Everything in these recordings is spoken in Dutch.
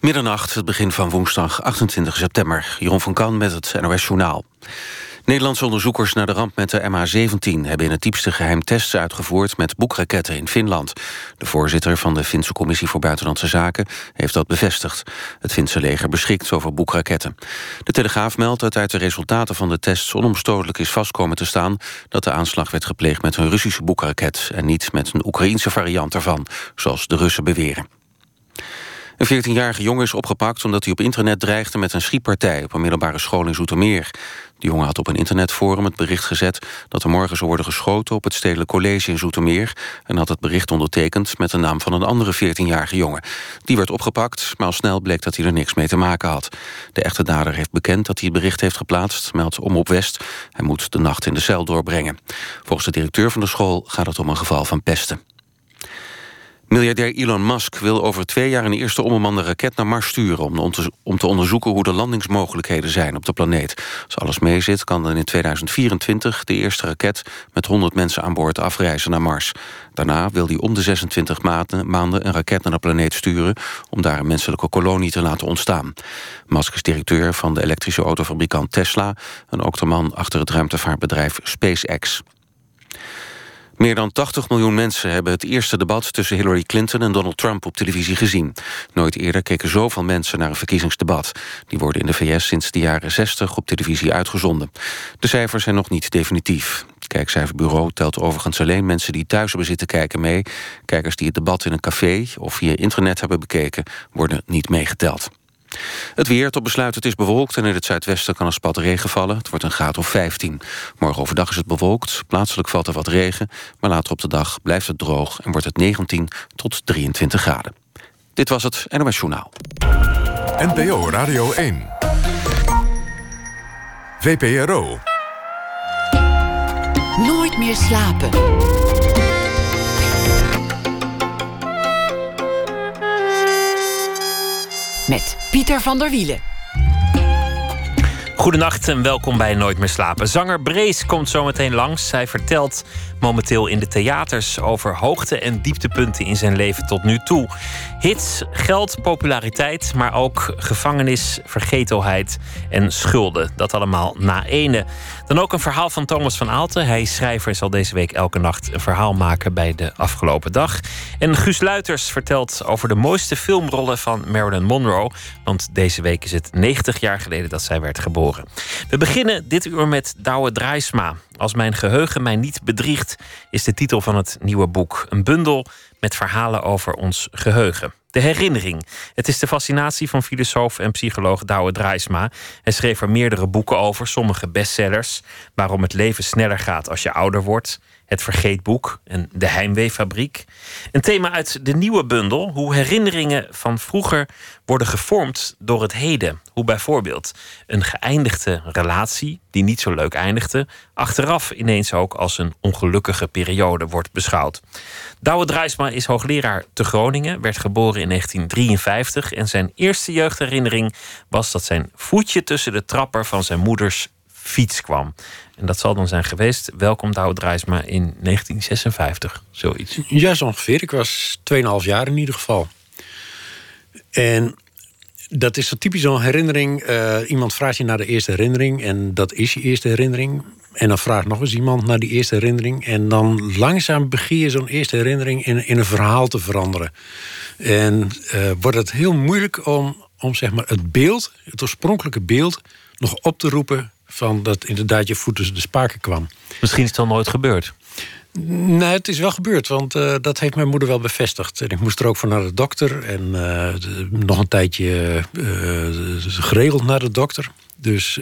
Middernacht, het begin van woensdag 28 september. Jeroen van Kan met het NOS Journaal. Nederlandse onderzoekers naar de ramp met de MH17... hebben in het diepste geheim tests uitgevoerd met boekraketten in Finland. De voorzitter van de Finse Commissie voor Buitenlandse Zaken... heeft dat bevestigd. Het Finse leger beschikt over boekraketten. De Telegraaf meldt dat uit de resultaten van de tests... onomstotelijk is vastkomen te staan... dat de aanslag werd gepleegd met een Russische boekraket... en niet met een Oekraïense variant ervan, zoals de Russen beweren. Een 14-jarige jongen is opgepakt omdat hij op internet dreigde met een schietpartij op een middelbare school in Zoetermeer. De jongen had op een internetforum het bericht gezet dat er morgen zou worden geschoten op het Stedelijk College in Zoetermeer en had het bericht ondertekend met de naam van een andere 14-jarige jongen. Die werd opgepakt, maar al snel bleek dat hij er niks mee te maken had. De echte dader heeft bekend dat hij het bericht heeft geplaatst, meldt Omroep West. Hij moet de nacht in de cel doorbrengen. Volgens de directeur van de school gaat het om een geval van pesten. Miljardair Elon Musk wil over twee jaar een eerste onbemande raket naar Mars sturen... Om, te, onderzoeken hoe de landingsmogelijkheden zijn op de planeet. Als alles meezit kan dan in 2024 de eerste raket... met 100 mensen aan boord afreizen naar Mars. Daarna wil hij om de 26 maanden, maanden een raket naar de planeet sturen... om daar een menselijke kolonie te laten ontstaan. Musk is directeur van de elektrische autofabrikant Tesla... en ook de man achter het ruimtevaartbedrijf SpaceX. Meer dan 80 miljoen mensen hebben het eerste debat... tussen Hillary Clinton en Donald Trump op televisie gezien. Nooit eerder keken zoveel mensen naar een verkiezingsdebat. Die worden in de VS sinds de jaren 60 op televisie uitgezonden. De cijfers zijn nog niet definitief. Het kijkcijferbureau telt overigens alleen mensen die thuis hebben zitten kijken mee. Kijkers die het debat in een café of via internet hebben bekeken... worden niet meegeteld. Het weer tot besluit, het is bewolkt en in het zuidwesten kan een spat regen vallen. Het wordt een graad of 15. Morgen overdag is het bewolkt, plaatselijk valt er wat regen... maar later op de dag blijft het droog en wordt het 19 tot 23 graden. Dit was het NOS Journaal. NPO Radio 1. VPRO. Nooit meer slapen. Met Pieter van der Wielen. Goedenacht en welkom bij Nooit meer slapen. Zanger Brees komt zometeen langs. Zij vertelt momenteel in de theaters over hoogte- en dieptepunten in zijn leven tot nu toe. Hits, geld, populariteit, maar ook gevangenis, vergetelheid en schulden. Dat allemaal na ene. Dan ook een verhaal van Thomas van Aalten. Hij is schrijver en zal deze week elke nacht een verhaal maken bij de afgelopen dag. En Guus Luiters vertelt over de mooiste filmrollen van Marilyn Monroe. Want deze week is het 90 jaar geleden dat zij werd geboren. We beginnen dit uur met Douwe Draaisma. Als mijn geheugen mij niet bedriegt, is de titel van het nieuwe boek. Een bundel met verhalen over ons geheugen. De herinnering. Het is de fascinatie van filosoof en psycholoog Douwe Draaisma. Hij schreef er meerdere boeken over, sommige bestsellers. Waarom het leven sneller gaat als je ouder wordt. Het Vergeetboek en De Heimweefabriek. Een thema uit de nieuwe bundel. Hoe herinneringen van vroeger worden gevormd door het heden. Hoe bijvoorbeeld een geëindigde relatie, die niet zo leuk eindigde, achteraf ineens ook als een ongelukkige periode wordt beschouwd. Douwe Drijsma is hoogleraar te Groningen, werd geboren in 1953 en zijn eerste jeugdherinnering was dat zijn voetje tussen de trapper van zijn moeders fiets kwam. En dat zal dan zijn geweest. Welkom Douwe Drijsma in 1956, zoiets. Ja, zo ongeveer. Ik was 2,5 jaar in ieder geval. En dat is zo typisch zo'n herinnering. Uh, iemand vraagt je naar de eerste herinnering en dat is je eerste herinnering. En dan vraagt nog eens iemand naar die eerste herinnering. En dan langzaam begin je zo'n eerste herinnering in, in een verhaal te veranderen. En uh, wordt het heel moeilijk om, om zeg maar het beeld, het oorspronkelijke beeld, nog op te roepen van dat inderdaad je voet tussen de spaken kwam. Misschien is het al nooit gebeurd. Nee, het is wel gebeurd, want uh, dat heeft mijn moeder wel bevestigd. En ik moest er ook voor naar de dokter. En uh, nog een tijdje uh, geregeld naar de dokter. Dus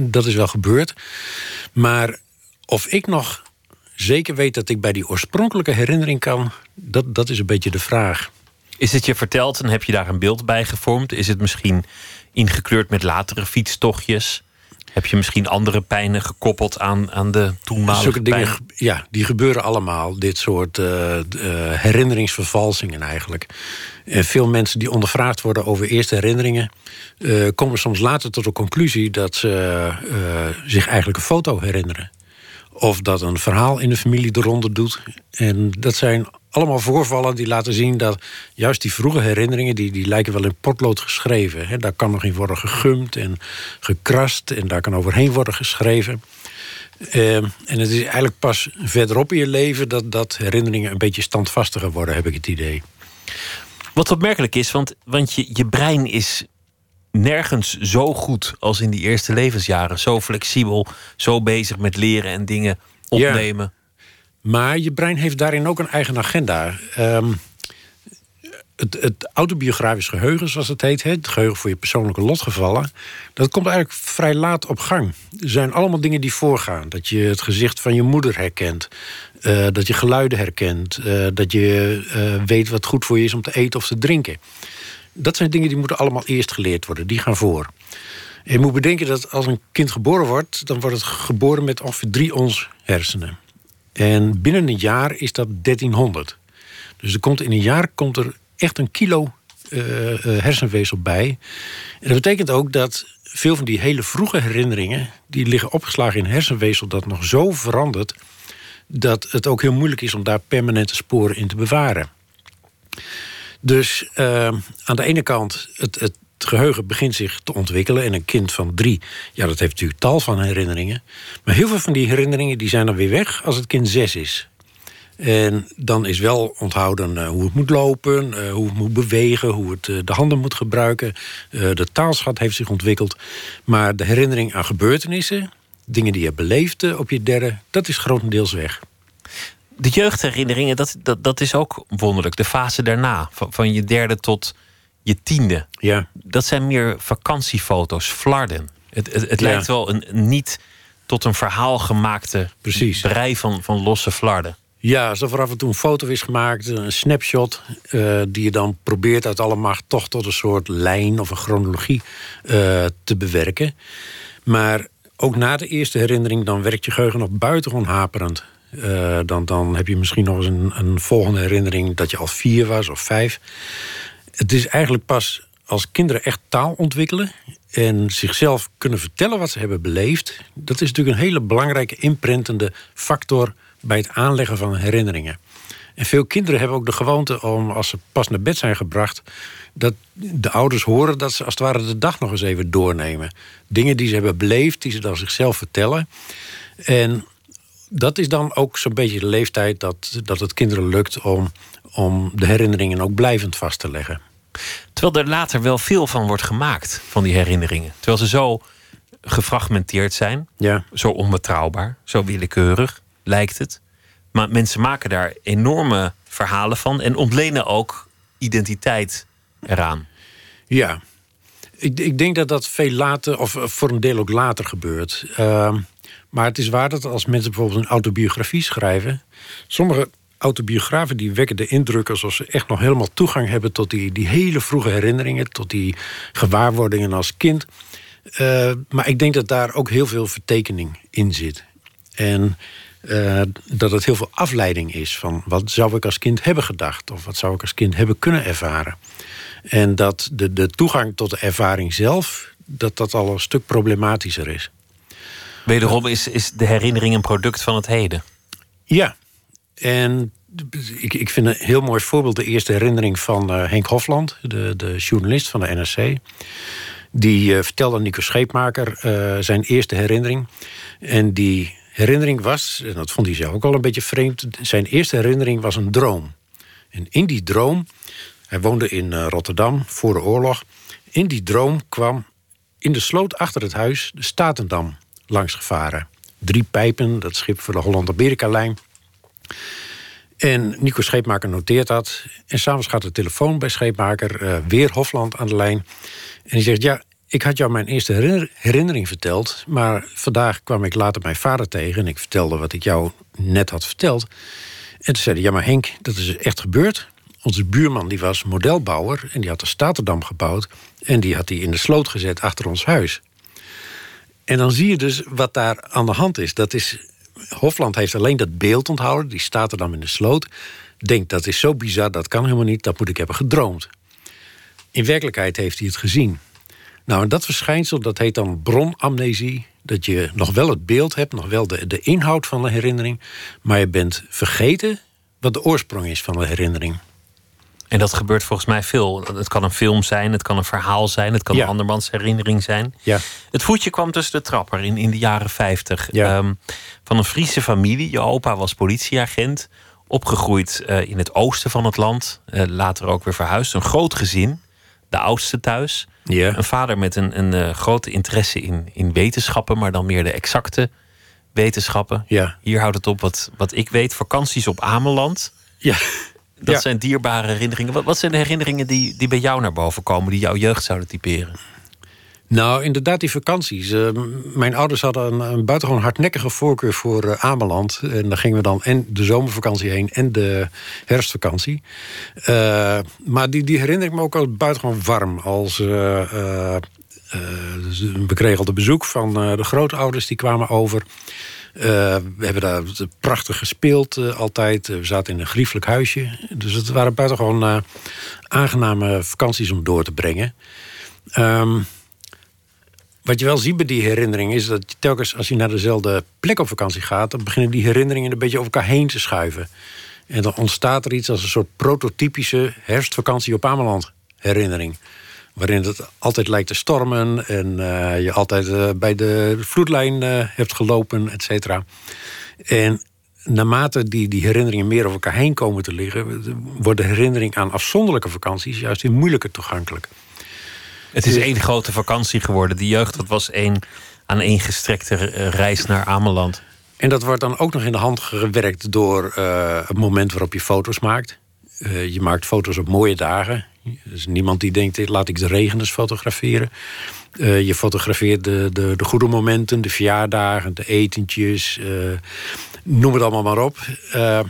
dat is wel gebeurd. Maar of ik nog zeker weet dat ik bij die oorspronkelijke herinnering kan... dat, dat is een beetje de vraag. Is het je verteld en heb je daar een beeld bij gevormd? Is het misschien ingekleurd met latere fietstochtjes? Heb je misschien andere pijnen gekoppeld aan, aan de toenmalige Zulke dingen, Ja, die gebeuren allemaal. Dit soort uh, uh, herinneringsvervalsingen eigenlijk. En veel mensen die ondervraagd worden over eerste herinneringen... Uh, komen soms later tot de conclusie dat ze zich eigenlijk een foto herinneren. Of dat een verhaal in de familie de ronde doet. En dat zijn allemaal voorvallen die laten zien dat juist die vroege herinneringen, die, die lijken wel in potlood geschreven. Hè. Daar kan nog in worden gegumd en gekrast en daar kan overheen worden geschreven. Ehm, en het is eigenlijk pas verderop in je leven dat, dat herinneringen een beetje standvastiger worden, heb ik het idee. Wat opmerkelijk is, want, want je, je brein is nergens zo goed als in die eerste levensjaren. Zo flexibel, zo bezig met leren en dingen opnemen. Maar je brein heeft daarin ook een eigen agenda. Ehm, het, het, autobiografisch geheugen, zoals het heet, het geheugen voor je persoonlijke lotgevallen, dat komt eigenlijk vrij laat op gang. Er zijn allemaal dingen die voorgaan. Dat je het gezicht van je moeder herkent, uh, dat je geluiden herkent, uh, dat je uh, weet wat goed voor je is om te eten of te drinken. Dat zijn dingen die moeten allemaal eerst geleerd worden, die gaan voor. je moet bedenken dat als een kind geboren wordt, dan wordt het geboren met ongeveer drie ons hersenen. En binnen een jaar is dat 1300. Dus er komt in een jaar komt er echt een kilo uh, hersenweefsel bij. En dat betekent ook dat veel van die hele vroege herinneringen... die liggen opgeslagen in hersenweefsel dat nog zo verandert... dat het ook heel moeilijk is om daar permanente sporen in te bewaren. Dus uh, aan de ene kant, het, het geheugen begint zich te ontwikkelen. En een kind van drie, ja, dat heeft natuurlijk tal van herinneringen. Maar heel veel van die herinneringen die zijn dan weer weg als het kind zes is. En dan is wel onthouden uh, hoe het moet lopen, uh, hoe het moet bewegen, hoe het uh, de handen moet gebruiken. de taalschat heeft zich ontwikkeld. Maar de herinnering aan gebeurtenissen, dingen die je beleefde op je derde, dat is grotendeels weg. De jeugdherinneringen, dat, dat, dat is ook wonderlijk. De fase daarna, van, van je derde tot je tiende. Ja. Dat zijn meer vakantiefoto's, flarden. Het, het, het lijkt wel een niet tot een verhaal gemaakte Precies. brei van, van losse flarden. Ja, alsof er af en toe een foto is gemaakt, een snapshot, uh, die je dan probeert uit alle macht toch tot een soort lijn of een chronologie uh, te bewerken. Maar ook na de eerste herinnering, dan werkt je geheugen nog buitengewoon haperend. Uh, dan, dan heb je misschien nog eens een, een volgende herinnering dat je al vier was of vijf. Het is eigenlijk pas als kinderen echt taal ontwikkelen en zichzelf kunnen vertellen wat ze hebben beleefd. Dat is natuurlijk een hele belangrijke imprintende factor bij het aanleggen van herinneringen. En veel kinderen hebben ook de gewoonte om, als ze pas naar bed zijn gebracht, dat de ouders horen dat ze als het ware de dag nog eens even doornemen. Dingen die ze hebben beleefd, die ze dan zichzelf vertellen. En dat is dan ook zo'n beetje de leeftijd dat, dat het kinderen lukt om, om de herinneringen ook blijvend vast te leggen. Terwijl er later wel veel van wordt gemaakt, van die herinneringen. Terwijl ze zo gefragmenteerd zijn, ja. zo onbetrouwbaar, zo willekeurig lijkt het. Maar mensen maken daar enorme verhalen van en ontlenen ook identiteit eraan. Ja, ik, ik denk dat dat veel later, of voor een deel ook later gebeurt. Uh, maar het is waar dat als mensen bijvoorbeeld een autobiografie schrijven, sommige autobiografen die wekken de indruk alsof ze echt nog helemaal toegang hebben tot die, die hele vroege herinneringen, tot die gewaarwordingen als kind. Uh, maar ik denk dat daar ook heel veel vertekening in zit. En uh, dat het heel veel afleiding is van wat zou ik als kind hebben gedacht of wat zou ik als kind hebben kunnen ervaren. En dat de, de toegang tot de ervaring zelf, dat dat al een stuk problematischer is. Wederom is, is de herinnering een product van het heden. Ja, en ik, ik vind een heel mooi voorbeeld de eerste herinnering van uh, Henk Hofland, de, de journalist van de NRC. Die uh, vertelde aan Nico Scheepmaker uh, zijn eerste herinnering. En die herinnering was, en dat vond hij zelf ook al een beetje vreemd, zijn eerste herinnering was een droom. En in die droom, hij woonde in Rotterdam voor de oorlog. In die droom kwam in de sloot achter het huis de Statendam langs gevaren. Drie pijpen, dat schip voor de Holland-Amerika-lijn. En Nico Scheepmaker noteert dat. En s'avonds gaat de telefoon bij Scheepmaker, uh, weer Hofland aan de lijn. En die zegt: Ja, ik had jou mijn eerste herinnering verteld. Maar vandaag kwam ik later mijn vader tegen. En ik vertelde wat ik jou net had verteld. En toen zei hij: Ja, maar Henk, dat is echt gebeurd. Onze buurman die was modelbouwer. En die had de Staterdam gebouwd. En die had hij in de sloot gezet achter ons huis. En dan zie je dus wat daar aan de hand is. Dat is Hofland heeft alleen dat beeld onthouden. Die staat er dan in de sloot. Denkt dat is zo bizar, dat kan helemaal niet. Dat moet ik hebben gedroomd. In werkelijkheid heeft hij het gezien. Nou, en dat verschijnsel dat heet dan bronamnesie. Dat je nog wel het beeld hebt, nog wel de, de inhoud van de herinnering. Maar je bent vergeten wat de oorsprong is van de herinnering. En dat gebeurt volgens mij veel. Het kan een film zijn, het kan een verhaal zijn, het kan Ja. een andermans herinnering zijn. Ja. Het voetje kwam tussen de trapper in, in de jaren 50. Ja. Ehm, van een Friese familie. Je opa was politieagent. Opgegroeid eh, in het oosten van het land. eh, later ook weer verhuisd. Een groot gezin. De oudste thuis. Ja. Een vader met een, een eh, grote interesse in, in wetenschappen, maar dan meer de exacte wetenschappen. Ja. Hier houdt het op wat, wat ik weet. Vakanties op Ameland. Ja. Dat Ja. zijn dierbare herinneringen. Wat, wat zijn de herinneringen die, die bij jou naar boven komen, die jouw jeugd zouden typeren? Nou, inderdaad, die vakanties. Eh, mijn ouders hadden een, een buitengewoon hardnekkige voorkeur voor eh, Ameland. En daar gingen we dan en de zomervakantie heen en de herfstvakantie. Eh, maar die, die herinner ik me ook als buitengewoon warm. Als, we kregen al de bezoek van de grootouders, die kwamen over. Eh, we hebben daar prachtig gespeeld eh, altijd. We zaten in een grieflijk huisje. Dus het waren buitengewoon eh, aangename vakanties om door te brengen. Ehm, wat je wel ziet bij die herinneringen is dat telkens als je naar dezelfde plek op vakantie gaat, dan beginnen die herinneringen een beetje over elkaar heen te schuiven. En dan ontstaat er iets als een soort prototypische herfstvakantie op Ameland herinnering. Waarin het altijd lijkt te stormen en eh, je altijd eh, bij de vloedlijn eh, hebt gelopen, et cetera. En naarmate die, die herinneringen meer over elkaar heen komen te liggen, wordt de herinnering aan afzonderlijke vakanties juist weer moeilijker toegankelijk. Het is één grote vakantie geworden. Die jeugd, dat was één aan één gestrekte reis naar Ameland. En dat wordt dan ook nog in de hand gewerkt door het moment waarop je foto's maakt. Je maakt foto's op mooie dagen. Er is niemand die denkt, laat ik de regen eens fotograferen. Eh, je fotografeert de, de, de goede momenten, de verjaardagen, de etentjes. eh, noem het allemaal maar op. Eh,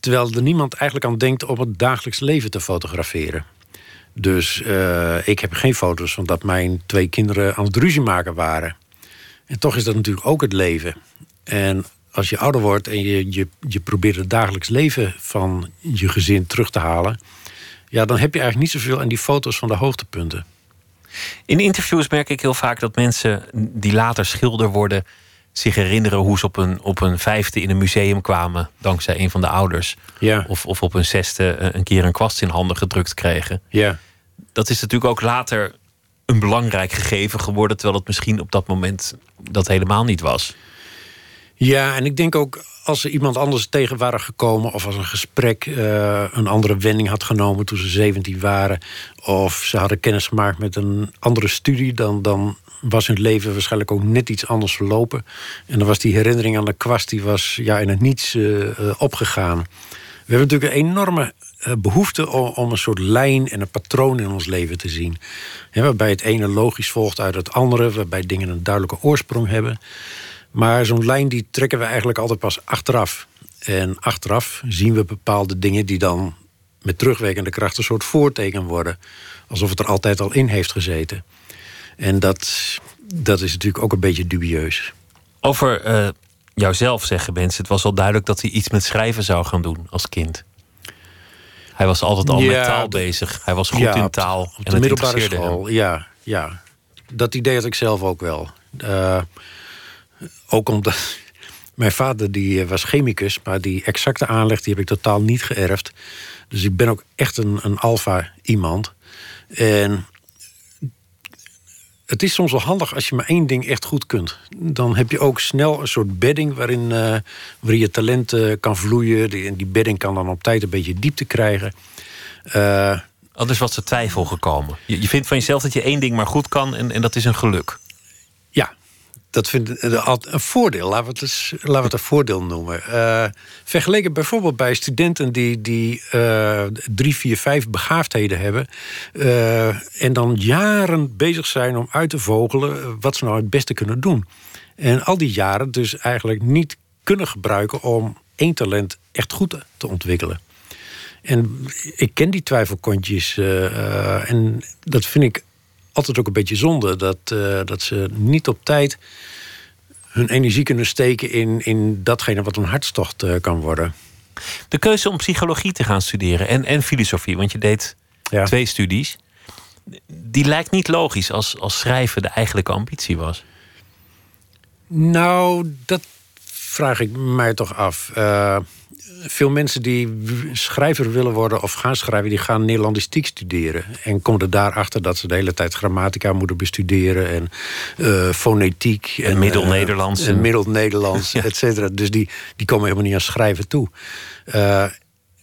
terwijl er niemand eigenlijk aan denkt om het dagelijks leven te fotograferen. Dus ik heb geen foto's van dat mijn twee kinderen aan het ruzie maken waren. En toch is dat natuurlijk ook het leven. En als je ouder wordt en je, je, je probeert het dagelijks leven van je gezin terug te halen. Ja, dan heb je eigenlijk niet zoveel aan die foto's van de hoogtepunten. In interviews merk ik heel vaak dat mensen die later schilder worden, zich herinneren hoe ze op een, op een vijfde in een museum kwamen, dankzij een van de ouders. Ja, Of, of op een zesde eh, een keer een kwast in handen gedrukt kregen. ja. Dat is natuurlijk ook later een belangrijk gegeven geworden, terwijl het misschien op dat moment dat helemaal niet was. Ja, en ik denk ook als ze iemand anders tegen waren gekomen... of als een gesprek eh, een andere wending had genomen toen ze 17 waren... of ze hadden kennis gemaakt met een andere studie... dan, dan was hun leven waarschijnlijk ook net iets anders verlopen. En dan was die herinnering aan de kwast die was, ja, in het niets eh, eh, opgegaan. We hebben natuurlijk een enorme eh, behoefte om, een soort lijn en een patroon in ons leven te zien. Waarbij het ene logisch volgt uit het andere, waarbij dingen een duidelijke oorsprong hebben. Maar zo'n lijn die trekken we eigenlijk altijd pas achteraf. En achteraf zien we bepaalde dingen die dan met terugwerkende kracht een soort voorteken worden. Alsof het er altijd al in heeft gezeten. En dat, dat is natuurlijk ook een beetje dubieus. Over eh, jouzelf zeggen mensen, het was al duidelijk dat hij iets met schrijven zou gaan doen als kind. Hij was altijd al Ja, met taal bezig. Hij was goed Ja, in op- taal. Op en de het middelbare hem. school, ja, ja. Dat idee had ik zelf ook wel. Eh, ook omdat mijn vader die eh, was chemicus, maar die exacte aanleg die heb ik totaal niet geërfd. Dus ik ben ook echt een, een alfa iemand. En het is soms wel handig als je maar één ding echt goed kunt. Dan heb je ook snel een soort bedding waarin, eh, waarin je talent kan vloeien. Die, en die bedding kan dan op tijd een beetje diepte krijgen. Eh, Anders was er twijfel gekomen. Je, je vindt van jezelf dat je één ding maar goed kan en, en dat is een geluk. Ja, dat vind ik een- voordeel. Laten we het, eens, het een voordeel noemen. Eh, vergeleken bijvoorbeeld bij studenten die, die eh, drie, vier, vijf begaafdheden hebben. eh, en dan jaren bezig zijn om uit te vogelen wat ze nou het beste kunnen doen. En al die jaren dus eigenlijk niet kunnen gebruiken om één talent echt goed te ontwikkelen. En ik ken die twijfelkontjes. en dat vind ik altijd ook een beetje zonde. Dat, eh, dat ze niet op tijd hun energie kunnen steken in, in datgene wat een hartstocht eh, kan worden. De keuze om psychologie te gaan studeren en, en filosofie, want je deed Ja. twee studies. Die lijkt niet logisch als, als schrijven de eigenlijke ambitie was. Nou, dat vraag ik mij toch af. Eh, veel mensen die schrijver willen worden of gaan schrijven, die gaan Nederlandistiek studeren. En komen er daarachter dat ze de hele tijd grammatica moeten bestuderen en eh, fonetiek. En, Middel-Nederlands. eh, en Middel-Nederlands, Ja. et cetera. Dus die, die komen helemaal niet aan schrijven toe. Eh,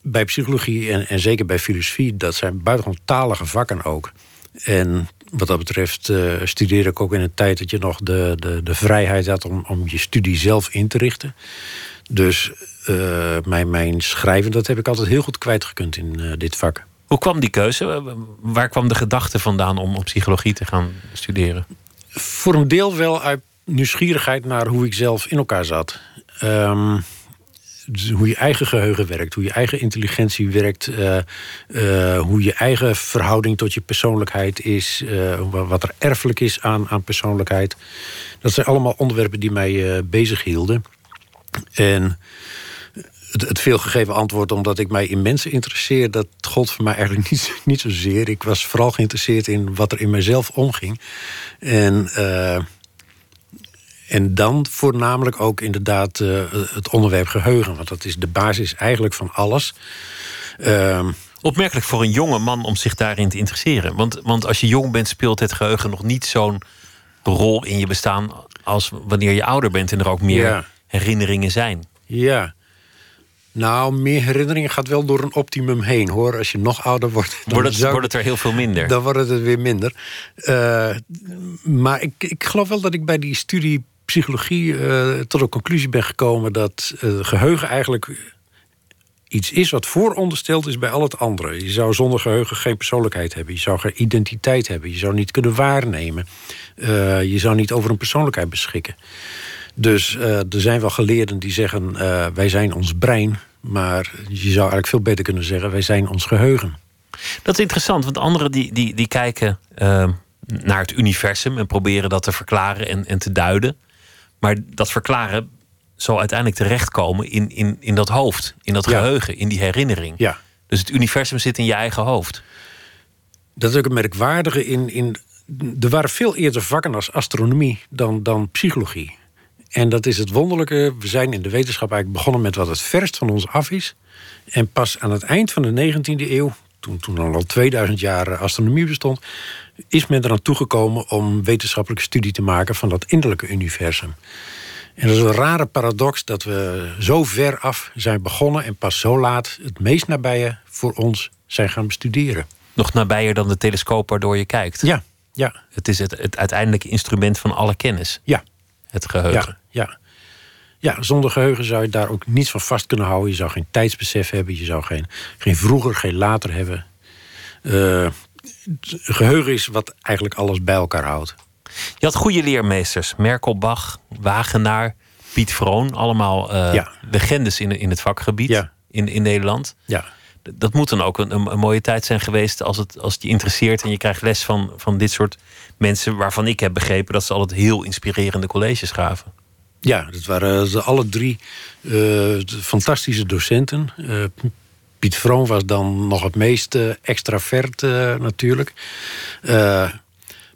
bij psychologie en, en zeker bij filosofie, dat zijn buitengewoon talige vakken ook. En wat dat betreft eh, studeerde ik ook in een tijd dat je nog de, de, de vrijheid had om, om je studie zelf in te richten. Dus eh, mijn, mijn schrijven, dat heb ik altijd heel goed kwijtgekund in eh, dit vak. Hoe kwam die keuze? Waar kwam de gedachte vandaan om op psychologie te gaan studeren? Voor een deel wel uit nieuwsgierigheid naar hoe ik zelf in elkaar zat. Ehm, dus hoe je eigen geheugen werkt, hoe je eigen intelligentie werkt, eh, hoe je eigen verhouding tot je persoonlijkheid is, wa- wat er erfelijk is aan, aan persoonlijkheid. Dat zijn allemaal onderwerpen die mij bezig hielden. En het, het veelgegeven antwoord, omdat ik mij in mensen interesseer, dat gold voor mij eigenlijk niet, niet zozeer. Ik was vooral geïnteresseerd in wat er in mezelf omging. En, eh, en dan voornamelijk ook inderdaad eh, het onderwerp geheugen, want dat is de basis eigenlijk van alles. Ehm, Opmerkelijk voor een jonge man om zich daarin te interesseren. Want, want als je jong bent, speelt het geheugen nog niet zo'n rol in je bestaan als wanneer je ouder bent en er ook meer Ja. Herinneringen zijn. ja. Nou, meer herinneringen gaat wel door een optimum heen hoor. Als je nog ouder wordt, dan Wordt het, zou- wordt het er heel veel minder. Dan wordt het weer minder. Eh, maar ik, ik geloof wel dat ik bij die studie psychologie eh, tot de conclusie ben gekomen dat eh, geheugen eigenlijk iets is wat voorondersteld is bij al het andere. Je zou zonder geheugen geen persoonlijkheid hebben. Je zou geen identiteit hebben. Je zou niet kunnen waarnemen. Je zou niet over een persoonlijkheid beschikken. Dus eh, er zijn wel geleerden die zeggen: eh, wij zijn ons brein. Maar je zou eigenlijk veel beter kunnen zeggen: wij zijn ons geheugen. Dat is interessant, want anderen die, die, die kijken eh, naar het universum en proberen dat te verklaren en, en te duiden. Maar dat verklaren zal uiteindelijk terechtkomen in, in, in dat hoofd, in dat Ja. geheugen, in die herinnering. Ja. Dus het universum zit in je eigen hoofd. Dat is ook het merkwaardige in, in. Er waren veel eerder vakken als astronomie dan, dan psychologie. En dat is het wonderlijke. We zijn in de wetenschap eigenlijk begonnen met wat het verst van ons af is. En pas aan het eind van de 19e eeuw, toen, toen al 2000 jaar astronomie bestond, is men eraan toegekomen om wetenschappelijke studie te maken van dat innerlijke universum. En dat is een rare paradox dat we zo ver af zijn begonnen en pas zo laat het meest nabije voor ons zijn gaan bestuderen. Nog nabijer dan de telescoop waardoor je kijkt. Ja, ja, Het is het, het uiteindelijke instrument van alle kennis, ja. Het geheugen. Ja, ja. ja, zonder geheugen zou je daar ook niets van vast kunnen houden. Je zou geen tijdsbesef hebben. Je zou geen, geen vroeger, geen later hebben. Eh, geheugen is wat eigenlijk alles bij elkaar houdt. Je had goede leermeesters. Merkel Bach, Wagenaar, Piet Vroon. Allemaal eh, Ja. legendes in, in het vakgebied Ja. in, in Nederland. Ja, Dat moet dan ook een, een, mooie tijd zijn geweest als het, als je interesseert en je krijgt les van, van dit soort mensen waarvan ik heb begrepen dat ze altijd heel inspirerende colleges gaven. ja dat waren alle drie eh, fantastische docenten. Eh, Piet Vroon was dan nog het meest eh, extravert natuurlijk.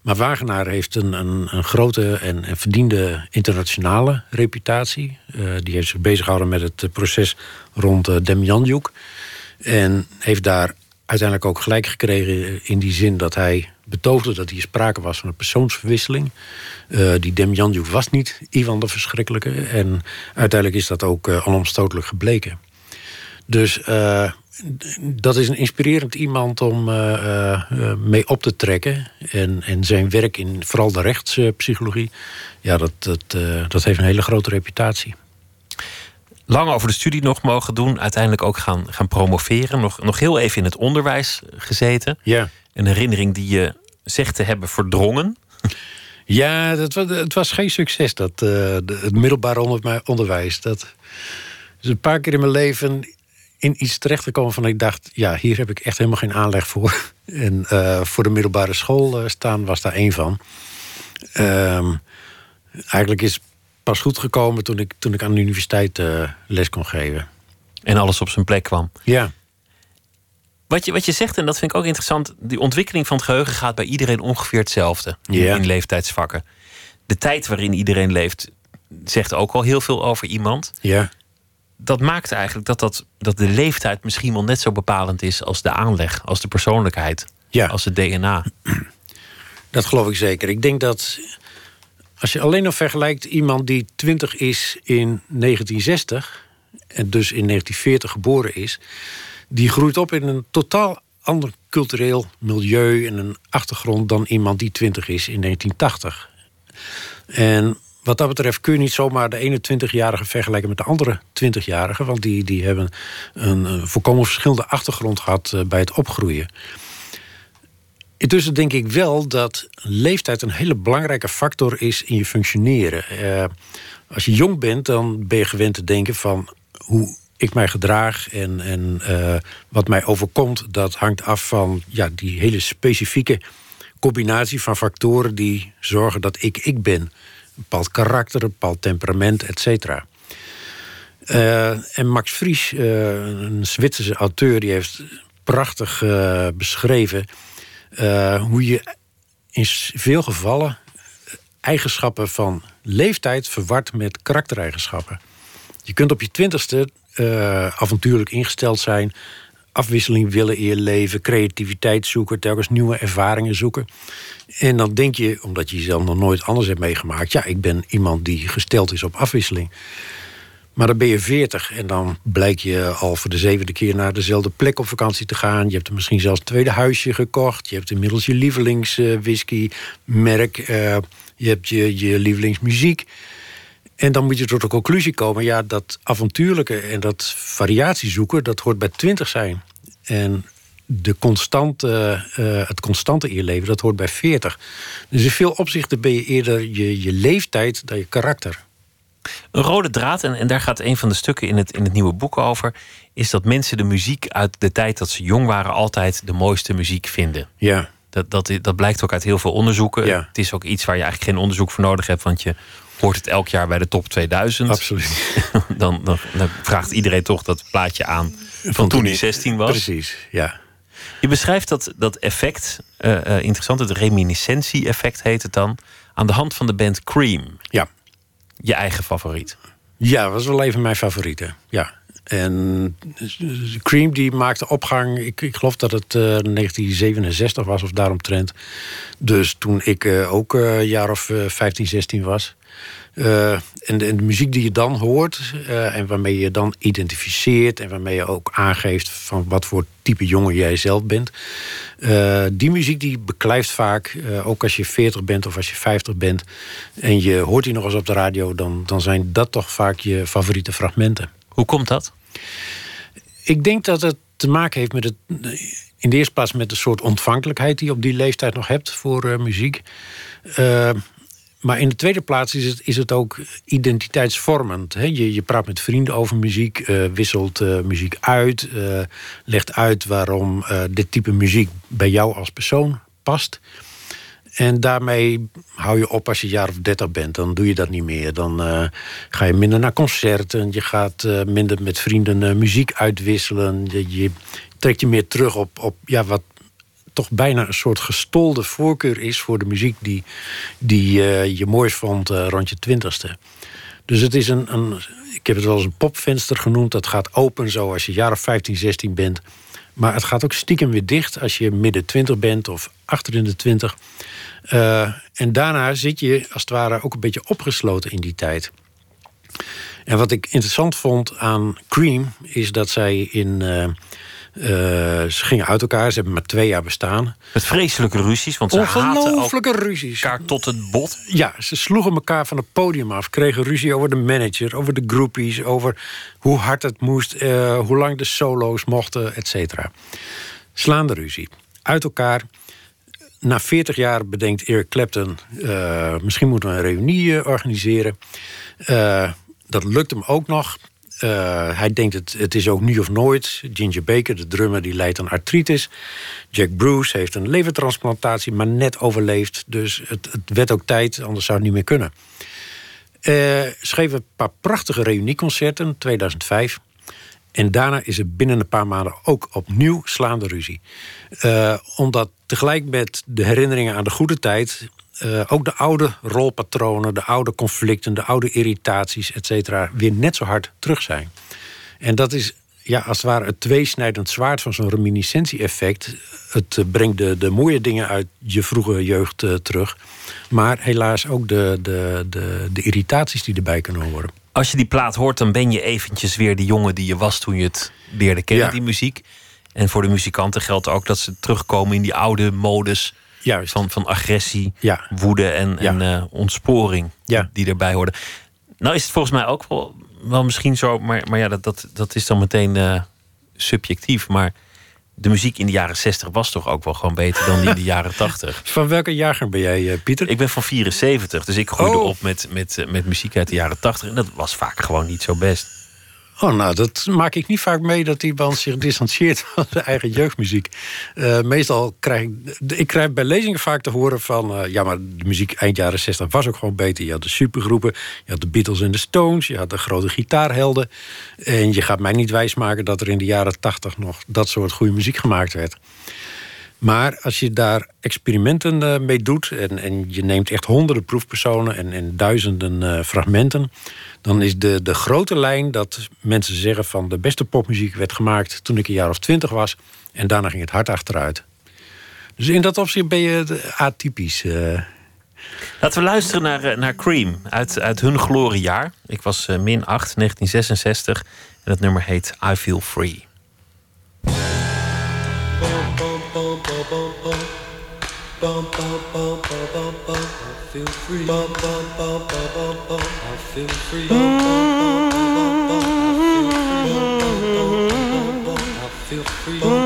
Maar Wagenaar heeft een, een, een grote en, en verdiende internationale reputatie. Die heeft zich bezig gehouden met het proces rond uh, Demjanjuk. En heeft daar uiteindelijk ook gelijk gekregen in die zin dat hij betoogde dat hier sprake was van een persoonsverwisseling. Uh, die Demjanjuk was niet Ivan de Verschrikkelijke. En uiteindelijk is dat ook uh, onomstotelijk gebleken. Dus uh, dat is een inspirerend iemand om mee op te trekken. En, zijn werk in vooral de rechtspsychologie, ja, dat, dat heeft een hele grote reputatie. Lang over de studie nog mogen doen, uiteindelijk ook gaan, gaan promoveren. Nog, nog heel even in het onderwijs gezeten. Ja. Een herinnering die je zegt te hebben verdrongen. Ja, dat, het was geen succes, dat, uh, de, het middelbare onder, onderwijs. Dat is een paar keer in mijn leven in iets terecht gekomen van ik dacht, ja, hier heb ik echt helemaal geen aanleg voor. En uh, voor de middelbare school uh, staan was daar één van. Um, eigenlijk is pas goed gekomen toen ik, toen ik aan de universiteit uh, les kon geven. En alles op zijn plek kwam. Ja. Wat je, wat je zegt, en dat vind ik ook interessant, die ontwikkeling van het geheugen gaat bij iedereen ongeveer hetzelfde in, ja. in leeftijdsvakken. De tijd waarin iedereen leeft, zegt ook al heel veel over iemand. Ja. dat maakt eigenlijk dat, dat, dat de leeftijd misschien wel net zo bepalend is als de aanleg, als de persoonlijkheid, Ja. als het DNA. Dat geloof ik zeker. Ik denk dat als je alleen nog vergelijkt iemand die 20 is in 1960 en dus in 1940 geboren is, die groeit op in een totaal ander cultureel milieu en een achtergrond dan iemand die 20 is in 1980. En wat dat betreft kun je niet zomaar de 21-jarige vergelijken met de andere 20-jarigen, want die, die hebben een, een volkomen verschillende achtergrond gehad eh, bij het opgroeien. Intussen denk ik wel dat leeftijd een hele belangrijke factor is in je functioneren. Eh, als je jong bent, dan ben je gewend te denken van hoe ik mij gedraag en, en eh, wat mij overkomt, dat hangt af van ja, die hele specifieke combinatie van factoren die zorgen dat ik ik ben. Een bepaald karakter, een bepaald temperament, et cetera. Eh, en Max Frisch, eh, een Zwitserse auteur, die heeft prachtig beschreven eh, hoe je in veel gevallen eigenschappen van leeftijd verward met karaktereigenschappen. Je kunt op je twintigste eh avontuurlijk ingesteld zijn, afwisseling willen in je leven, creativiteit zoeken, telkens nieuwe ervaringen zoeken. En dan denk je, omdat je jezelf nog nooit anders hebt meegemaakt, ja, ik ben iemand die gesteld is op afwisseling. Maar dan ben je 40 en dan blijkt je al voor de zevende keer naar dezelfde plek op vakantie te gaan. Je hebt er misschien zelfs een tweede huisje gekocht. Je hebt inmiddels je lievelingswhisky-merk. eh, je hebt je, je lievelingsmuziek. En dan moet je tot de conclusie komen: ja, dat avontuurlijke en dat variatie zoeken, dat hoort bij 20 zijn. En de constante, eh, het constante in je leven, dat hoort bij 40. Dus in veel opzichten ben je eerder je, je leeftijd dan je karakter. Een rode draad, en, en daar gaat een van de stukken in het, in het nieuwe boek over, is dat mensen de muziek uit de tijd dat ze jong waren altijd de mooiste muziek vinden. Ja, Dat, dat, dat blijkt ook uit heel veel onderzoeken. Ja. Het is ook iets waar je eigenlijk geen onderzoek voor nodig hebt, want je hoort het elk jaar bij de top 2000. absoluut. Dan, dan, dan vraagt iedereen toch dat plaatje aan van, toen hij 16 was. Precies, ja. Je beschrijft dat, dat effect, eh, eh, interessant, het reminiscentie-effect heet het dan, aan de hand van de band Cream. Ja. Je eigen favoriet. Ja, was wel even mijn favoriete. Ja. En Cream die maakte opgang, ik, ik geloof dat het eh, 1967 was of daaromtrent. Dus toen ik eh, ook eh, een jaar of eh, 15, 16 was. Eh, en, de, en de muziek die je dan hoort eh, en waarmee je dan identificeert en waarmee je ook aangeeft van wat voor type jongen jij zelf bent. Eh, die muziek die beklijft vaak, eh, ook als je 40 bent of als je 50 bent en je hoort die nog eens op de radio, dan, dan zijn dat toch vaak je favoriete fragmenten. Hoe komt dat? Ik denk dat het te maken heeft met het. In de eerste plaats met de soort ontvankelijkheid die je op die leeftijd nog hebt voor eh, muziek. Eh, maar in de tweede plaats is het, is het ook identiteitsvormend. Hè? Je, je praat met vrienden over muziek, eh, wisselt muziek uit, legt uit waarom dit type muziek bij jou als persoon past. En daarmee hou je op als je jaar of dertig bent. Dan doe je dat niet meer. Dan eh, ga je minder naar concerten. Je gaat eh, minder met vrienden eh, muziek uitwisselen. Je, je trekt je meer terug op, op ja, wat toch bijna een soort gestolde voorkeur is voor de muziek die, die je mooist vond rond je twintigste. Dus het is een, een, ik heb het wel eens een popvenster genoemd. Dat gaat open zo als je jaar of 15, 16 bent. Maar het gaat ook stiekem weer dicht als je midden 20 bent of achter in de 20. Eh, en daarna zit je als het ware ook een beetje opgesloten in die tijd. En wat ik interessant vond aan Cream is dat zij in. eh, eh, ze gingen uit elkaar, ze hebben maar twee jaar bestaan. Met vreselijke ruzies, want ze Ongelooflijke ruzies. elkaar tot het bot. Ja, ze sloegen elkaar van het podium af. Kregen ruzie over de manager, over de groupies, over hoe hard het moest, hoe lang de solo's mochten, et cetera. Slaande ruzie. Uit elkaar. Na 40 jaar bedenkt Eric Clapton, eh, misschien moeten we een reunie eh, organiseren. Eh, dat lukt hem ook nog. Hij denkt het, het is ook nu of nooit. Ginger Baker, de drummer, die lijdt aan artritis. Jack Bruce heeft een levertransplantatie, maar net overleefd. Dus het, het werd ook tijd, anders zou het niet meer kunnen. Schreef een paar prachtige reunieconcerten, 2005. En daarna is er binnen een paar maanden ook opnieuw slaande ruzie. Omdat tegelijk met de herinneringen aan de goede tijd... eh, ook de oude rolpatronen, de oude conflicten... de oude irritaties, et cetera, weer net zo hard terug zijn. En dat is ja, als het ware het tweesnijdend zwaard van zo'n reminiscentie-effect. Het eh, brengt de, de mooie dingen uit je vroege jeugd uh, terug. Maar helaas ook de, de, de, de irritaties die erbij kunnen horen. Als je die plaat hoort, dan ben je eventjes weer de jongen die je was toen je het leerde kennen, Ja. die muziek. En voor de muzikanten geldt ook dat ze terugkomen in die oude modus Juist. van, van agressie, Ja. woede en, Ja. en eh, ontsporing Ja. die erbij hoorden. Nou is het volgens mij ook wel, wel misschien zo, maar, maar ja, dat, dat, dat is dan meteen eh, subjectief. Maar de muziek in de jaren 60 was toch ook wel gewoon beter dan die in de jaren 80. Van welke jager ben jij, eh, Pieter? Ik ben van 74, dus ik groeide Oh. op met, met, met muziek uit de jaren 80. En dat was vaak gewoon niet zo best. Oh, nou, dat maak ik niet vaak mee dat iemand zich distancieert van zijn eigen jeugdmuziek. Eh, meestal krijg ik. Ik krijg bij lezingen vaak te horen van. eh, ja, maar de muziek eind jaren 60 was ook gewoon beter. Je had de supergroepen, je had de Beatles en de Stones, je had de grote gitaarhelden. En je gaat mij niet wijsmaken dat er in de jaren 80 nog dat soort goede muziek gemaakt werd. Maar als je daar experimenten eh, mee doet en, en je neemt echt honderden proefpersonen en, en duizenden fragmenten, dan is de, de grote lijn dat mensen zeggen van de beste popmuziek werd gemaakt toen ik een jaar of twintig was en daarna ging het hard achteruit. Dus in dat opzicht ben je atypisch. eh. Laten we luisteren naar, eh, naar Cream uit, uit hun gloriejaar. Ik was eh, min 8, 1966. En het nummer heet I Feel Free. Bum bum bum bum bum bum, I feel free. Bum bum bum bum bum bum, I feel free. Bum bum bum bum bum bum, I feel free. Bum bum bum bum bum, I feel free.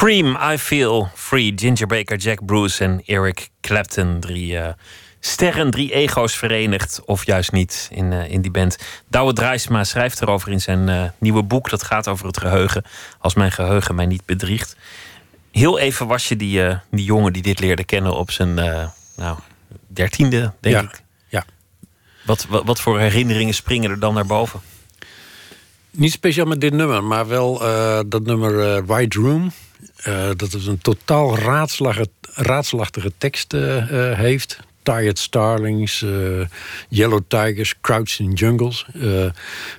Cream, I Feel Free. Ginger Baker, Jack Bruce en Eric Clapton. Drie eh, sterren, drie ego's verenigd. Of juist niet in, eh, in die band. Douwe Draaisma schrijft erover in zijn eh, nieuwe boek. Dat gaat over het geheugen. Als mijn geheugen mij niet bedriegt. Heel even was je die, die jongen die dit leerde kennen op zijn nou, dertiende, denk ja, ik. ja. Wat, wat, wat voor herinneringen springen er dan naar boven? Niet speciaal met dit nummer, maar wel dat nummer White Room. Eh, dat het een totaal raadselachtige, tekst eh, eh, heeft. Tired Starlings, Yellow Tigers, Crouch in Jungles. Eh,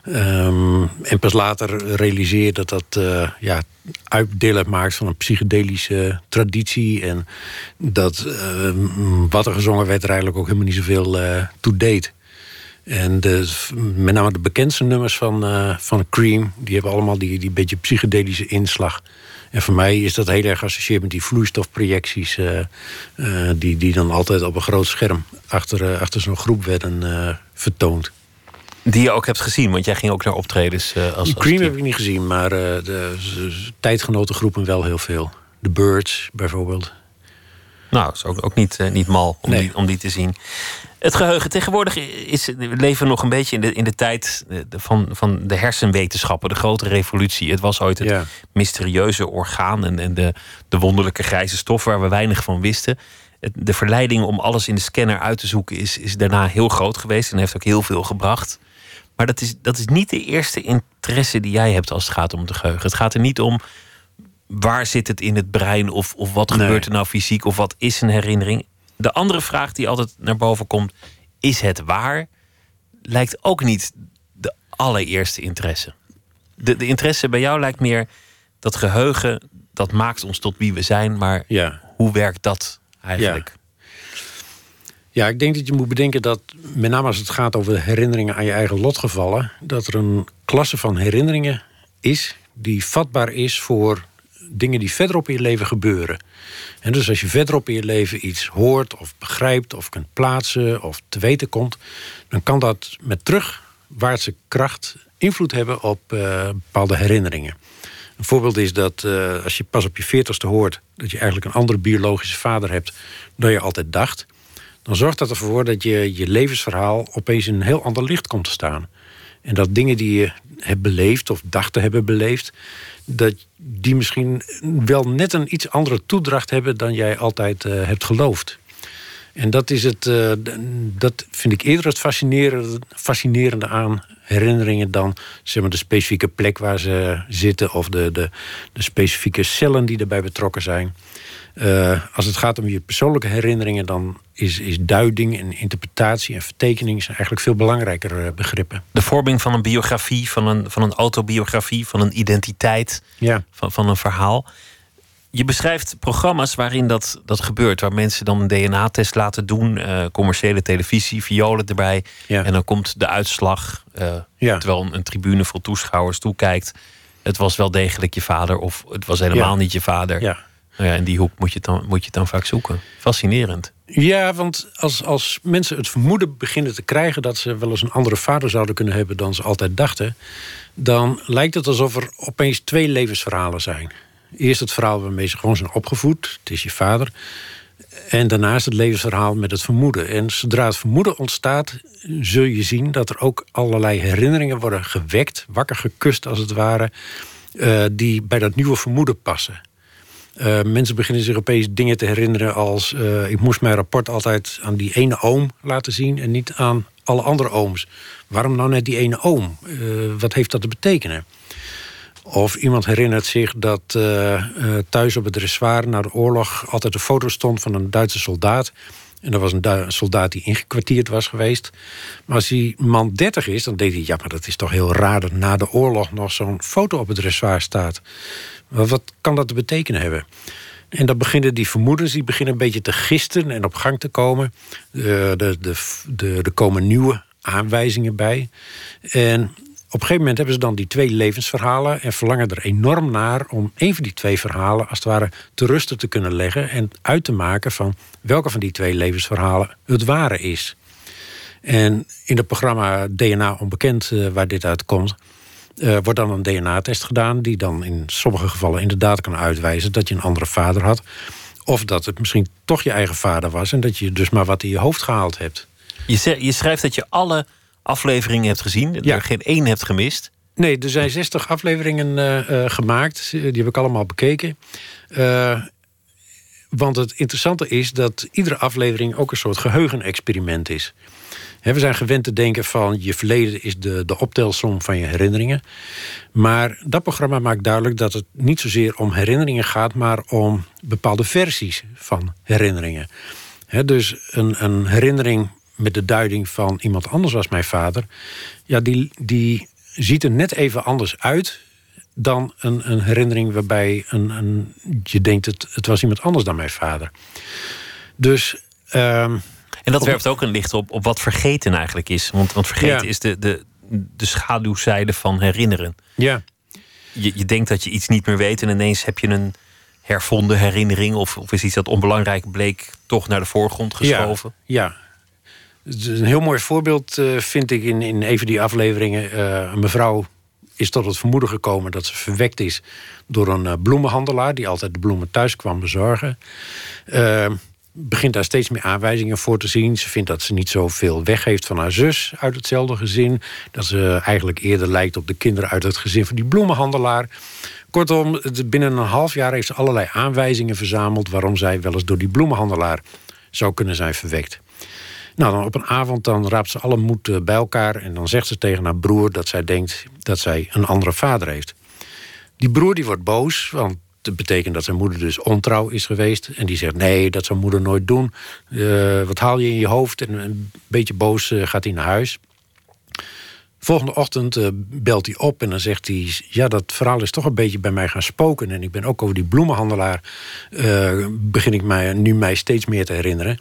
ehm, en pas later realiseer dat dat ja, uitdeel maakt van een psychedelische traditie. En dat ehm, wat er gezongen werd er eigenlijk ook helemaal niet zoveel toe deed. En met name de bekendste nummers van, van Cream... die hebben allemaal die, die beetje psychedelische inslag... En voor mij is dat heel erg geassocieerd met die vloeistofprojecties... Uh, uh, die, die dan altijd op een groot scherm achter, uh, achter zo'n groep werden vertoond. Die je ook hebt gezien, want jij ging ook naar optredens als, als Cream heb ik niet gezien, maar de, de tijdgenotengroepen wel heel veel. The Birds bijvoorbeeld. Nou, dat is ook, ook niet, niet mal om, die, om die te zien. Het geheugen. Tegenwoordig is, we leven nog een beetje in de, in de tijd van, van de hersenwetenschappen, de grote revolutie. Het was ooit het mysterieuze orgaan en, en de, de wonderlijke grijze stof waar we weinig van wisten. de verleiding om alles in de scanner uit te zoeken is, is daarna heel groot geweest en heeft ook heel veel gebracht. Maar dat is, dat is niet de eerste interesse die jij hebt als het gaat om het geheugen. Het gaat er niet om waar zit het in het brein of, of wat gebeurt er nou fysiek of wat is een herinnering. De andere vraag die altijd naar boven komt, is het waar? Lijkt ook niet de allereerste interesse. De, de interesse bij jou lijkt meer dat geheugen, dat maakt ons tot wie we zijn, maar ja. hoe werkt dat eigenlijk? Ja. ja, ik denk dat je moet bedenken dat, met name als het gaat over herinneringen aan je eigen lotgevallen, dat er een klasse van herinneringen is die vatbaar is voor dingen die verderop in je leven gebeuren. En dus als je verderop in je leven iets hoort of begrijpt of kunt plaatsen of te weten komt, dan kan dat met terugwaartse kracht invloed hebben op uh, bepaalde herinneringen. Een voorbeeld is dat uh, als je pas op je veertigste hoort dat je eigenlijk een andere biologische vader hebt dan je altijd dacht, dan zorgt dat ervoor dat je je levensverhaal opeens in een heel ander licht komt te staan. En dat dingen die je hebt beleefd of dacht te hebben beleefd, dat die misschien wel net een iets andere toedracht hebben dan jij altijd uh, hebt geloofd. En dat, is het, uh, dat vind ik eerder het fascinerende, fascinerende aan herinneringen dan zeg maar, de specifieke plek waar ze zitten of de, de, de specifieke cellen die erbij betrokken zijn. Uh, als het gaat om je persoonlijke herinneringen, dan is, is duiding en interpretatie en vertekening zijn eigenlijk veel belangrijker uh, begrippen. De vorming van een biografie, van een, van een autobiografie, van een identiteit, ja. van, van een verhaal. Je beschrijft programma's waarin dat, dat gebeurt, waar mensen dan een DNA-test laten doen, uh, commerciële televisie, violen erbij. Ja. En dan komt de uitslag, ja. terwijl een, een tribune vol toeschouwers toekijkt. Het was wel degelijk je vader, of het was helemaal niet je vader. Ja. Nou ja, in die hoek moet je, dan, moet je dan vaak zoeken. Fascinerend. Ja, want als, als mensen het vermoeden beginnen te krijgen dat ze wel eens een andere vader zouden kunnen hebben dan ze altijd dachten, dan lijkt het alsof er opeens twee levensverhalen zijn. Eerst het verhaal waarmee ze gewoon zijn opgevoed, het is je vader. En daarnaast het levensverhaal met het vermoeden. En zodra het vermoeden ontstaat, zul je zien dat er ook allerlei herinneringen worden gewekt, wakker gekust als het ware, uh, die bij dat nieuwe vermoeden passen. Uh, mensen beginnen zich opeens dingen te herinneren als... Uh, ik moest mijn rapport altijd aan die ene oom laten zien... en niet aan alle andere ooms. Waarom nou net die ene oom? Uh, wat heeft dat te betekenen? Of iemand herinnert zich dat thuis op het dressoir... na de oorlog altijd een foto stond van een Duitse soldaat... En dat was een soldaat die ingekwartierd was geweest. Maar als die man 30 is, dan denkt hij... ja, maar dat is toch heel raar dat na de oorlog nog zo'n foto op het dressoir staat. Wat kan dat te betekenen hebben? En dan beginnen die vermoedens die beginnen een beetje te gisten en op gang te komen. De, de, de, de, er komen nieuwe aanwijzingen bij. En op een gegeven moment hebben ze dan die twee levensverhalen en verlangen er enorm naar om een van die twee verhalen als het ware te rusten te kunnen leggen en uit te maken van welke van die twee levensverhalen het ware is. En in het programma DNA Onbekend, uh, waar dit uitkomt, uh, wordt dan een DNA-test gedaan, die dan in sommige gevallen inderdaad kan uitwijzen dat je een andere vader had. Of dat het misschien toch je eigen vader was en dat je dus maar wat in je hoofd gehaald hebt. Je, je schrijft dat je alle afleveringen hebt gezien, dat Ja. je geen één hebt gemist. Nee, er zijn 60 afleveringen eh, eh, gemaakt. Die heb ik allemaal bekeken. Eh, want het interessante is dat iedere aflevering ook een soort geheugenexperiment is. We zijn gewend te denken van je verleden is de, de optelsom van je herinneringen. Maar dat programma maakt duidelijk dat het niet zozeer om herinneringen gaat, maar om bepaalde versies van herinneringen. Dus een, een herinnering met de duiding van iemand anders was mijn vader. Ja, die, die ziet er net even anders uit dan een, een herinnering waarbij een, een, je denkt het, het was iemand anders dan mijn vader. Dus. ehm, En dat werpt ook een licht op, op wat vergeten eigenlijk is. Want, want vergeten Ja. is de, de, de schaduwzijde van herinneren. ja, Je, je denkt dat je iets niet meer weet en ineens heb je een hervonden herinnering. Of, of is iets dat onbelangrijk bleek toch naar de voorgrond geschoven. Ja. Is Een heel mooi voorbeeld eh, vind ik in, in een van die afleveringen. Eh, een mevrouw is tot het vermoeden gekomen dat ze verwekt is door een eh, bloemenhandelaar die altijd de bloemen thuis kwam bezorgen. Eh, begint daar steeds meer aanwijzingen voor te zien. Ze vindt dat ze niet zoveel weggeeft van haar zus uit hetzelfde gezin. Dat ze eigenlijk eerder lijkt op de kinderen uit het gezin van die bloemenhandelaar. Kortom, binnen een half jaar heeft ze allerlei aanwijzingen verzameld waarom zij wel eens door die bloemenhandelaar zou kunnen zijn verwekt. Nou, dan op een avond dan raapt ze alle moed eh, bij elkaar en dan zegt ze tegen haar broer dat zij denkt dat zij een andere vader heeft. Die broer die wordt boos, want betekent dat zijn moeder dus ontrouw is geweest. En die zegt: Nee, dat zou moeder nooit doen. Eh, wat haal je in je hoofd? En een beetje boos eh, gaat hij naar huis. Volgende ochtend eh, belt hij op en dan zegt hij: Ja, dat verhaal is toch een beetje bij mij gaan spoken. En ik ben ook over die bloemenhandelaar. begin ik mij, nu mij steeds meer te herinneren.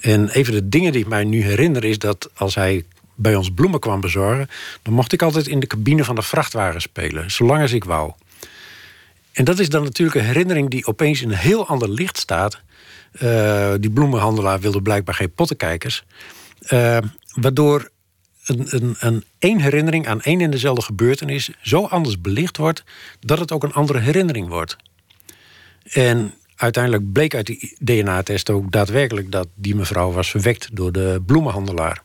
En een van de dingen die ik mij nu herinner is dat als hij bij ons bloemen kwam bezorgen. dan mocht ik altijd in de cabine van de vrachtwagen spelen, zolang als ik wou. En dat is dan natuurlijk een herinnering die opeens in een heel ander licht staat. Eh, die bloemenhandelaar wilde blijkbaar geen pottenkijkers. Eh, waardoor een, een, een één herinnering aan één en dezelfde gebeurtenis zo anders belicht wordt dat het ook een andere herinnering wordt. En uiteindelijk bleek uit die DNA-test ook daadwerkelijk dat die mevrouw was verwekt door de bloemenhandelaar.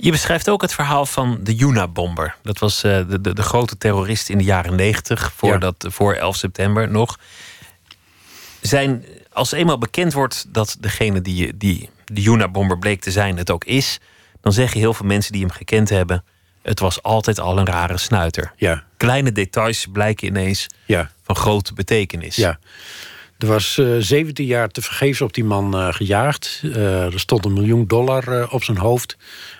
Je beschrijft ook het verhaal van de Yuna-bomber. Dat was eh, de, de, de grote terrorist in de jaren negentig, voor, dat- voor 11 september nog. Zijn, als eenmaal bekend wordt dat degene die, die de Yuna-bomber bleek te zijn het ook is, dan zeggen heel veel mensen die hem gekend hebben: het was altijd al een rare snuiter. Ja, Kleine details blijken ineens ja. van grote betekenis. Ja. Er was eh 17 jaar te vergeefs op die man eh, gejaagd. Er stond een miljoen dollar op zijn hoofd.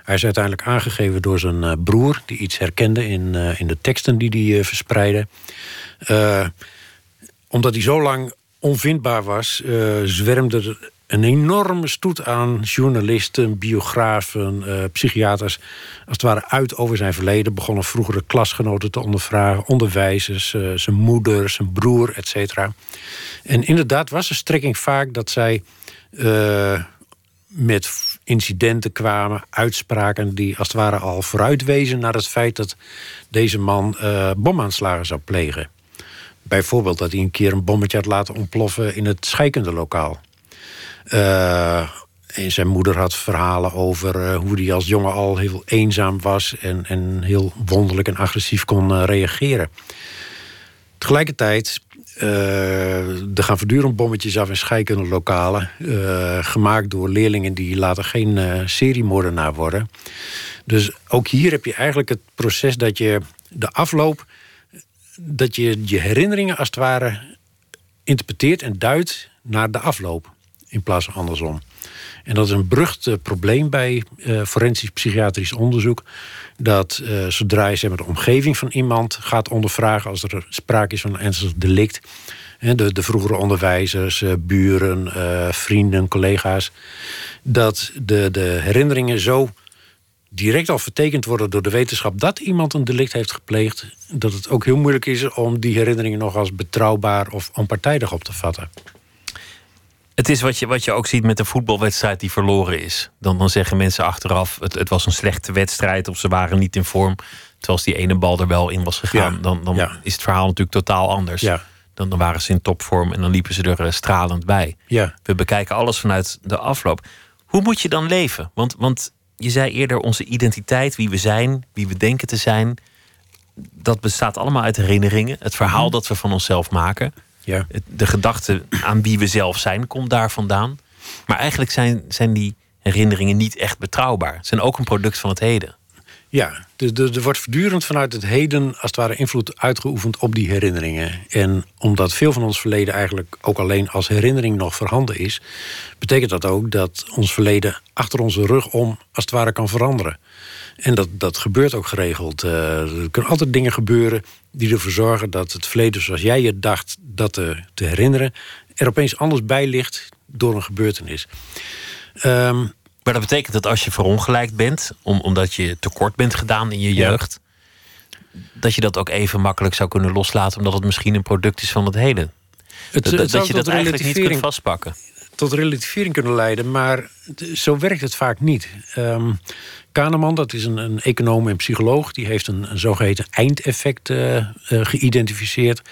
Hij is uiteindelijk aangegeven door zijn eh, broer, die iets herkende in, eh, in de teksten die hij eh, verspreidde. Omdat hij zo lang onvindbaar was, zwermde er een enorme stoet aan journalisten, biografen, psychiaters, als het ware uit over zijn verleden. Begonnen vroegere klasgenoten te ondervragen, onderwijzers, zijn moeder, zijn broer, et cetera. En inderdaad was de strekking vaak dat zij met incidenten kwamen, uitspraken die als het ware al vooruitwezen naar het feit dat deze man eh, bomaanslagen zou plegen. Bijvoorbeeld dat hij een keer een bommetje had laten ontploffen in het scheikundelokaal. Eh en zijn moeder had verhalen over eh, hoe hij als jongen al heel eenzaam was en, en heel wonderlijk en agressief kon reageren. Tegelijkertijd, er gaan voortdurend bommetjes af in scheikundelokalen. eh gemaakt door leerlingen die later geen eh seriemoordenaar worden. Dus ook hier heb je eigenlijk het proces dat je de afloop... dat je je herinneringen als het ware interpreteert en duidt naar de afloop. In plaats van andersom. En dat is een berucht eh, probleem bij eh, forensisch psychiatrisch onderzoek. Dat eh, zodra je zeg maar, de omgeving van iemand gaat ondervragen... als er sprake is van een ernstig delict... de, de vroegere onderwijzers, buren, vrienden, collega's... dat de, de herinneringen zo direct al vertekend worden door de wetenschap... dat iemand een delict heeft gepleegd... dat het ook heel moeilijk is om die herinneringen nog als betrouwbaar... of onpartijdig op te vatten. Het is wat je, wat je ook ziet met een voetbalwedstrijd die verloren is. Dan, dan zeggen mensen achteraf: het, het was een slechte wedstrijd of ze waren niet in vorm. Terwijl als die ene bal er wel in was gegaan, Ja, dan, dan ja. is het verhaal natuurlijk totaal anders. Ja. Dan, dan waren ze in topvorm en dan liepen ze er eh, stralend bij. We bekijken alles vanuit de afloop. Hoe moet je dan leven? Want, want je zei eerder: onze identiteit, wie we zijn, wie we denken te zijn. Dat bestaat allemaal uit herinneringen. Het verhaal Mhm. dat we van onszelf maken. Ja. De gedachte aan wie we zelf zijn komt daar vandaan. Maar eigenlijk zijn, zijn die herinneringen niet echt betrouwbaar. Ze zijn ook een product van het heden. Ja, dus er, er wordt voortdurend vanuit het heden als het ware invloed uitgeoefend op die herinneringen. En omdat veel van ons verleden eigenlijk ook alleen als herinnering nog voorhanden is, betekent dat ook dat ons verleden achter onze rug om als het ware kan veranderen. En dat, dat gebeurt ook geregeld. Eh, er kunnen altijd dingen gebeuren die ervoor zorgen dat het verleden zoals jij je dacht dat te, te herinneren, er opeens anders bij ligt door een gebeurtenis. Ehm, Maar dat betekent dat als je verongelijkt bent, om, omdat je tekort bent gedaan in je Ja. jeugd, dat je dat ook even makkelijk zou kunnen loslaten, omdat het misschien een product is van het heden. het, Dat, het dat zou je dat eigenlijk niet kunt vastpakken. tot relativering kunnen leiden, maar zo werkt het vaak niet. Ehm Kahneman, dat is een, een econoom en psycholoog, die heeft een, zogeheten eindeffect eh, eh, geïdentificeerd.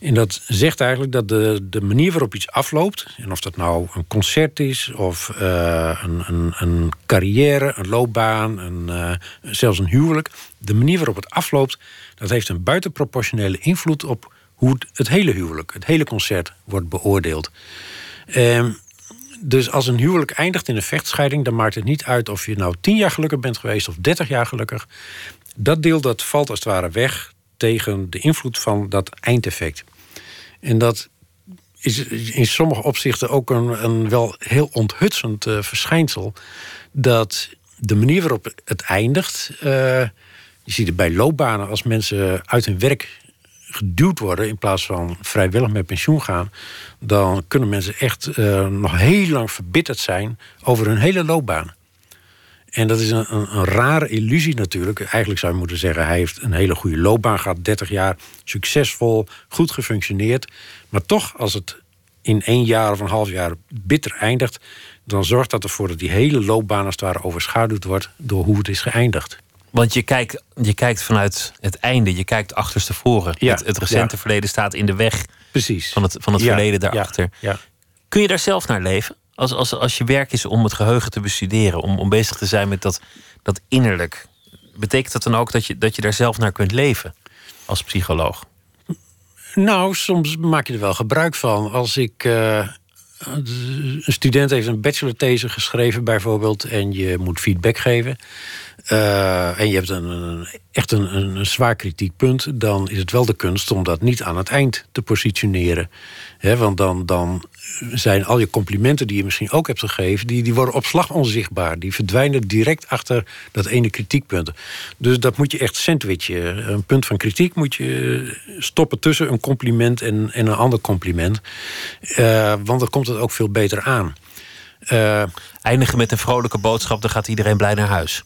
En dat zegt eigenlijk dat de, de manier waarop iets afloopt, en of dat nou een concert is, of eh, een, een, een carrière, een loopbaan, een, zelfs een huwelijk, de manier waarop het afloopt, dat heeft een buitenproportionele invloed op hoe het, het hele huwelijk, het hele concert wordt beoordeeld. Ehm, dus als een huwelijk eindigt in een vechtscheiding, dan maakt het niet uit of je nou tien jaar gelukkig bent geweest of dertig jaar gelukkig. Dat deel dat valt als het ware weg tegen de invloed van dat eindeffect. En dat is in sommige opzichten ook een, een wel heel onthutsend eh, verschijnsel. Dat de manier waarop het eindigt. eh, je ziet het bij loopbanen als mensen uit hun werk geduwd worden in plaats van vrijwillig met pensioen gaan, dan kunnen mensen echt eh, nog heel lang verbitterd zijn over hun hele loopbaan. En dat is een, een, een rare illusie natuurlijk. Eigenlijk zou je moeten zeggen, hij heeft een hele goede loopbaan gehad, 30 jaar, succesvol, goed gefunctioneerd. Maar toch, als het in één jaar of een half jaar bitter eindigt, dan zorgt dat ervoor dat die hele loopbaan als het ware overschaduwd wordt door hoe het is geëindigd. Want je kijkt, je kijkt vanuit het einde, je kijkt achterstevoren. Ja, Het, het recente ja. verleden staat in de weg Precies. van het, van het Ja, verleden daarachter. Kun je daar zelf naar leven? Als, als, als je werk is om het geheugen te bestuderen, om, om bezig te zijn met dat, dat innerlijk, betekent dat dan ook dat je, dat je daar zelf naar kunt leven als psycholoog? Nou, soms maak je er wel gebruik van. Als ik. eh, een student heeft een bachelorthese geschreven, bijvoorbeeld, en je moet feedback geven. eh, en je hebt een, een- echt een, een, zwaar kritiekpunt, dan is het wel de kunst om dat niet aan het eind te positioneren. Hè, want dan, dan zijn al je complimenten die je misschien ook hebt gegeven, die, die worden op slag onzichtbaar. Die verdwijnen direct achter dat ene kritiekpunt. Dus dat moet je echt sandwichen. Een punt van kritiek moet je stoppen tussen een compliment en, en een ander compliment. Eh, want dan komt het ook veel beter aan. Eh, Eindigen met een vrolijke boodschap, dan gaat iedereen blij naar huis.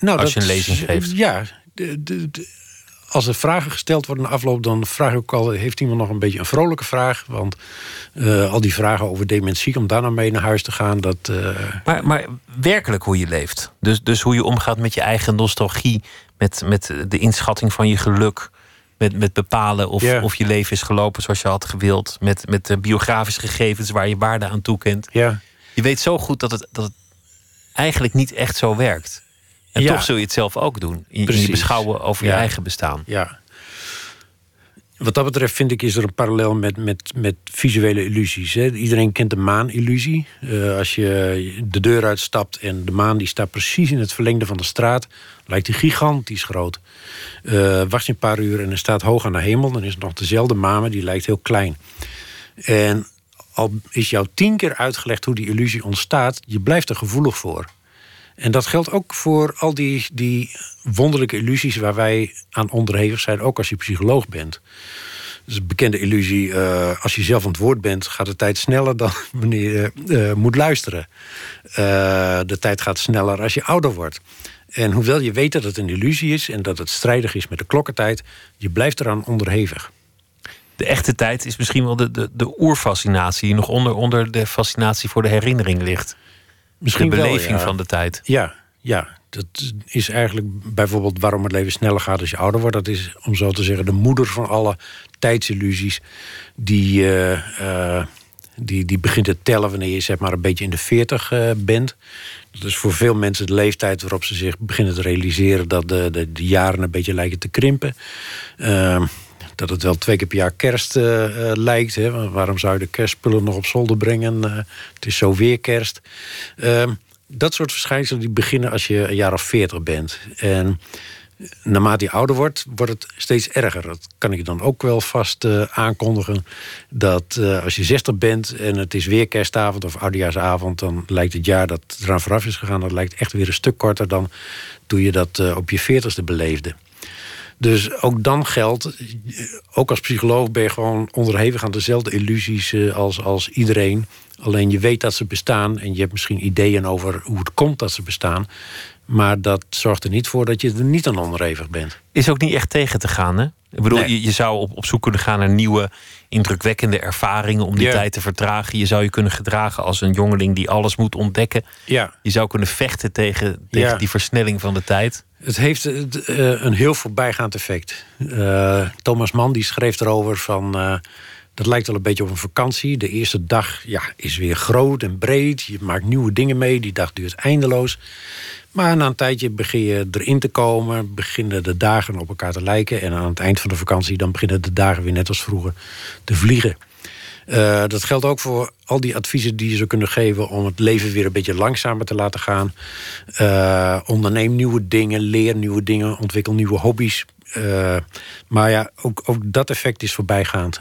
nou, Als je een lezing geeft. Ja. de- de- de- als er vragen gesteld worden na afloop, dan vraag ik ook al: heeft iemand nog een beetje een vrolijke vraag? Want eh, al die vragen over dementie, om daar nou mee naar huis te gaan, dat. eh, Maar, maar werkelijk hoe je leeft. Dus, dus hoe je omgaat met je eigen nostalgie, met, met de inschatting van je geluk. Met, met bepalen of, of je leven is gelopen zoals je had gewild. Met, met de biografische gegevens waar je waarde aan toekent. ja. Je weet zo goed dat het, dat het eigenlijk niet echt zo werkt. En Ja. toch zul je het zelf ook doen. In, in je beschouwen over je eigen bestaan. Ja. Wat dat betreft vind ik is er een parallel met, met, met visuele illusies. Hè. Iedereen kent de maanillusie. Eh als je de deur uitstapt en de maan die staat precies in het verlengde van de straat, lijkt die gigantisch groot. Eh wacht je een paar uur en hij staat hoog aan de hemel, dan is het nog dezelfde maan, maar die lijkt heel klein. En al is jou tien keer uitgelegd hoe die illusie ontstaat, je blijft er gevoelig voor. En dat geldt ook voor al die, die wonderlijke illusies waar wij aan onderhevig zijn, ook als je psycholoog bent. Dus een bekende illusie, eh, als je zelf aan het woord bent, gaat de tijd sneller dan wanneer je eh, moet luisteren. Eh, de tijd gaat sneller als je ouder wordt. En hoewel je weet dat het een illusie is en dat het strijdig is met de klokkentijd, je blijft eraan onderhevig. De echte tijd is misschien wel de, de, de oerfascinatie... die nog onder, onder de fascinatie voor de herinnering ligt. Misschien de wel, beleving ja. van de tijd. Ja, ja. Dat is eigenlijk bijvoorbeeld waarom het leven sneller gaat als je ouder wordt. Dat is, om zo te zeggen, de moeder van alle tijdsillusies. Die, eh, eh, die, die begint te tellen wanneer je zeg maar een beetje in de veertig eh, bent. Dat is voor veel mensen de leeftijd waarop ze zich beginnen te realiseren... dat de, de, de jaren een beetje lijken te krimpen. Dat het wel twee keer per jaar kerst eh, eh, lijkt. Hè? Waarom zou je de kerstspullen nog op zolder brengen? Eh, het is zo weer kerst. Ehm, dat soort verschijnselen die beginnen als je een jaar of veertig bent. En naarmate je ouder wordt, wordt het steeds erger. Dat kan ik dan ook wel vast aankondigen. Dat als je 60 bent en het is weer kerstavond of oudejaarsavond... dan lijkt het jaar dat eraan vooraf is gegaan... dat lijkt echt weer een stuk korter dan toen je dat op je veertigste beleefde. Dus ook dan geldt, ook als psycholoog ben je gewoon onderhevig aan dezelfde illusies als, als iedereen. Alleen je weet dat ze bestaan en je hebt misschien ideeën over hoe het komt dat ze bestaan. Maar dat zorgt er niet voor dat je er niet aan onderhevig bent. Is ook niet echt tegen te gaan, hè? Ik bedoel, Nee. je, je zou op, op zoek kunnen gaan naar nieuwe, indrukwekkende ervaringen om die Ja. tijd te vertragen. Je zou je kunnen gedragen als een jongeling die alles moet ontdekken. Ja, Je zou kunnen vechten tegen, tegen Ja. die versnelling van de tijd. het heeft eh, eh, een heel voorbijgaand effect. Eh, Thomas Mann die schreef erover van... dat lijkt wel een beetje op een vakantie. De eerste dag ja, is weer groot en breed. Je maakt nieuwe dingen mee. Die dag duurt eindeloos. Maar na een tijdje begin je erin te komen. Beginnen de dagen op elkaar te lijken. En aan het eind van de vakantie... dan beginnen de dagen weer net als vroeger te vliegen. Eh, dat geldt ook voor al die adviezen die je zou kunnen geven om het leven weer een beetje langzamer te laten gaan. Eh, onderneem nieuwe dingen, leer nieuwe dingen, ontwikkel nieuwe hobby's. Eh, maar ja, ook, ook dat effect is voorbijgaand.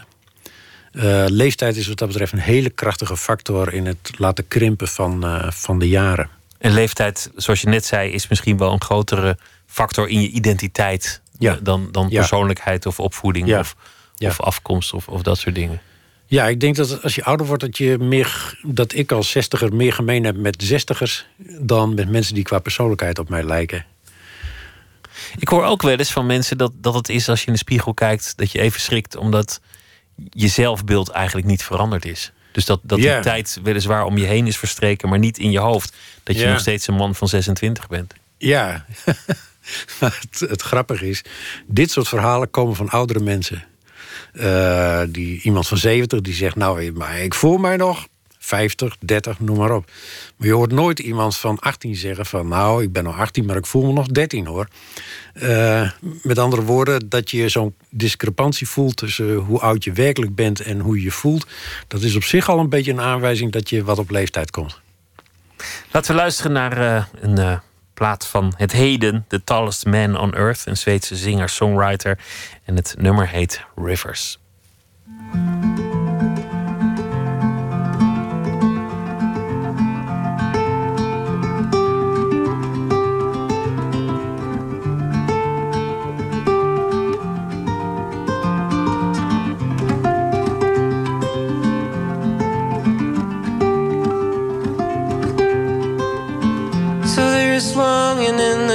Leeftijd is wat dat betreft een hele krachtige factor in het laten krimpen van, van de jaren. En leeftijd, zoals je net zei, is misschien wel een grotere factor in je identiteit Ja. eh, dan, dan Ja. persoonlijkheid of opvoeding Ja. Of, Ja. of afkomst of, of dat soort dingen. Ja, ik denk dat als je ouder wordt, dat, je meer, dat ik als zestiger meer gemeen heb met zestigers dan met mensen die qua persoonlijkheid op mij lijken. Ik hoor ook wel eens van mensen dat, dat het is als je in de spiegel kijkt, dat je even schrikt omdat je zelfbeeld eigenlijk niet veranderd is. Dus dat, dat Ja. die tijd weliswaar om je heen is verstreken, maar niet in je hoofd. Dat je nog steeds een man van 26 bent. Ja, het, het grappige is, dit soort verhalen komen van oudere mensen. Eh, die, iemand van 70 die zegt, nou, maar ik voel mij nog 50, 30, noem maar op. Maar je hoort nooit iemand van 18 zeggen van, nou, ik ben nog 18, maar ik voel me nog 13 hoor. Eh, met andere woorden, dat je zo'n discrepantie voelt tussen hoe oud je werkelijk bent en hoe je je voelt, dat is op zich al een beetje een aanwijzing dat je wat op leeftijd komt. Laten we luisteren naar eh, een eh, plaat van het heden, The Tallest Man on Earth, een Zweedse zinger-songwriter. En het nummer heet Rivers.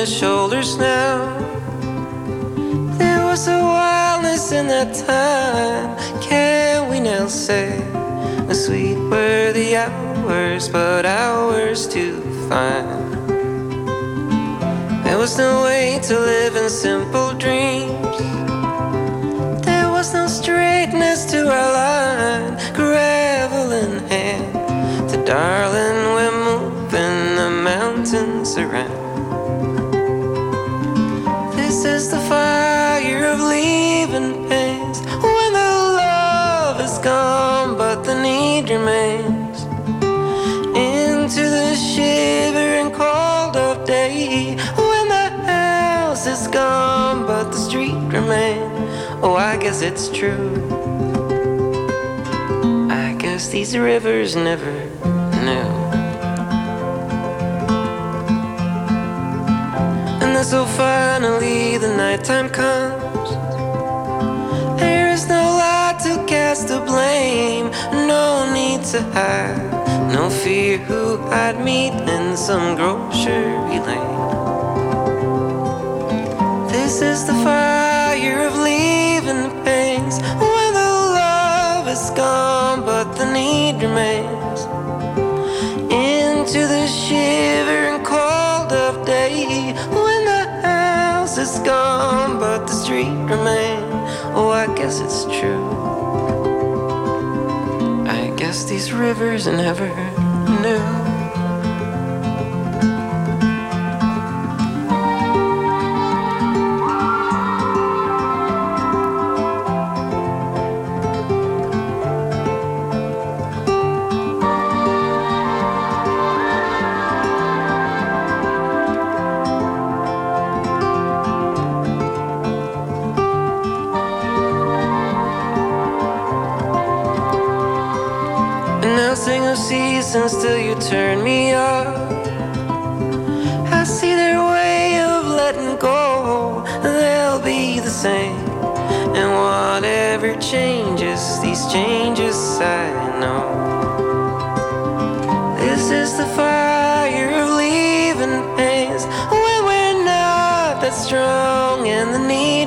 Shoulders now. There was a wildness in that time. Can we now say the sweet were the hours, but hours to find? There was no way to live in simple dreams. There was no straightness to our line, gravel in hand. To darling, we're moving the mountains around. Is the fire of leaving pains when the love is gone, but the need remains. Into the shivering cold of day when the house is gone, but the street remains. Oh, I guess it's true. I guess these rivers never knew. And then so finally the nighttime comes. There is no light to cast the blame, no need to hide, no fear who I'd meet in some grocery lane. This is the fire of leaving pains when the love is gone, but the need remains. Into the shivering street remains. Oh, I guess it's true. I guess these rivers never knew. Seasons till you turn me up. I see their way of letting go, they'll be the same. And whatever changes, these changes I know. This is the fire of leaving pains when we're not that strong and the need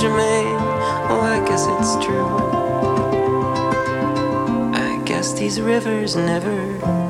the remain. Oh, I guess it's true. I guess these rivers never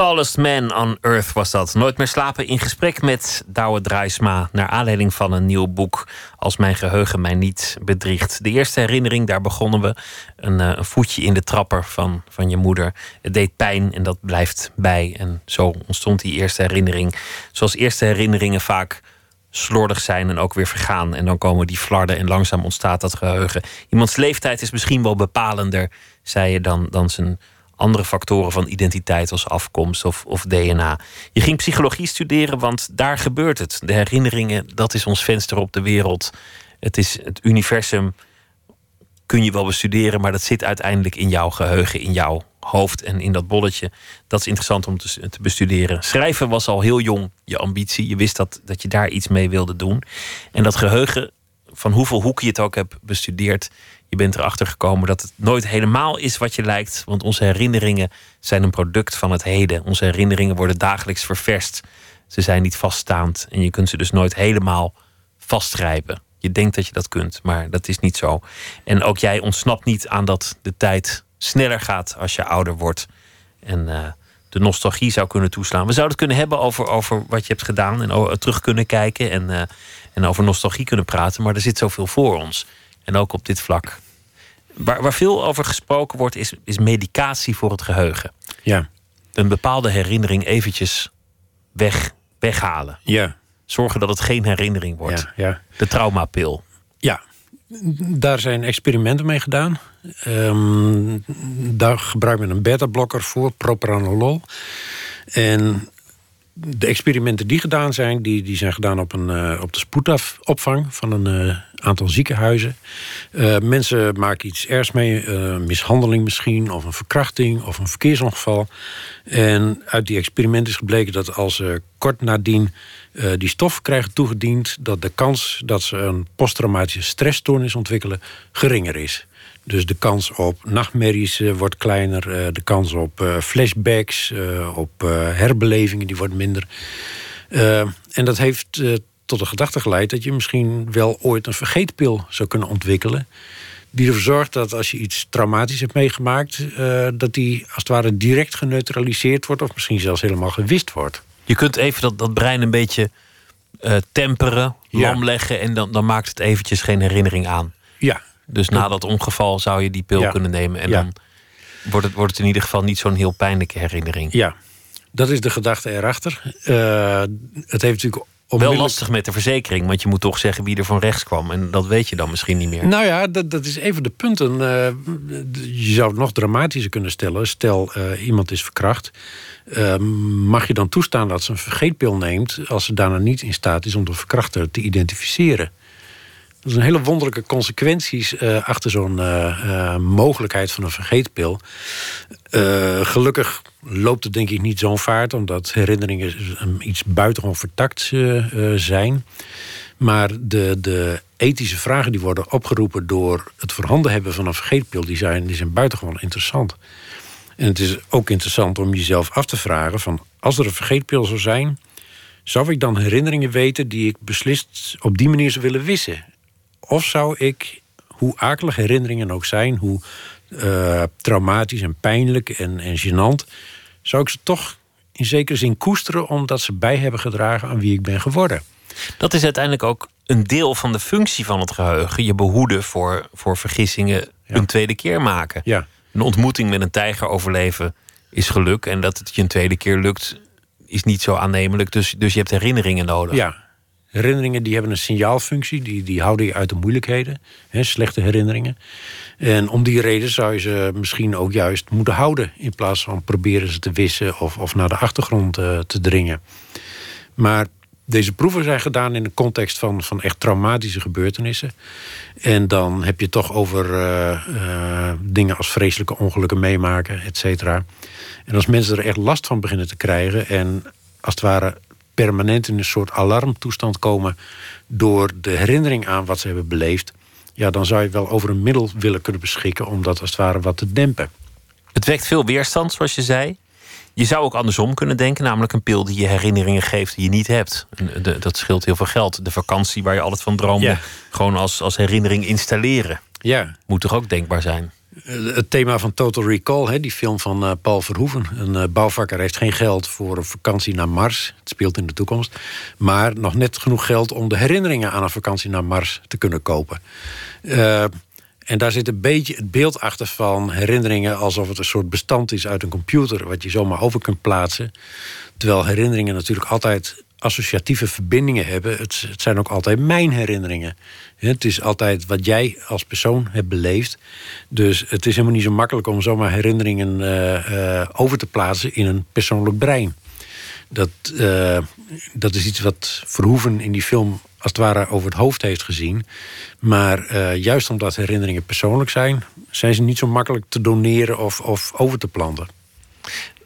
Tallest Man on Earth was dat. Nooit meer slapen in gesprek met Douwe Draaisma. Naar aanleiding van een nieuw boek. Als mijn geheugen mij niet bedriegt. De eerste herinnering, daar begonnen we. Een, eh, een voetje in de trapper van, van je moeder. Het deed pijn en dat blijft bij. En zo ontstond die eerste herinnering. Zoals eerste herinneringen vaak slordig zijn en ook weer vergaan. En dan komen die flarden en langzaam ontstaat dat geheugen. Iemands leeftijd is misschien wel bepalender, zei je, dan, dan zijn andere factoren van identiteit als afkomst of, of DNA. Je ging psychologie studeren, want daar gebeurt het. De herinneringen, dat is ons venster op de wereld. Het is het universum. Kun je wel bestuderen, maar dat zit uiteindelijk in jouw geheugen, in jouw hoofd en in dat bolletje. Dat is interessant om te, te bestuderen. Schrijven was al heel jong je ambitie. Je wist dat, dat je daar iets mee wilde doen. En dat geheugen, van hoeveel hoeken je het ook hebt bestudeerd, je bent erachter gekomen dat het nooit helemaal is wat je lijkt. Want onze herinneringen zijn een product van het heden. Onze herinneringen worden dagelijks ververst. Ze zijn niet vaststaand en je kunt ze dus nooit helemaal vastgrijpen. Je denkt dat je dat kunt, maar dat is niet zo. En ook jij ontsnapt niet aan dat de tijd sneller gaat als je ouder wordt. En uh, de nostalgie zou kunnen toeslaan. We zouden het kunnen hebben over, over wat je hebt gedaan en terug kunnen kijken en, uh, en over nostalgie kunnen praten. Maar er zit zoveel voor ons. En ook op dit vlak. Waar, waar veel over gesproken wordt, is, is medicatie voor het geheugen. Ja. Een bepaalde herinnering eventjes weg, weghalen. Ja. Zorgen dat het geen herinnering wordt. Ja, ja. De traumapil. Ja, daar zijn experimenten mee gedaan. Um, daar gebruikt men een beta-blokker voor, propranolol. En de experimenten die gedaan zijn, die, die zijn gedaan op, een, uh, op de spoedopvang van een uh, aantal ziekenhuizen. Uh, mensen maken iets ergs mee, mishandeling misschien, of een verkrachting of een verkeersongeval. En uit die experimenten is gebleken dat als ze kort nadien die stof krijgen toegediend, dat de kans dat ze een posttraumatische stressstoornis ontwikkelen geringer is. Dus de kans op nachtmerries uh, wordt kleiner. Uh, de kans op uh, flashbacks, op herbelevingen, die wordt minder. en dat heeft tot de gedachte geleid dat je misschien wel ooit een vergeetpil zou kunnen ontwikkelen. Die ervoor zorgt dat als je iets traumatisch hebt meegemaakt, dat die als het ware direct geneutraliseerd wordt, of misschien zelfs helemaal gewist wordt. Je kunt even dat, dat brein een beetje temperen, lam ja. leggen en dan, dan maakt het eventjes geen herinnering aan. Ja, dus na dat ongeval zou je die pil ja. kunnen nemen. En ja. dan wordt het, wordt het in ieder geval niet zo'n heel pijnlijke herinnering. Ja, dat is de gedachte erachter. Uh, het heeft natuurlijk Wel lastig met de verzekering, want je moet toch zeggen wie er van rechts kwam. En dat weet je dan misschien niet meer. Nou ja, dat, dat is even de punten. Uh, je zou het nog dramatischer kunnen stellen. Stel, uh, iemand is verkracht. Uh, mag je dan toestaan dat ze een vergeetpil neemt... als ze daarna niet in staat is om de verkrachter te identificeren? Er zijn hele wonderlijke consequenties uh, achter zo'n uh, uh, mogelijkheid van een vergeetpil. gelukkig loopt het denk ik niet zo'n vaart, omdat herinneringen iets buitengewoon vertakt zijn. Maar de, de ethische vragen die worden opgeroepen door het voorhanden hebben van een vergeetpil, die zijn buitengewoon interessant. En het is ook interessant om jezelf af te vragen: van als er een vergeetpil zou zijn, zou ik dan herinneringen weten die ik beslist op die manier zou willen wissen? Of zou ik, hoe akelig herinneringen ook zijn, hoe eh, traumatisch en pijnlijk en, en gênant, zou ik ze toch in zekere zin koesteren omdat ze bij hebben gedragen aan wie ik ben geworden. Dat is uiteindelijk ook een deel van de functie van het geheugen. Je behoeden voor, voor vergissingen een tweede keer maken. Ja. Een ontmoeting met een tijger overleven is geluk. En dat het je een tweede keer lukt, is niet zo aannemelijk. Dus, dus je hebt herinneringen nodig. Ja, herinneringen die hebben een signaalfunctie. Die, die houden je uit de moeilijkheden. Hè, slechte herinneringen. En om die reden zou je ze misschien ook juist moeten houden. In plaats van proberen ze te wissen of, of naar de achtergrond eh, te dringen. Maar deze proeven zijn gedaan in de context van, van echt traumatische gebeurtenissen. En dan heb je toch over eh, eh, dingen als vreselijke ongelukken meemaken, et cetera. En als mensen er echt last van beginnen te krijgen en als het ware permanent in een soort alarmtoestand komen door de herinnering aan wat ze hebben beleefd, ja, dan zou je wel over een middel willen kunnen beschikken om dat als het ware wat te dempen. Het wekt veel weerstand, zoals je zei. Je zou ook andersom kunnen denken, namelijk een pil die je herinneringen geeft die je niet hebt. En de- dat scheelt heel veel geld. De vakantie waar je altijd van droomde, Ja. gewoon als, als herinnering installeren. Ja, Moet toch ook denkbaar zijn? Eh, Het thema van Total Recall, hè, die film van eh, Paul Verhoeven. Een eh, bouwvakker heeft geen geld voor een vakantie naar Mars. Het speelt in de toekomst. Maar nog net genoeg geld om de herinneringen aan een vakantie naar Mars te kunnen kopen. En daar zit een beetje het beeld achter van herinneringen alsof het een soort bestand is uit een computer, wat je zomaar over kunt plaatsen. Terwijl herinneringen natuurlijk altijd associatieve verbindingen hebben. Het, het zijn ook altijd mijn herinneringen. Het is altijd wat jij als persoon hebt beleefd. Dus het is helemaal niet zo makkelijk om zomaar herinneringen eh, eh, over te plaatsen in een persoonlijk brein. Dat, eh, dat is iets wat Verhoeven in die film als het ware over het hoofd heeft gezien. Maar juist omdat herinneringen persoonlijk zijn, zijn ze niet zo makkelijk te doneren of, of over te planten.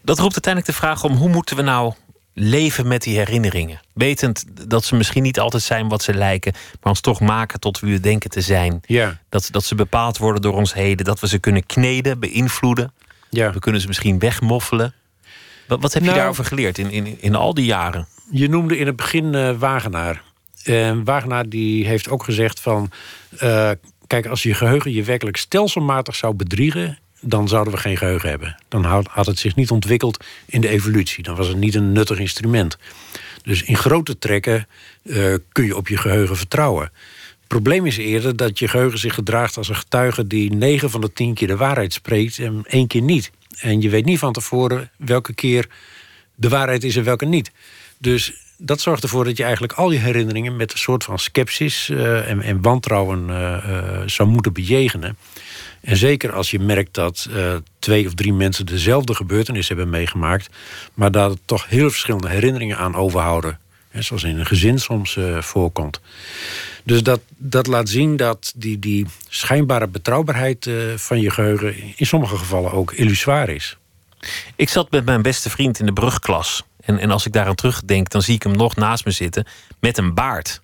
Dat roept uiteindelijk de vraag om hoe moeten we nou leven met die herinneringen? Wetend dat ze misschien niet altijd zijn wat ze lijken, maar ons toch maken tot wie we denken te zijn. Ja, Dat, dat ze bepaald worden door ons heden, dat we ze kunnen kneden, beïnvloeden. ja. We kunnen ze misschien wegmoffelen. Wat, wat heb je Nou- daarover geleerd in, in, in al die jaren? Je noemde in het begin eh, Wagenaar. En Wagenaar die heeft ook gezegd van... eh, kijk, als je geheugen je werkelijk stelselmatig zou bedriegen... dan zouden we geen geheugen hebben. Dan had, het zich niet ontwikkeld in de evolutie. Dan was het niet een nuttig instrument. Dus in grote trekken eh, kun je op je geheugen vertrouwen. Het probleem is eerder dat je geheugen zich gedraagt als een getuige... die 9 van de 10 keer de waarheid spreekt en één keer niet. En je weet niet van tevoren welke keer de waarheid is en welke niet. Dus dat zorgt ervoor dat je eigenlijk al je herinneringen met een soort van sceptisch eh, en, en wantrouwen eh, zou moeten bejegenen. En zeker als je merkt dat eh, twee of drie mensen dezelfde gebeurtenis hebben meegemaakt, maar daar toch heel verschillende herinneringen aan overhouden. Hè, zoals in een gezin soms eh, voorkomt. Dus dat, dat laat zien dat die, die schijnbare betrouwbaarheid eh, van je geheugen in sommige gevallen ook illusoir is. Ik zat met mijn beste vriend in de brugklas. En, en als ik daaraan terugdenk, dan zie ik hem nog naast me zitten met een baard.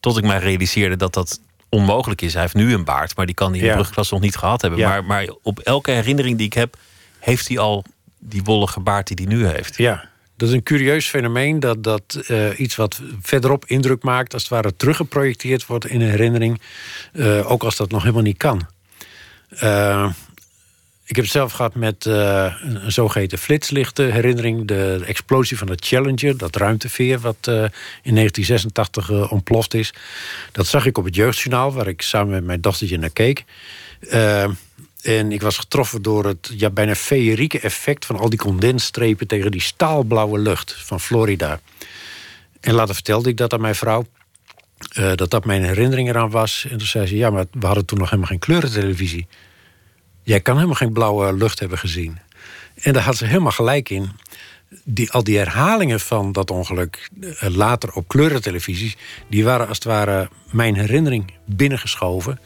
Tot ik mij realiseerde dat dat onmogelijk is. Hij heeft nu een baard, maar die kan hij in de brugklas nog niet gehad hebben. Maar, maar op elke herinnering die ik heb, heeft hij al die wollige baard die hij nu heeft. Ja, dat is een curieus fenomeen dat, dat eh, iets wat verderop indruk maakt, als het ware teruggeprojecteerd wordt in een herinnering, eh, ook als dat nog helemaal niet kan. Eh, ik heb het zelf gehad met eh, een zogeheten flitslichten herinnering, de explosie van de Challenger, dat ruimteveer wat eh, in 1986 eh, ontploft is. Dat zag ik op het jeugdjournaal, waar ik samen met mijn dochtertje naar keek. En ik was getroffen door het ja, bijna feerieke effect van al die condensstrepen tegen die staalblauwe lucht van Florida. En later vertelde ik dat aan mijn vrouw. dat dat mijn herinnering eraan was. En toen zei ze: Ja, maar we hadden toen nog helemaal geen kleurentelevisie. Jij kan helemaal geen blauwe lucht hebben gezien. En daar had ze helemaal gelijk in. Die, al die herhalingen van dat ongeluk eh, later op kleurentelevisie... die waren als het ware mijn herinnering binnengeschoven.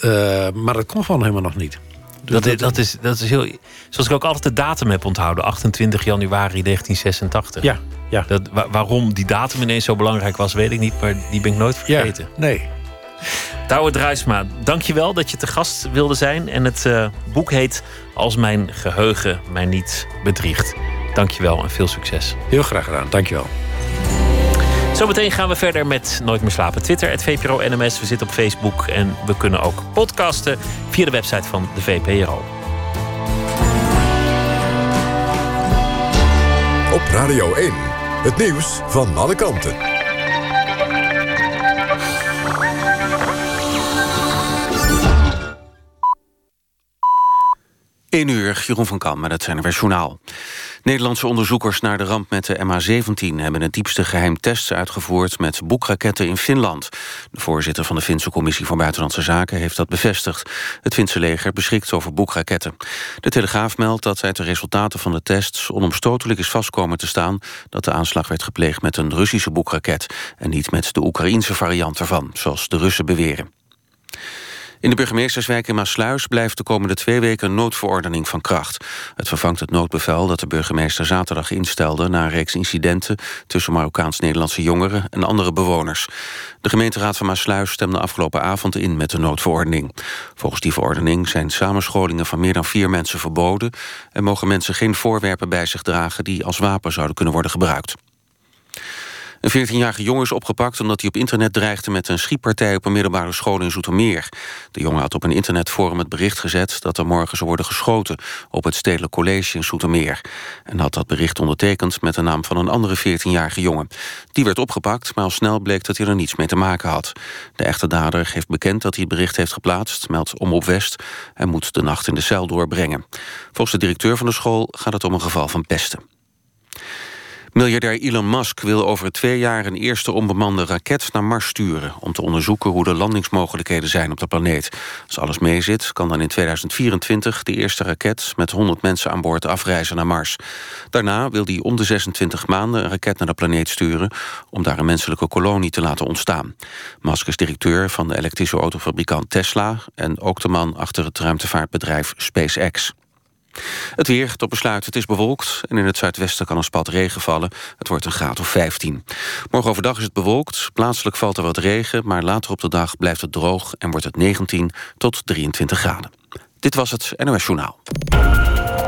Eh, maar dat kon gewoon helemaal nog niet. Dus Dat, dit- dat, is, dat is heel. Zoals ik ook altijd de datum heb onthouden: 28 januari 1986. Ja, ja. Dat, wa- waarom die datum ineens zo belangrijk was, weet ik niet, maar die ben ik nooit ja, vergeten. nee. Douwe Druisma, dankjewel dat je te gast wilde zijn. En het eh, boek heet Als mijn geheugen mij niet bedriegt. Dankjewel en veel succes. Heel graag gedaan, dankjewel. Zometeen gaan we verder met Nooit meer slapen. Twitter, het VPRO NMS. We zitten op Facebook en we kunnen ook podcasten via de website van de VPRO. Op Radio 1. Het nieuws van alle kanten. 1 uur, Jeroen van Kam met het NRW Journaal. Nederlandse onderzoekers naar de ramp met de MH17... hebben het diepste geheim tests uitgevoerd met boekraketten in Finland. De voorzitter van de Finse Commissie voor Buitenlandse Zaken heeft dat bevestigd. Het Finse leger beschikt over boekraketten. De Telegraaf meldt dat uit de resultaten van de tests... onomstotelijk is vastkomen te staan dat de aanslag werd gepleegd met een Russische boekraket... en niet met de Oekraïense variant ervan, zoals de Russen beweren. In de burgemeesterswijk in Maasluis blijft de komende twee weken een noodverordening van kracht. Het vervangt het noodbevel dat de burgemeester zaterdag instelde... na een reeks incidenten tussen Marokkaans-Nederlandse jongeren en andere bewoners. De gemeenteraad van Maasluis stemde afgelopen avond in met de noodverordening. Volgens die verordening zijn samenscholingen van meer dan vier mensen verboden... en mogen mensen geen voorwerpen bij zich dragen die als wapen zouden kunnen worden gebruikt. Een 14-jarige jongen is opgepakt omdat hij op internet dreigde met een schietpartij op een middelbare school in Zoetermeer. De jongen had op een internetforum het bericht gezet dat er morgen zou worden geschoten op het Stedelijk College in Zoetermeer. En had dat bericht ondertekend met de naam van een andere 14-jarige jongen. Die werd opgepakt, maar al snel bleek dat hij er niets mee te maken had. De echte dader geeft bekend dat hij het bericht heeft geplaatst, meldt Omroep West en moet de nacht in de cel doorbrengen. Volgens de directeur van de school gaat het om een geval van pesten. Miljardair Elon Musk wil over twee jaar een eerste onbemande raket naar Mars sturen... om te onderzoeken hoe de landingsmogelijkheden zijn op de planeet. Als alles meezit, kan dan in 2024 de eerste raket... met 100 mensen aan boord afreizen naar Mars. Daarna wil hij om de 26 maanden een raket naar de planeet sturen... om daar een menselijke kolonie te laten ontstaan. Musk is directeur van de elektrische autofabrikant Tesla... en ook de man achter het ruimtevaartbedrijf SpaceX. Het weer tot besluit, het is bewolkt en in het zuidwesten kan een spat regen vallen. Het wordt een graad of 15. Morgen overdag is het bewolkt, plaatselijk valt er wat regen... maar later op de dag blijft het droog en wordt het 19 tot 23 graden. Dit was het NOS Journaal.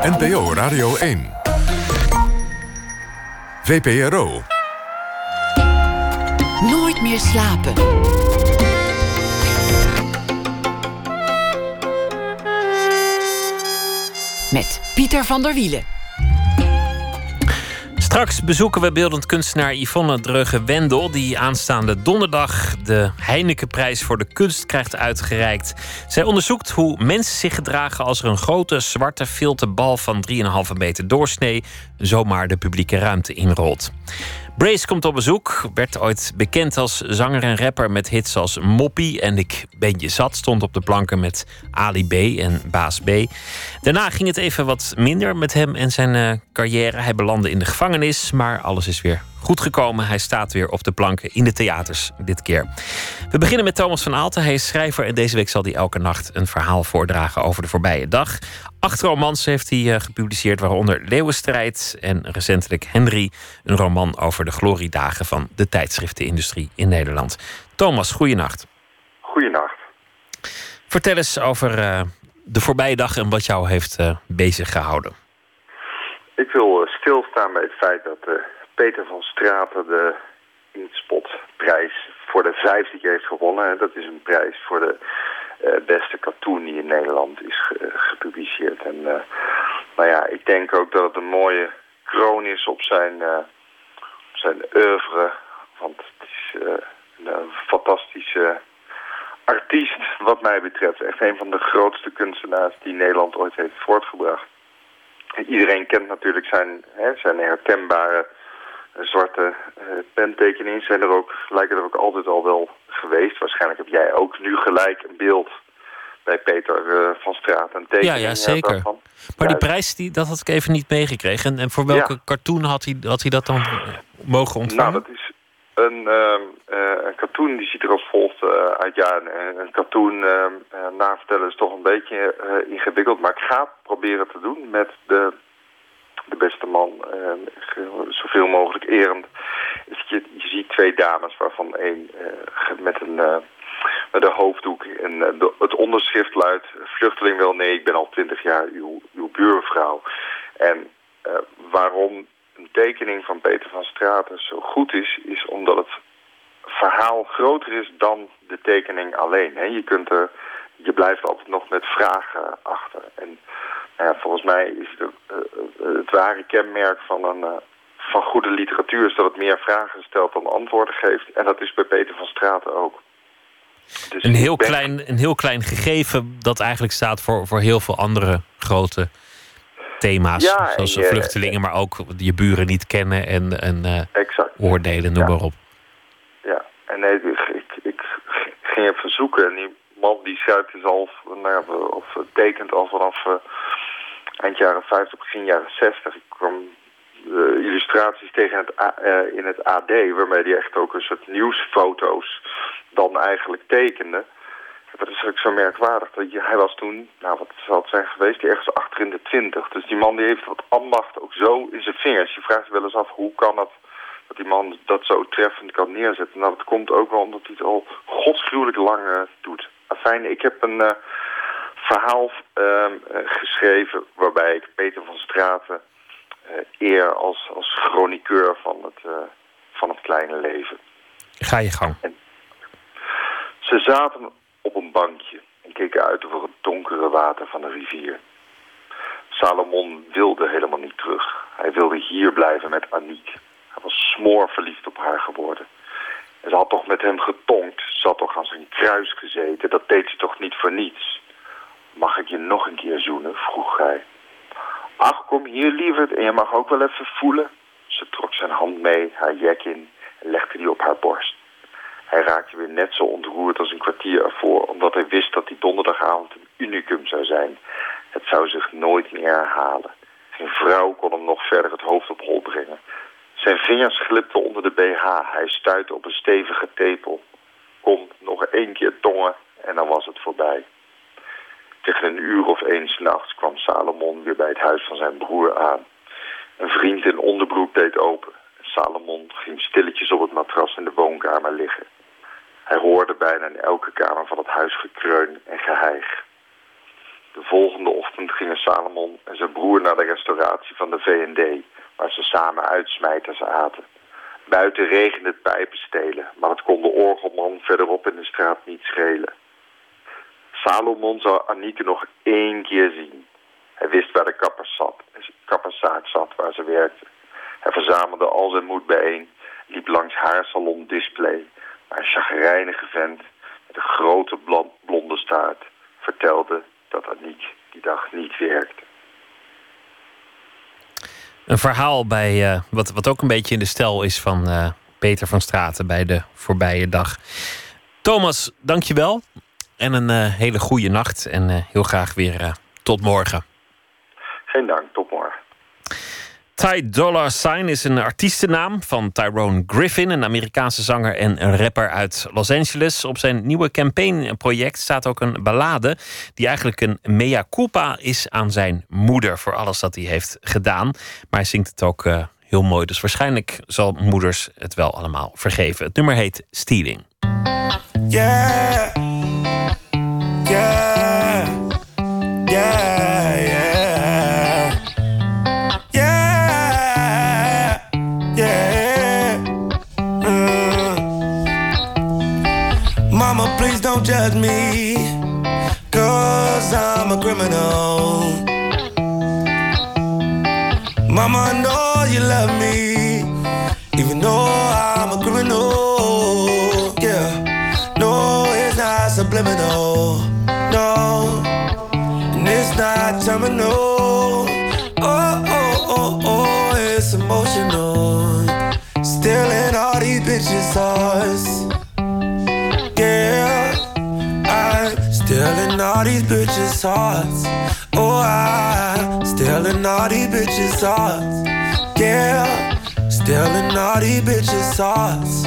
NPO Radio 1. VPRO. Nooit meer slapen. Met Pieter van der Wielen. Straks bezoeken we beeldend kunstenaar Yvonne Dreugen-Wendel... die aanstaande donderdag de Heinekenprijs voor de kunst krijgt uitgereikt. Zij onderzoekt hoe mensen zich gedragen... als er een grote zwarte filterbal van 3,5 meter doorsnee... zomaar de publieke ruimte inrolt. Brace komt op bezoek. Werd ooit bekend als zanger en rapper met hits als Moppie en Ik ben je zat. Stond op de planken met Ali B en Baas B. Daarna ging het even wat minder met hem en zijn uh, carrière. Hij belandde in de gevangenis, maar alles is weer goed gekomen. Hij staat weer op de planken in de theaters dit keer. We beginnen met Thomas van Aalten. Hij is schrijver en deze week zal hij elke nacht een verhaal voordragen over de voorbije dag. Acht romans heeft hij eh, gepubliceerd, waaronder Leeuwenstrijd en recentelijk Henry, een roman over de gloriedagen van de tijdschriftenindustrie in Nederland. Thomas, goeienacht. Goeienacht. Vertel eens over uh, de voorbije dag en wat jou heeft uh, bezig gehouden. Ik wil stilstaan bij het feit dat Peter van Straten de Inspotprijs voor de vijfde keer heeft gewonnen. Dat is een prijs voor de uh, beste cartoon die in Nederland is gepubliceerd. En uh, nou ja, ik denk ook dat het een mooie kroon is op zijn, uh, op zijn oeuvre. Want het is een fantastische artiest wat mij betreft. Echt een van de grootste kunstenaars die Nederland ooit heeft voortgebracht. Iedereen kent natuurlijk zijn, hè, zijn herkenbare zwarte uh, pentekeningen zijn er ook, lijken er ook altijd al wel geweest. Waarschijnlijk heb jij ook nu gelijk een beeld bij Peter uh, van Straat een tekening. Ja, ja zeker. Daarvan. Maar die prijs, die, dat had ik even niet meegekregen. En, en voor welke ja. cartoon had hij, had hij dat dan mogen ontvangen? Nou, dat is een, uh, een cartoon die ziet er als volgt uit. Ja, een, een cartoon navertellen is toch een beetje ingewikkeld. Maar ik ga proberen te doen met de de beste man, uh, zoveel mogelijk erend. Is je, ziet twee dames waarvan één uh, met een uh, met een hoofddoek en de, het onderschrift luidt vluchteling wel nee, ik ben al twintig jaar uw, uw buurvrouw. En waarom een tekening van Peter van Straten zo goed is, is omdat het verhaal groter is dan de tekening alleen. Hè. Je, kunt er, je blijft altijd nog met vragen achter. En nou ja, volgens mij is het, eh, eh, het ware kenmerk van, een, eh, van goede literatuur... is dat het meer vragen stelt dan antwoorden geeft. En dat is bij Peter van Straten ook. Dus Een heel, ben- klein, een heel klein gegeven dat eigenlijk staat voor, voor heel veel andere grote thema's. Ja, zoals je- vluchtelingen, maar ook je buren niet kennen en, en Exact. oordelen, noem Ja. maar op. Ja, en nee, ik, ik, ik ging even zoeken en man die schrijft dus al, nou of tekent al vanaf eh, eind jaren 50, begin jaren 60. Ik kwam eh, illustraties tegen het eh, in het AD, waarmee hij echt ook een soort nieuwsfoto's dan eigenlijk tekende. Dat is ook zo merkwaardig. Dat je, hij was toen, nou wat zal het zijn geweest, die ergens achter in de twintig. Dus die man die heeft wat ambacht ook zo in zijn vingers. Je vraagt je wel eens af, hoe kan het dat die man dat zo treffend kan neerzetten. Nou, dat komt ook wel omdat hij het al godsgruwelijk lang doet. Afijn, ik heb een eh, verhaal ehm, eh, geschreven waarbij ik Peter van Straten eh, eer als, als chroniqueur van het, eh, van het kleine leven. Ga je gang. Ze zaten op een bankje en keken uit over het donkere water van de rivier. Salomon wilde helemaal niet terug. Hij wilde hier blijven met Aniek. Hij was smoorverliefd op haar geworden. En ze had toch met hem getonkt. Ze had toch aan zijn kruis gezeten. Dat deed ze toch niet voor niets. Mag ik je nog een keer zoenen? vroeg hij. Ach, kom hier, lieverd, en je mag ook wel even voelen. Ze trok zijn hand mee, haar jek in en legde die op haar borst. Hij raakte weer net zo ontroerd als een kwartier ervoor, omdat hij wist dat die donderdagavond een unicum zou zijn. Het zou zich nooit meer herhalen. Geen vrouw kon hem nog verder het hoofd op hol brengen. Zijn vingers glipten onder de BH. Hij stuitte op een stevige tepel. Kom, nog één keer tongen en dan was het voorbij. Tegen een uur of één s'nachts kwam Salomon weer bij het huis van zijn broer aan. Een vriend in onderbroek deed open. Salomon ging stilletjes op het matras in de woonkamer liggen. Hij hoorde bijna in elke kamer van het huis gekreun en geheig. De volgende ochtend gingen Salomon en zijn broer naar de restauratie van de V&D, waar ze samen uitsmijters aten. Buiten regende het pijpenstelen, maar het kon de orgelman verderop in de straat niet schelen. Salomon zou Anieke nog één keer zien. Hij wist waar de kapperszaak zat waar ze werkte. Hij verzamelde al zijn moed bijeen, liep langs haar salon display, waar een chagrijnige vent met een grote blond- blonde staart vertelde dat Aniek die dag niet werkte. Een verhaal bij, eh, wat, wat ook een beetje in de stijl is van eh, Peter van Straten bij de voorbije dag. Thomas, dankjewel. En een eh, hele goede nacht. En heel graag weer tot morgen. Geen dank. Ty Dolla Sign is een artiestennaam van Tyrone Griffin, een Amerikaanse zanger en rapper uit Los Angeles. Op zijn nieuwe campaignproject staat ook een ballade die eigenlijk een mea culpa is aan zijn moeder voor alles dat hij heeft gedaan. Maar hij zingt het ook eh, heel mooi, dus waarschijnlijk zal moeders het wel allemaal vergeven. Het nummer heet Stealing. Don't judge me. Cause I'm a criminal. Mama, I know you love me. Even though I'm a criminal. Yeah. No, it's not subliminal. No. And it's not terminal. Oh, oh, oh, oh, it's emotional. Stealing all these bitches' hearts. All these bitches' hearts. Oh, I'm stealing all these bitches' hearts. Yeah. Stealing all these bitches' hearts.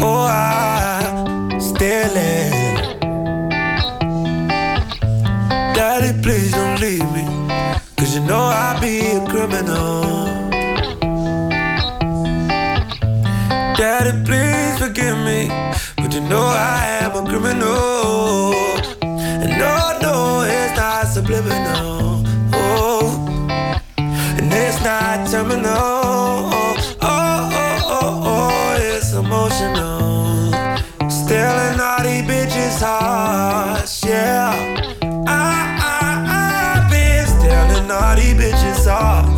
Oh, I'm stealing. Daddy, please don't leave me. Cause you know I'll be a criminal. Daddy, please forgive me. But you know I am a criminal. No, no, it's not subliminal. Oh, and it's not terminal. Oh, oh, oh, oh, oh, it's emotional. Stealing in all these bitches' hearts, yeah. I, I, I've been stealing all these bitches' hearts.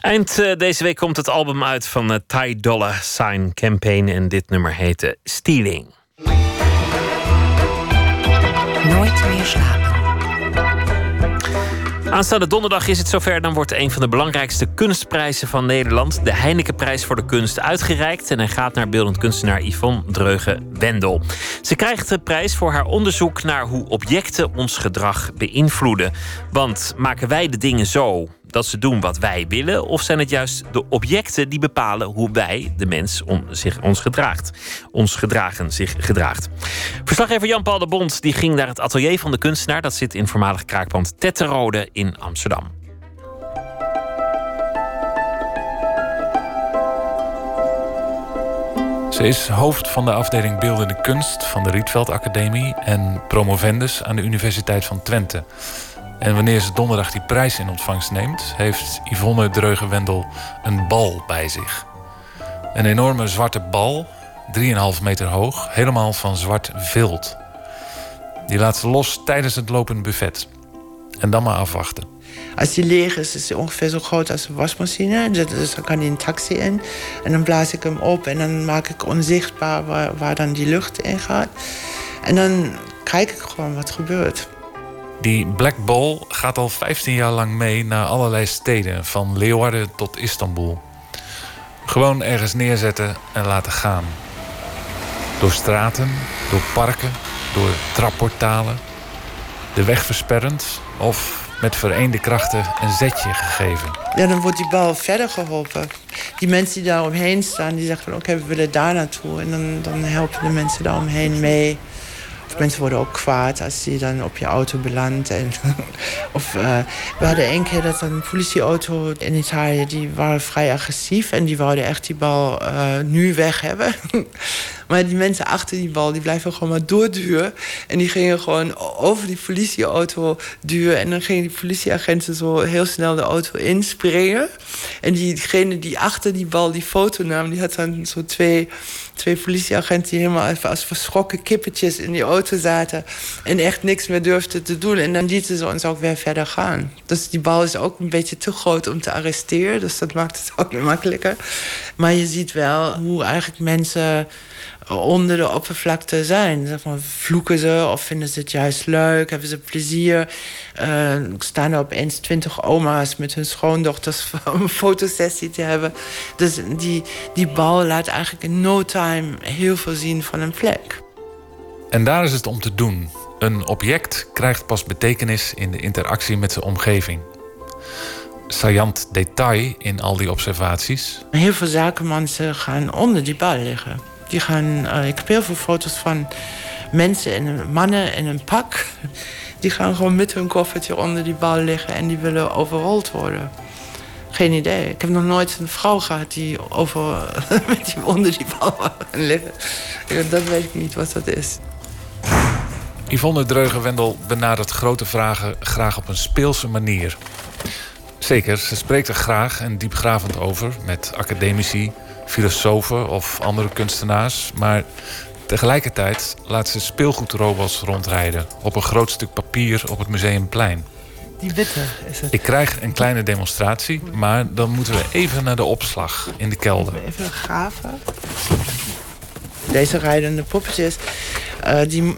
Eind eh, deze week komt het album uit van het Ty Dolla Sign Campaign. En dit nummer heette Stealing. Nooit meer slapen. Aanstaande donderdag is het zover. Dan wordt een van de belangrijkste kunstprijzen van Nederland, de Heinekenprijs voor de kunst, uitgereikt. En hij gaat naar beeldend kunstenaar Yvonne Dreugen-Wendel. Ze krijgt de prijs voor haar onderzoek naar hoe objecten ons gedrag beïnvloeden. Want maken wij de dingen zo dat ze doen wat wij willen? Of zijn het juist de objecten die bepalen hoe wij, de mens, on- zich, ons gedraagt? Ons gedragen zich gedraagt. Verslaggever Jan-Paul de Bond die ging naar het atelier van de kunstenaar. Dat zit in voormalig kraakpand Tetterode in Amsterdam. Ze is hoofd van de afdeling Beeldende Kunst van de Rietveld Academie en promovendus aan de Universiteit van Twente. En wanneer ze donderdag die prijs in ontvangst neemt, heeft Yvonne Dreugen-Wendel een bal bij zich. Een enorme zwarte bal, 3,5 meter hoog, helemaal van zwart vilt. Die laat ze los tijdens het lopende buffet. En dan maar afwachten. Als die leeg is, is hij ongeveer zo groot als een wasmachine. Dus dus dan kan hij een taxi in. En dan blaas ik hem op en dan maak ik onzichtbaar waar, waar dan die lucht in gaat. En dan kijk ik gewoon wat gebeurt. Die Black Ball gaat al 15 jaar lang mee naar allerlei steden, van Leeuwarden tot Istanbul. Gewoon ergens neerzetten en laten gaan. Door straten, door parken, door trapportalen. De weg versperrend of met vereende krachten een zetje gegeven. Ja, dan wordt die bal verder geholpen. Die mensen die daar omheen staan, die zeggen van oké, we willen daar naartoe. En dan, dan helpen de mensen daar omheen mee. Mensen worden ook kwaad als die dan op je auto belandt. En, of eh, we hadden één keer dat een politieauto in Italië, die waren vrij agressief. En die wouden echt die bal eh, nu weg hebben. maar die mensen achter die bal, die blijven gewoon maar doorduwen. En die gingen gewoon over die politieauto duwen. En dan gingen die politieagenten zo heel snel de auto inspringen. En diegene die achter die bal die foto nam, die had dan zo twee, twee politieagenten die helemaal even als verschrokken kippetjes in die auto zaten. En echt niks meer durfden te doen. En dan lieten ze ons ook weer verder gaan. Dus die bal is ook een beetje te groot om te arresteren. Dus dat maakt het ook niet makkelijker. Maar je ziet wel hoe eigenlijk mensen onder de oppervlakte zijn. Zeg maar, vloeken ze of vinden ze het juist leuk? Hebben ze plezier? Eh, staan er opeens twintig oma's met hun schoondochters om een fotosessie te hebben. Dus die, die bal laat eigenlijk in no time heel veel zien van een plek. En daar is het om te doen. Een object krijgt pas betekenis in de interactie met zijn omgeving. Saillant detail in al die observaties. Heel veel zakenmensen gaan onder die bal liggen. Die gaan, eh, ik heb heel veel foto's van mensen en mannen in een pak. Die gaan gewoon met hun koffertje onder die bal liggen en die willen overrold worden. Geen idee. Ik heb nog nooit een vrouw gehad die, over, met die onder die bal gaan liggen. Dat weet ik niet wat dat is. Yvonne Dreugen-Wendel benadert grote vragen graag op een speelse manier. Zeker, ze spreekt er graag en diepgravend over met academici, filosofen of andere kunstenaars. Maar tegelijkertijd laat ze speelgoedrobots rondrijden op een groot stuk papier op het museumplein. Die witte is het. Ik krijg een kleine demonstratie, maar dan moeten we even naar de opslag in de kelder. Even graven. Deze rijdende poppetjes, eh, die,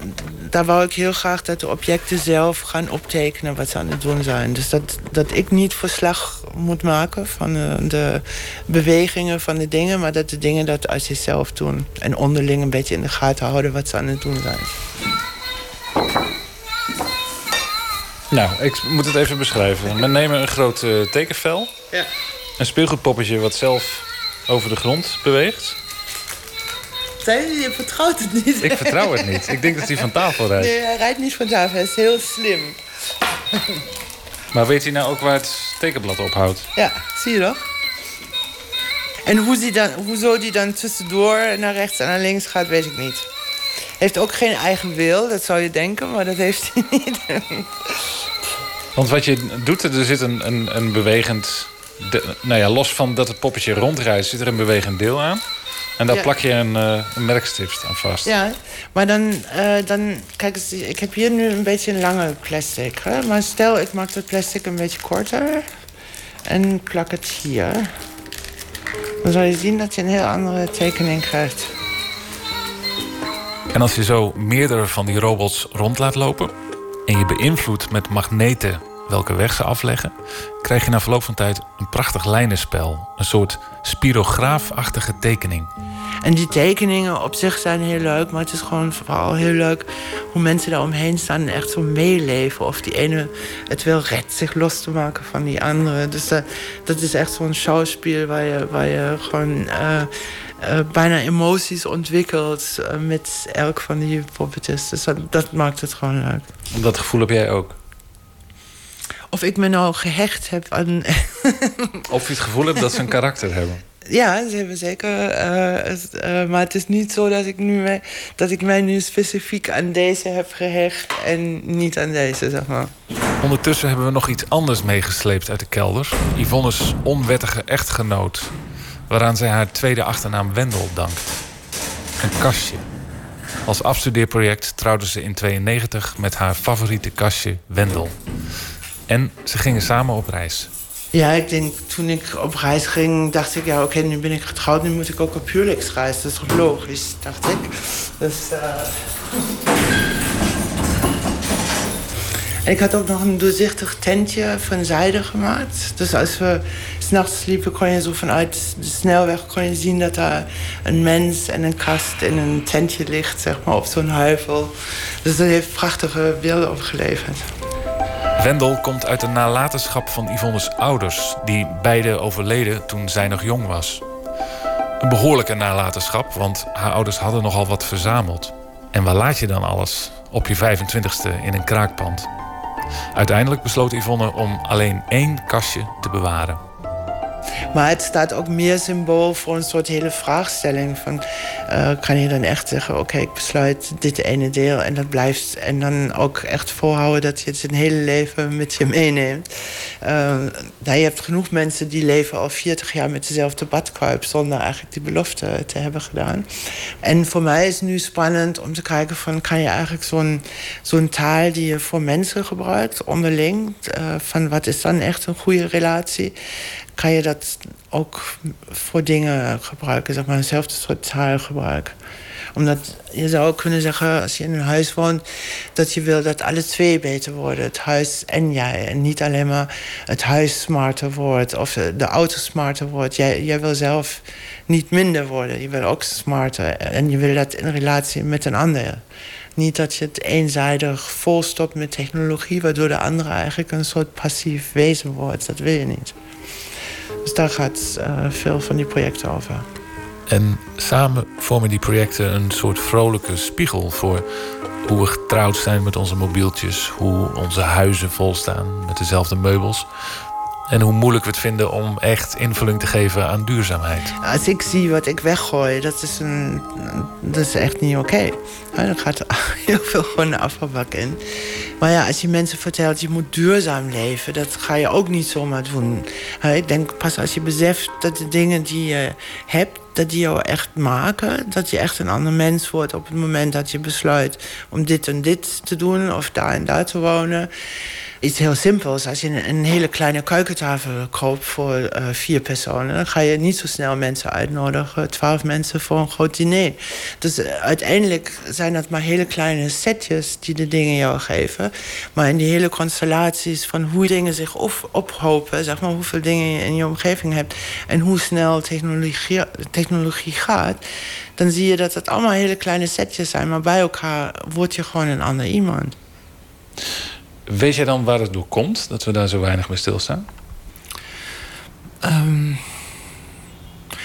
daar wou ik heel graag dat de objecten zelf gaan optekenen wat ze aan het doen zijn. Dus dat, dat ik niet verslag moet maken van eh, de bewegingen van de dingen, maar dat de dingen dat uit zichzelf doen. En onderling een beetje in de gaten houden wat ze aan het doen zijn. Nou, ik moet het even beschrijven. We nemen een groot eh, tekenvel. Ja. Een speelgoedpoppetje wat zelf over de grond beweegt. Je, je vertrouwt het niet. Ik vertrouw het niet. Ik denk dat hij van tafel rijdt. Nee, hij rijdt niet van tafel. Hij is heel slim. Maar weet hij nou ook waar het tekenblad ophoudt? Ja, zie je toch? En hoe die dan, hoezo die dan tussendoor naar rechts en naar links gaat, weet ik niet. Heeft ook geen eigen wil, dat zou je denken, maar dat heeft hij niet. Want wat je doet, er zit een, een, een bewegend... de- nou ja, los van dat het poppetje rondrijdt, zit er een bewegend deel aan. En daar Ja. plak je een, eh, een merkstift aan vast. Ja, maar dan, eh, dan kijk eens, ik heb hier nu een beetje een lange plastic. Hè? Maar stel, ik maak dat plastic een beetje korter en plak het hier. Dan zal je zien dat je een heel andere tekening krijgt. En als je zo meerdere van die robots rond laat lopen... en je beïnvloedt met magneten welke weg ze afleggen... krijg je na verloop van tijd een prachtig lijnenspel. Een soort spirograafachtige tekening. En die tekeningen op zich zijn heel leuk, maar het is gewoon vooral heel leuk hoe mensen daar omheen staan en echt zo meeleven. Of die ene het wil redt zich los te maken van die andere. Dus eh, dat is echt zo'n schouwspel waar je, waar je gewoon eh, eh, bijna emoties ontwikkelt met elk van die poppetjes. Dus dat, dat maakt het gewoon leuk. Dat gevoel heb jij ook. Of ik me nou gehecht heb aan Of je het gevoel hebt dat ze een karakter hebben. Ja, ze hebben zeker. eh, het, eh, maar het is niet zo dat ik, nu mij, dat ik mij nu specifiek aan deze heb gehecht en niet aan deze, zeg maar. Ondertussen hebben we nog iets anders meegesleept uit de kelder. Yvonne's onwettige echtgenoot. Waaraan zij haar tweede achternaam Wendel dankt. Een kastje. Als afstudeerproject trouwde ze in 92 met haar favoriete kastje Wendel. En ze gingen samen op reis. Ja, ik denk toen ik op reis ging, dacht ik, ja, oké, nu ben ik getrouwd, nu moet ik ook op huwelijksreis. Dat is logisch, dacht ik. Dus. En ik had ook nog een doorzichtig tentje van zijde gemaakt. Dus als we s'nachts sliepen, kon je zo vanuit de snelweg kon je zien dat daar een mens en een kast in een tentje ligt, zeg maar, op zo'n heuvel. Dus dat heeft prachtige beelden opgeleverd. Wendel komt uit de nalatenschap van Yvonne's ouders, die beide overleden toen zij nog jong was. Een behoorlijke nalatenschap, want haar ouders hadden nogal wat verzameld. En waar laat je dan alles? Op je 25ste in een kraakpand. Uiteindelijk besloot Yvonne om alleen één kastje te bewaren. Maar het staat ook meer symbool voor een soort hele vraagstelling. Van, eh, kan je dan echt zeggen, oké, ik besluit dit ene deel en dat blijft. En dan ook echt volhouden dat je het zijn hele leven met je meeneemt. Eh, je hebt genoeg mensen die leven al 40 jaar met dezelfde badkuip... zonder eigenlijk die belofte te hebben gedaan. En voor mij is nu spannend om te kijken van... kan je eigenlijk zo'n zo'n taal die je voor mensen gebruikt, onderling... eh, van wat is dan echt een goede relatie kan je dat ook voor dingen gebruiken, zeg maar, eenzelfde soort taal gebruiken. Omdat je zou kunnen zeggen, als je in een huis woont, dat je wil dat alle twee beter worden. Het huis en jij. En niet alleen maar het huis smarter wordt of de auto smarter wordt. Jij, jij wil zelf niet minder worden. Je wil ook smarter. En je wil dat in relatie met een ander. Niet dat je het eenzijdig volstopt met technologie, waardoor de andere eigenlijk een soort passief wezen wordt. Dat wil je niet. Dus daar gaat eh, veel van die projecten over. En samen vormen die projecten een soort vrolijke spiegel voor hoe we getrouwd zijn met onze mobieltjes, hoe onze huizen vol staan met dezelfde meubels. En hoe moeilijk we het vinden om echt invulling te geven aan duurzaamheid. Als ik zie wat ik weggooi, dat is, een, dat is echt niet oké. Dan gaat heel veel gewoon de afvalbak in. Maar ja, als je mensen vertelt, je moet duurzaam leven... dat ga je ook niet zomaar doen. Ik denk pas als je beseft dat de dingen die je hebt... dat die jou echt maken. Dat je echt een ander mens wordt op het moment dat je besluit... om dit en dit te doen of daar en daar te wonen... iets heel simpels. Als je een, hele kleine keukentafel koopt voor eh, vier personen, dan ga je niet zo snel mensen uitnodigen, twaalf mensen voor een groot diner. Dus eh, uiteindelijk zijn dat maar hele kleine setjes die de dingen jou geven. Maar in die hele constellaties van hoe dingen zich op, ophopen, zeg maar, hoeveel dingen je in je omgeving hebt en hoe snel technologie, technologie gaat, dan zie je dat het allemaal hele kleine setjes zijn, maar bij elkaar word je gewoon een ander iemand. Weet jij dan waar het door komt dat we daar zo weinig bij stilstaan? Ehm,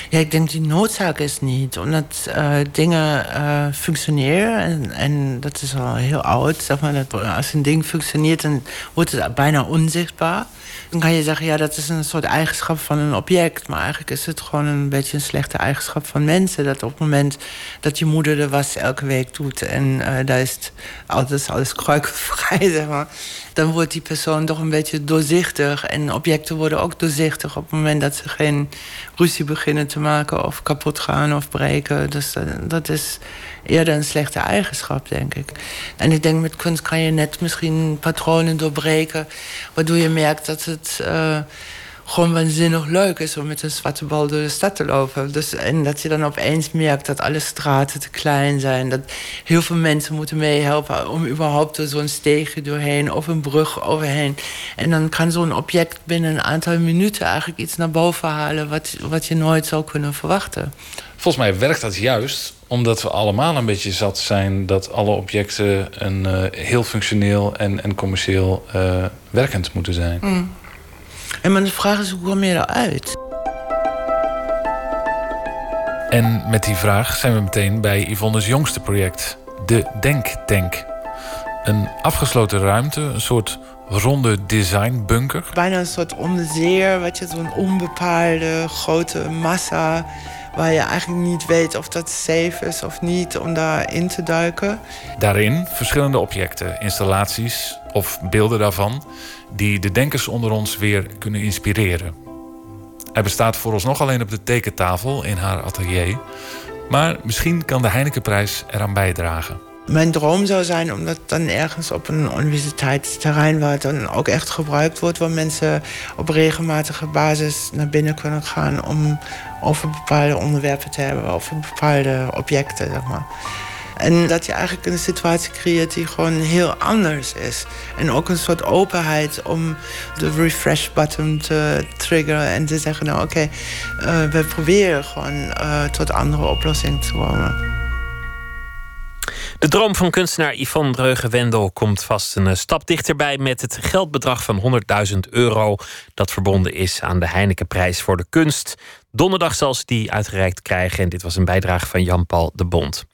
ja, ik denk die noodzaak is niet. Omdat eh, dingen eh, functioneren. En, dat is al heel oud. Maar, dat als een ding functioneert, dan wordt het bijna onzichtbaar. Dan kan je zeggen, ja, dat is een soort eigenschap van een object. Maar eigenlijk is het gewoon een beetje een slechte eigenschap van mensen. Dat op het moment dat je moeder de was elke week doet... en eh, daar is alles, alles kruikenvrij, zeg maar... dan wordt die persoon toch een beetje doorzichtig. En objecten worden ook doorzichtig op het moment dat ze geen ruzie beginnen te maken... of kapot gaan of breken. Dus eh, dat is eerder een slechte eigenschap, denk ik. En ik denk met kunst kan je net misschien patronen doorbreken... waardoor je merkt dat het uh, gewoon waanzinnig leuk is... om met een zwarte bal door de stad te lopen. Dus, en dat je dan opeens merkt dat alle straten te klein zijn. Dat heel veel mensen moeten meehelpen om überhaupt door zo'n steegje doorheen... of een brug overheen. En dan kan zo'n object binnen een aantal minuten... eigenlijk iets naar boven halen wat, wat je nooit zou kunnen verwachten. Volgens mij werkt dat juist omdat we allemaal een beetje zat zijn dat alle objecten een, uh, heel functioneel en, en commercieel uh, werkend moeten zijn. Mm. En de vraag is, hoe kom je eruit? En met die vraag zijn we meteen bij Yvonne's jongste project, de Denktank. Een afgesloten ruimte, een soort ronde designbunker. Bijna een soort onderzeer, wat je zo'n onbepaalde grote massa waar je eigenlijk niet weet of dat safe is of niet om daarin te duiken. Daarin verschillende objecten, installaties of beelden daarvan die de denkers onder ons weer kunnen inspireren. Hij bestaat voor ons nog alleen op de tekentafel in haar atelier, maar misschien kan de Heinekenprijs eraan bijdragen. Mijn droom zou zijn om dat dan ergens op een universiteitsterrein... waar het dan ook echt gebruikt wordt... waar mensen op regelmatige basis naar binnen kunnen gaan... om over bepaalde onderwerpen te hebben, over bepaalde objecten, zeg maar. En dat je eigenlijk een situatie creëert die gewoon heel anders is. En ook een soort openheid om de refresh button te triggeren en te zeggen: Nou, oké, okay, uh, we proberen gewoon uh, tot andere oplossingen te komen. De droom van kunstenaar Yvonne Dreugen-Wendel komt vast een eh, stap dichterbij met het geldbedrag van 100.000 euro dat verbonden is aan de Heinekenprijs voor de kunst. Donderdag zal ze die uitgereikt krijgen en dit was een bijdrage van Jan-Paul de Bond.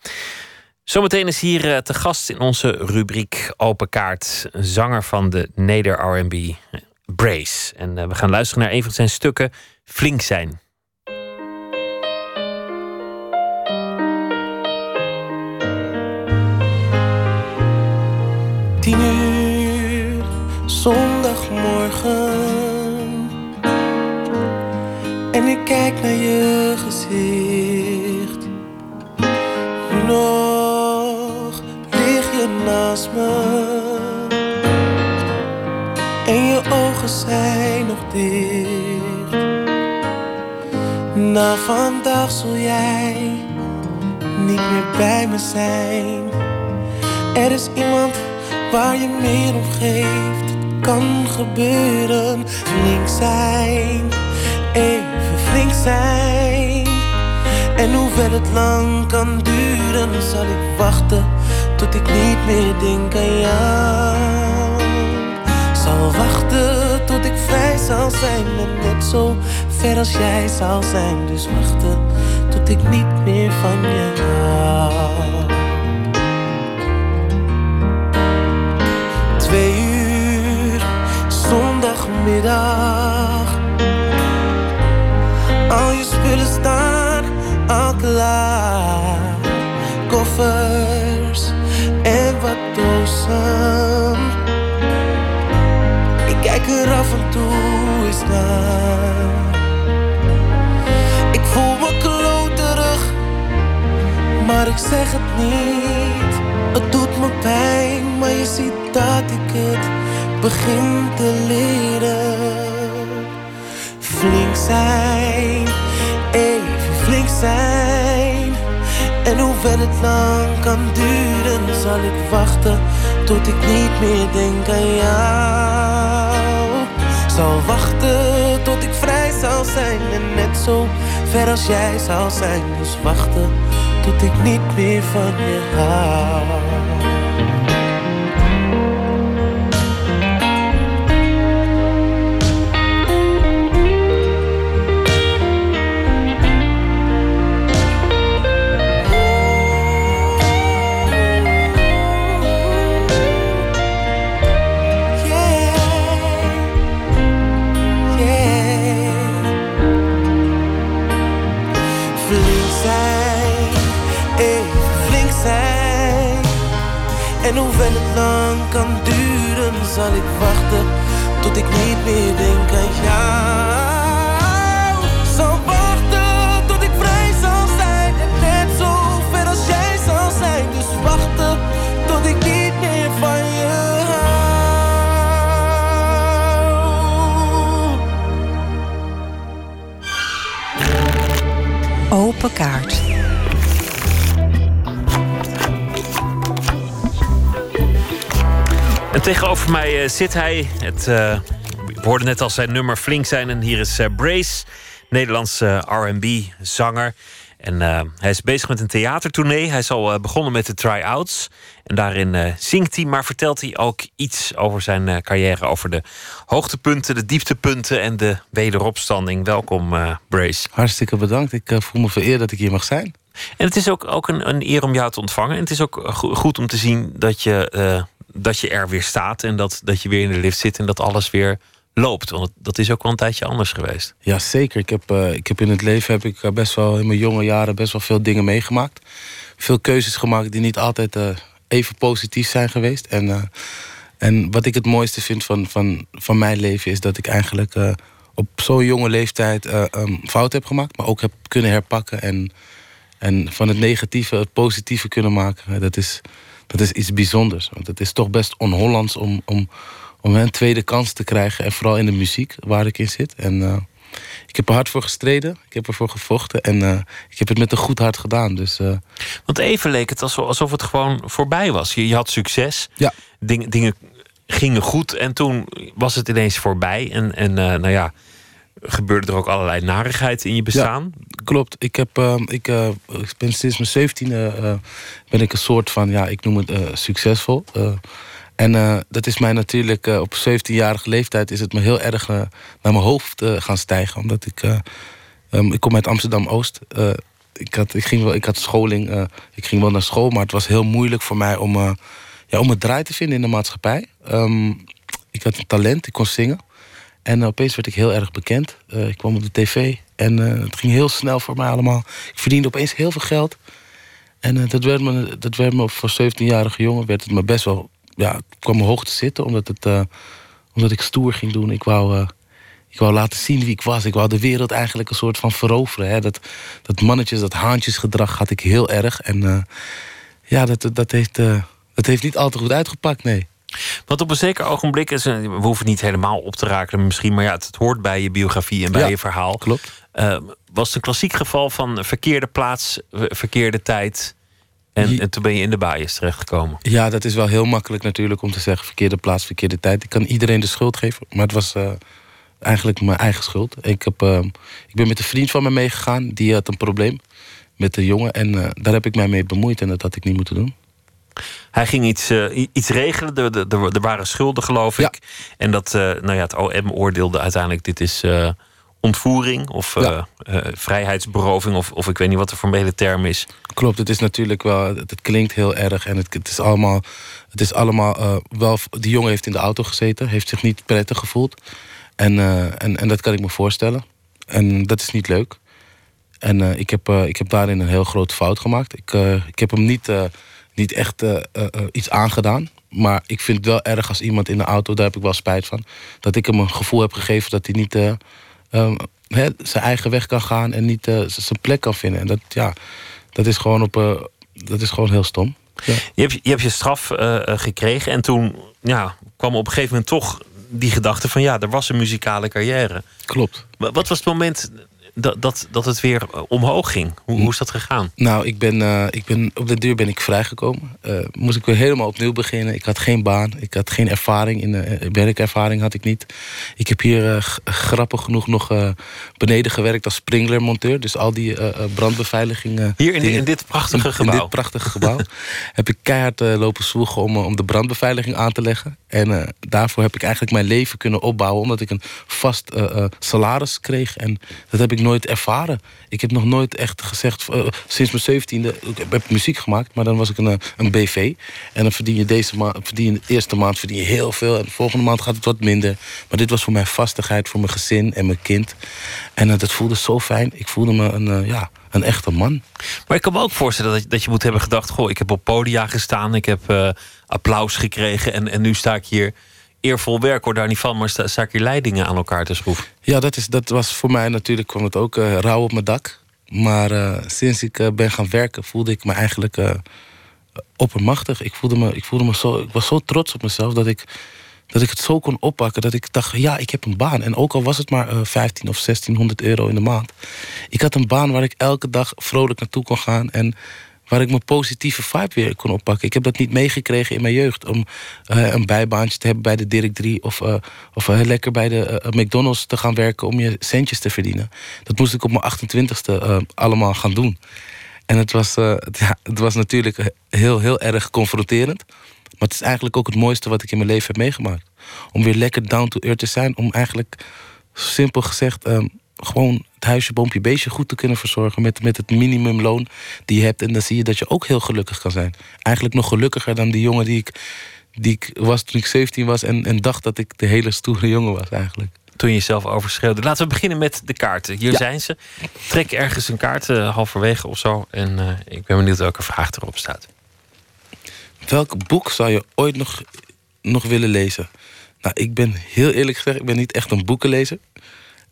Zometeen is hier eh, te gast in onze rubriek Open Kaart zanger van de Neder R&B Brace. En eh, we gaan luisteren naar een van zijn stukken, Flink zijn. En ik kijk naar je gezicht. Nog lig je naast me. En je ogen zijn nog dicht. Na vandaag zul jij niet meer bij me zijn. Er is iemand waar je meer om geeft. Het kan gebeuren, flink zijn, flink zijn. En hoewel het lang kan duren, zal ik wachten tot ik niet meer denk aan jou. Zal wachten tot ik vrij zal zijn en net zo ver als jij zal zijn. Dus wachten tot ik niet meer van je hou. Twee uur, zondagmiddag. Je spullen staan al klaar. Koffers en wat dozen. Ik kijk er af en toe eens naar. Ik voel me kloterig, maar ik zeg het niet. Het doet me pijn, maar je ziet dat ik het begin te leren. Flink zijn, zijn. En hoewel het lang kan duren, zal ik wachten tot ik niet meer denk aan jou. Zal wachten tot ik vrij zal zijn en net zo ver als jij zal zijn. Dus wachten tot ik niet meer van je hou. En hoewel het lang kan duren, zal ik wachten tot ik niet meer denk aan jou. Zal wachten tot ik vrij zal zijn en net zo ver als jij zal zijn. Dus wachten tot ik niet meer van je hou. Open kaart. En tegenover mij eh, zit hij. Het, eh, we hoorden net al zijn nummer flink zijn. En hier is eh, Brace, Nederlandse RB-zanger. En eh, hij is bezig met een theatertournee. Hij is al eh, begonnen met de try-outs. En daarin eh, zingt hij, maar vertelt hij ook iets over zijn eh, carrière. Over de hoogtepunten, de dieptepunten en de wederopstanding. Welkom, eh, Brace. Hartstikke bedankt. Ik eh, voel me vereerd dat ik hier mag zijn. En het is ook, ook een, een eer om jou te ontvangen. En het is ook eh, go- goed om te zien dat je, eh, dat je er weer staat. En dat, dat je weer in de lift zit en dat alles weer loopt. Want dat is ook wel een tijdje anders geweest. Ja, zeker. Ik heb, eh, ik heb in het leven heb ik eh, best wel in mijn jonge jaren best wel veel dingen meegemaakt. Veel keuzes gemaakt die niet altijd eh, even positief zijn geweest. En, en wat ik het mooiste vind van, van, van mijn leven is dat ik eigenlijk op zo'n jonge leeftijd um, fout heb gemaakt, maar ook heb kunnen herpakken. En, en van het negatieve het positieve kunnen maken. Dat is, dat is iets bijzonders. Want het is toch best on-Hollands om, om, om een tweede kans te krijgen. En vooral in de muziek waar ik in zit. En eh, ik heb er hard voor gestreden. Ik heb ervoor gevochten. En eh, ik heb het met een goed hart gedaan. Dus eh, Want even leek het alsof, het gewoon voorbij was. Je, je had succes. Ja. Ding, dingen gingen goed. En toen was het ineens voorbij. En, en nou ja, gebeurde er ook allerlei narigheid in je bestaan. klopt. Ik, heb, eh, ik, eh, ik ben sinds mijn zeventiende eh, ben ik een soort van, ja, ik noem het eh, succesvol. En dat is mij natuurlijk op 17-jarige leeftijd is het me heel erg naar mijn hoofd gaan stijgen. Omdat ik, eh, ehm, ik kom uit Amsterdam Oost. Ik, had, ik, ging wel, ik had scholing, ik ging wel naar school, maar het was heel moeilijk voor mij om, ja, om het draai te vinden in de maatschappij. Ehm, ik had een talent, ik kon zingen. En opeens werd ik heel erg bekend. Eh, ik kwam op de tv en eh, het ging heel snel voor mij allemaal. Ik verdiende opeens heel veel geld. En eh, dat, werd me, dat werd me voor 17-jarige jongen werd het me best wel... Ja, het kwam me hoog te zitten, omdat, het, omdat ik stoer ging doen. Ik wou, ik wou laten zien wie ik was. Ik wou de wereld eigenlijk een soort van veroveren. Hè. Dat, dat mannetjes, dat haantjesgedrag had ik heel erg. En ja, dat, dat, heeft, dat heeft niet al te goed uitgepakt, nee. Want op een zeker ogenblik, is een- we hoeven niet helemaal op te raken misschien, maar ja, het, het hoort bij je biografie en bij Ja, je verhaal. Klopt. Eh, was het een klassiek geval van verkeerde plaats, v- verkeerde tijd. En, toen ben je in de baaiers terechtgekomen. Ja, dat is wel heel makkelijk natuurlijk om te zeggen... verkeerde plaats, verkeerde tijd. Ik kan iedereen de schuld geven, maar het was eh, eigenlijk mijn eigen schuld. Ik, heb, eh, ik ben met een vriend van me meegegaan, die had een probleem met de jongen... en eh, daar heb ik mij mee bemoeid en dat had ik niet moeten doen. Hij ging iets, eh, iets regelen. Er, er, waren schulden, geloof ik. En dat, eh, nou ja, het OM oordeelde uiteindelijk: dit is eh, ontvoering of Ja. vrijheidsberoving, of, of ik weet niet wat de formele term is. Klopt, het is natuurlijk wel... Het, het klinkt heel erg en het, het is allemaal... Het is allemaal wel... Die jongen heeft in de auto gezeten, heeft zich niet prettig gevoeld. En, en, en dat kan ik me voorstellen. En dat is niet leuk. En ik, heb, ik heb daarin een heel grote fout gemaakt. Ik, ik heb hem niet, niet echt eh, eh, eh, iets aangedaan. Maar ik vind het wel erg als iemand in de auto, daar heb ik wel spijt van. Dat ik hem een gevoel heb gegeven dat hij niet eh, eh, hè, zijn eigen weg kan gaan en niet zijn plek kan vinden. En dat, ja, dat is gewoon, op, dat is gewoon heel stom. Je, hebt, je hebt je straf gekregen en toen ja, kwam op een gegeven moment toch die gedachte van ja, er was een muzikale carrière. Klopt. Wa- Wat was het moment dat, dat, dat het weer eh, omhoog ging? Hoe, hoe is dat gegaan? Nou, ik ben, eh, ik ben, op de duur ben ik vrijgekomen. Eh, moest ik weer helemaal opnieuw beginnen. Ik had geen baan, ik had geen ervaring. In, werkervaring had ik niet. Ik heb hier grappig genoeg nog beneden gewerkt als sprinklermonteur. Dus al die brandbeveiliging. eh, Hier in, in dit prachtige in gebouw. dit prachtige gebouw heb ik keihard lopen zwoegen om, om de brandbeveiliging aan te leggen. En daarvoor heb ik eigenlijk mijn leven kunnen opbouwen... omdat ik een vast salaris kreeg. En dat heb ik nooit ervaren. Ik heb nog nooit echt gezegd... eh, sinds mijn zeventiende ik heb- muziek gemaakt... maar dan was ik een, eh, een BV. En dan verdien je deze maand... Verdien je de eerste maand verdien je heel veel... en de volgende maand gaat het wat minder. Maar dit was voor mijn vastigheid, voor mijn gezin en mijn kind. En eh, dat voelde zo fijn. Ik voelde me een, ja, een echte man. Maar ik kan me ook voorstellen dat je, dat je moet hebben gedacht: Goh, ik heb op podia gestaan, ik heb applaus gekregen en, en nu sta ik hier eervol werk, hoor daar niet van, maar ik hier leidingen aan elkaar te schroeven. Ja, dat, is, dat was voor mij natuurlijk kwam het ook eh, rauw op mijn dak. Maar eh, sinds ik eh, ben gaan werken voelde ik me eigenlijk oppermachtig. Ik, voelde me, ik, voelde me zo, ik was zo trots op mezelf dat ik, dat ik het zo kon oppakken. Dat ik dacht, ja, ik heb een baan. En ook al was het maar eh 15 of 1600 euro in de maand. Ik had een baan waar ik elke dag vrolijk naartoe kon gaan. En waar ik mijn positieve vibe weer kon oppakken. Ik heb dat niet meegekregen in mijn jeugd. Om eh, een bijbaantje te hebben bij de Dirk 3. Of, eh, of eh, lekker bij de McDonald's te gaan werken om je centjes te verdienen. Dat moest ik op mijn 28ste eh, allemaal gaan doen. En het was, ja, het was natuurlijk heel, heel erg confronterend. Maar het is eigenlijk ook het mooiste wat ik in mijn leven heb meegemaakt. Om weer lekker down to earth te zijn. Om eigenlijk, simpel gezegd, ehm, gewoon het huisje, boompje, beestje goed te kunnen verzorgen. Met, met het minimumloon die je hebt. En dan zie je dat je ook heel gelukkig kan zijn. Eigenlijk nog gelukkiger dan die jongen die ik, die ik was toen ik 17 was. En, en dacht dat ik de hele stoere jongen was eigenlijk. Toen je jezelf overschreeuwde. Laten we beginnen met de kaarten. Hier Ja. zijn ze. Trek ergens een kaart eh, halverwege of zo. En eh, ik ben benieuwd welke vraag erop staat. Welk boek zou je ooit nog, nog willen lezen? Nou, ik ben heel eerlijk gezegd, ik ben niet echt een boekenlezer.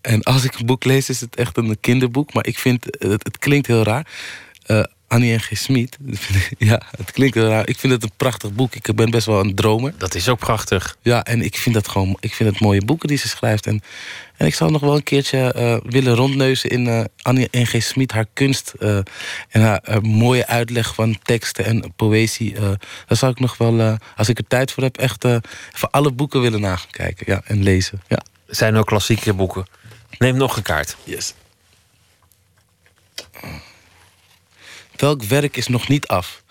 En als ik een boek lees, is het echt een kinderboek. Maar ik vind, het, het klinkt heel raar. Eh, Annie en G. Smit. ja, het klinkt heel raar. Ik vind het een prachtig boek. Ik ben best wel een dromer. Dat is ook prachtig. Ja, en ik vind dat gewoon, ik vind het mooie boeken die ze schrijft. En, en ik zou nog wel een keertje eh, willen rondneuzen in eh, Annie en G. Smit, haar kunst. en haar mooie uitleg van teksten en poëzie. daar zou ik nog wel, als ik er tijd voor heb, echt even alle boeken willen na gaan kijken. Ja, en lezen. Ja. Zijn ook klassieke boeken. Neem nog een kaart. Yes. Welk werk is nog niet af?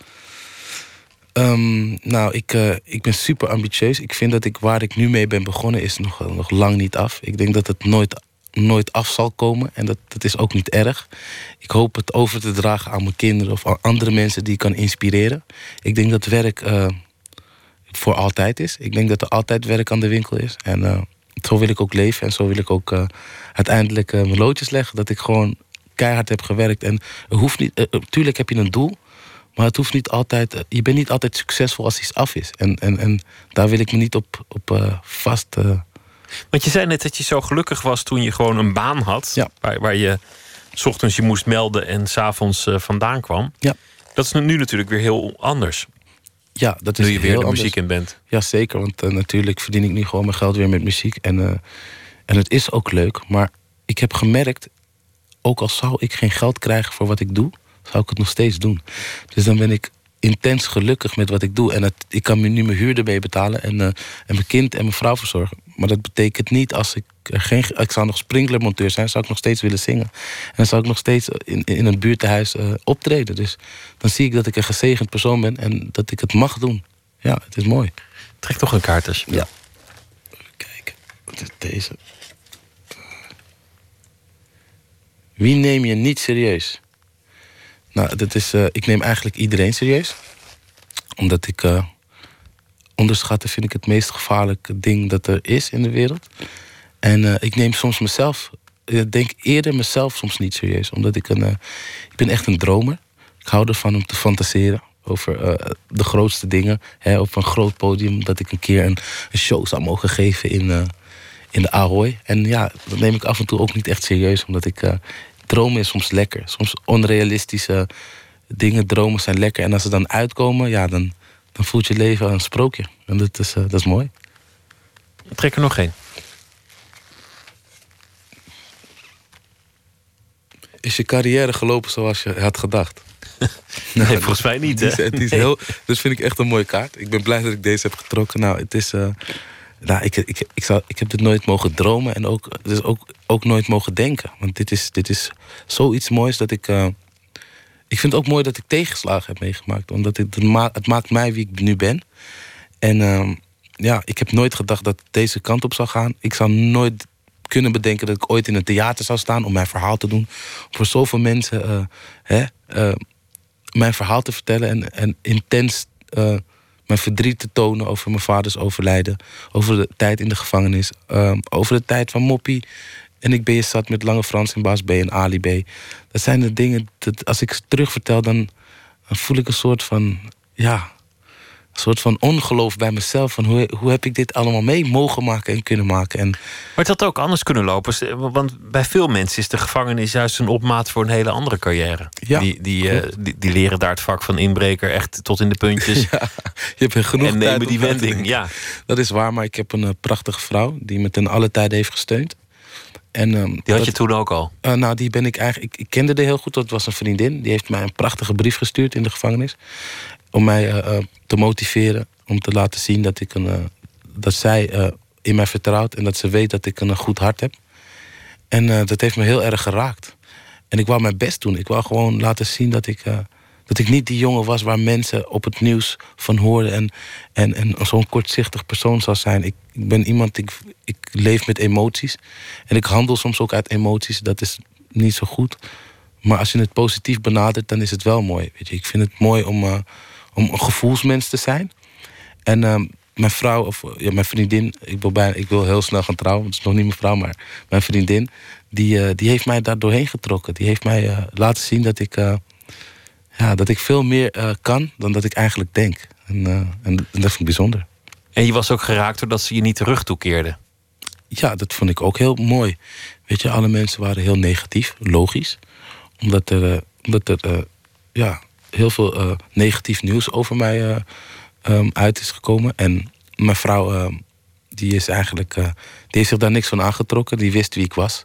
Ehm, nou, ik, eh, ik ben super ambitieus. Ik vind dat ik waar ik nu mee ben begonnen is nog, eh, nog lang niet af. Ik denk dat het nooit, nooit af zal komen. En dat, dat is ook niet erg. Ik hoop het over te dragen aan mijn kinderen of aan andere mensen die ik kan inspireren. Ik denk dat werk eh, voor altijd is. Ik denk dat er altijd werk aan de winkel is. En zo wil ik ook leven. En zo wil ik ook eh, uiteindelijk eh, mijn loodjes leggen. Dat ik gewoon keihard heb gewerkt. En hoeft niet. eh, tuurlijk heb je een doel. Maar het hoeft niet altijd. je bent niet altijd succesvol als iets af is. En, en, en daar wil ik me niet op, op vast. Want je zei net dat je zo gelukkig was toen je gewoon een baan had. Waar, waar je s ochtends je moest melden en s'avonds avonds vandaan kwam. Ja. Dat is nu natuurlijk weer heel anders. Ja, dat is Nu je weer de anders. muziek in bent. Ja, zeker. Want eh, natuurlijk verdien ik nu gewoon mijn geld weer met muziek. En, eh, en het is ook leuk. Maar ik heb gemerkt, ook al zou ik geen geld krijgen voor wat ik doe, zou ik het nog steeds doen. Dus dan ben ik intens gelukkig met wat ik doe. En het, ik kan nu mijn huur erbij betalen en, eh, en mijn kind en mijn vrouw verzorgen. Maar dat betekent niet als ik er geen. Ik zou nog sprinklermonteur zijn, zou ik nog steeds willen zingen. En dan zou ik nog steeds in, in een buurtenhuis eh, optreden. Dus dan zie ik dat ik een gezegend persoon ben en dat ik het mag doen. Ja, het is mooi. Trek toch een kaart als je Ja. Even kijken. Wat is deze? Wie neem je niet serieus? Nou, dat is, eh, ik neem eigenlijk iedereen serieus. Omdat ik... eh, onderschatten vind ik het meest gevaarlijke ding dat er is in de wereld. En eh, ik neem soms mezelf... Ik denk eerder mezelf soms niet serieus. Omdat ik een... eh, ik ben echt een dromer. Ik hou ervan om te fantaseren over eh, de grootste dingen. Hè, op een groot podium. Dat ik een keer een, show zou mogen geven in, eh, in de Ahoy. En ja, dat neem ik af en toe ook niet echt serieus. Omdat ik... eh, dromen is soms lekker. Soms onrealistische dingen, dromen zijn lekker. En als ze dan uitkomen, ja, dan, dan voelt je leven een sprookje. En dat is, eh, dat is mooi. Trek er nog één. Is je carrière gelopen zoals je had gedacht? Nee, volgens mij niet, Die hè? het is Nee. heel, dat vind ik echt een mooie kaart. Ik ben blij dat ik deze heb getrokken. Nou, het is... eh, nou, ik, ik, ik, zou, ik heb dit nooit mogen dromen en ook, dus ook, ook nooit mogen denken. Want dit is, dit is zoiets moois dat ik... eh, ik vind het ook mooi dat ik tegenslagen heb meegemaakt. Omdat het, het ma- het maakt mij wie ik nu ben. En ehm, ja, ik heb nooit gedacht dat het deze kant op zou gaan. Ik zou nooit kunnen bedenken dat ik ooit in een theater zou staan om mijn verhaal te doen. Voor zoveel mensen eh, hè, eh, mijn verhaal te vertellen en, en intens eh, mijn verdriet te tonen over mijn vaders overlijden. Over de tijd in de gevangenis. eh, over de tijd van Moppie. En ik ben je zat met Lange Frans en Baas B en Ali B. Dat zijn de dingen, dat als ik ze terugvertel, dan, dan voel ik een soort van, ja, een soort van ongeloof bij mezelf. Van hoe, hoe heb ik dit allemaal mee mogen maken en kunnen maken? En Maar het had ook anders kunnen lopen. Want bij veel mensen is de gevangenis juist een opmaat voor een hele andere carrière. Ja, die, die, eh, die, die leren daar het vak van inbreker echt tot in de puntjes. je hebt genoeg en tijd nemen die wending. Ja. Dat is waar, maar ik heb een eh, prachtige vrouw die me ten alle tijde heeft gesteund. En, ehm, Die had dat- je toen ook al. Eh, nou, die ben ik eigenlijk. Ik, ik kende haar heel goed. Dat was een vriendin. Die heeft mij een prachtige brief gestuurd in de gevangenis. Om mij eh, eh, te motiveren. Om te laten zien dat, ik een, dat zij in mij vertrouwt. En dat ze weet dat ik een goed hart heb. En dat heeft me heel erg geraakt. En ik wou mijn best doen. Ik wou gewoon laten zien dat ik, dat ik niet die jongen was waar mensen op het nieuws van hoorden. En, en, en zo'n kortzichtig persoon zou zijn. Ik, ik ben iemand, ik, ik leef met emoties. En ik handel soms ook uit emoties. Dat is niet zo goed. Maar als je het positief benadert, dan is het wel mooi. Weet je. Ik vind het mooi om, eh, om een gevoelsmens te zijn. En ehm, mijn vrouw, of eh, ja, mijn vriendin, ik wil, bijna, ik wil heel snel gaan trouwen. Het is nog niet mijn vrouw, maar mijn vriendin. Die, eh, die heeft mij daar doorheen getrokken. Die heeft mij laten zien dat ik, ja, dat ik veel meer eh, kan dan dat ik eigenlijk denk. En, eh, en, en dat vind ik bijzonder. En je was ook geraakt doordat ze je niet de rug toekeerden. Ja, dat vond ik ook heel mooi. Weet je, alle mensen waren heel negatief, logisch. Omdat er, eh, omdat er ja, heel veel negatief nieuws over mij eh, ehm, uit is gekomen. En mijn vrouw, ehm, die is eigenlijk, die heeft zich daar niks van aangetrokken. Die wist wie ik was.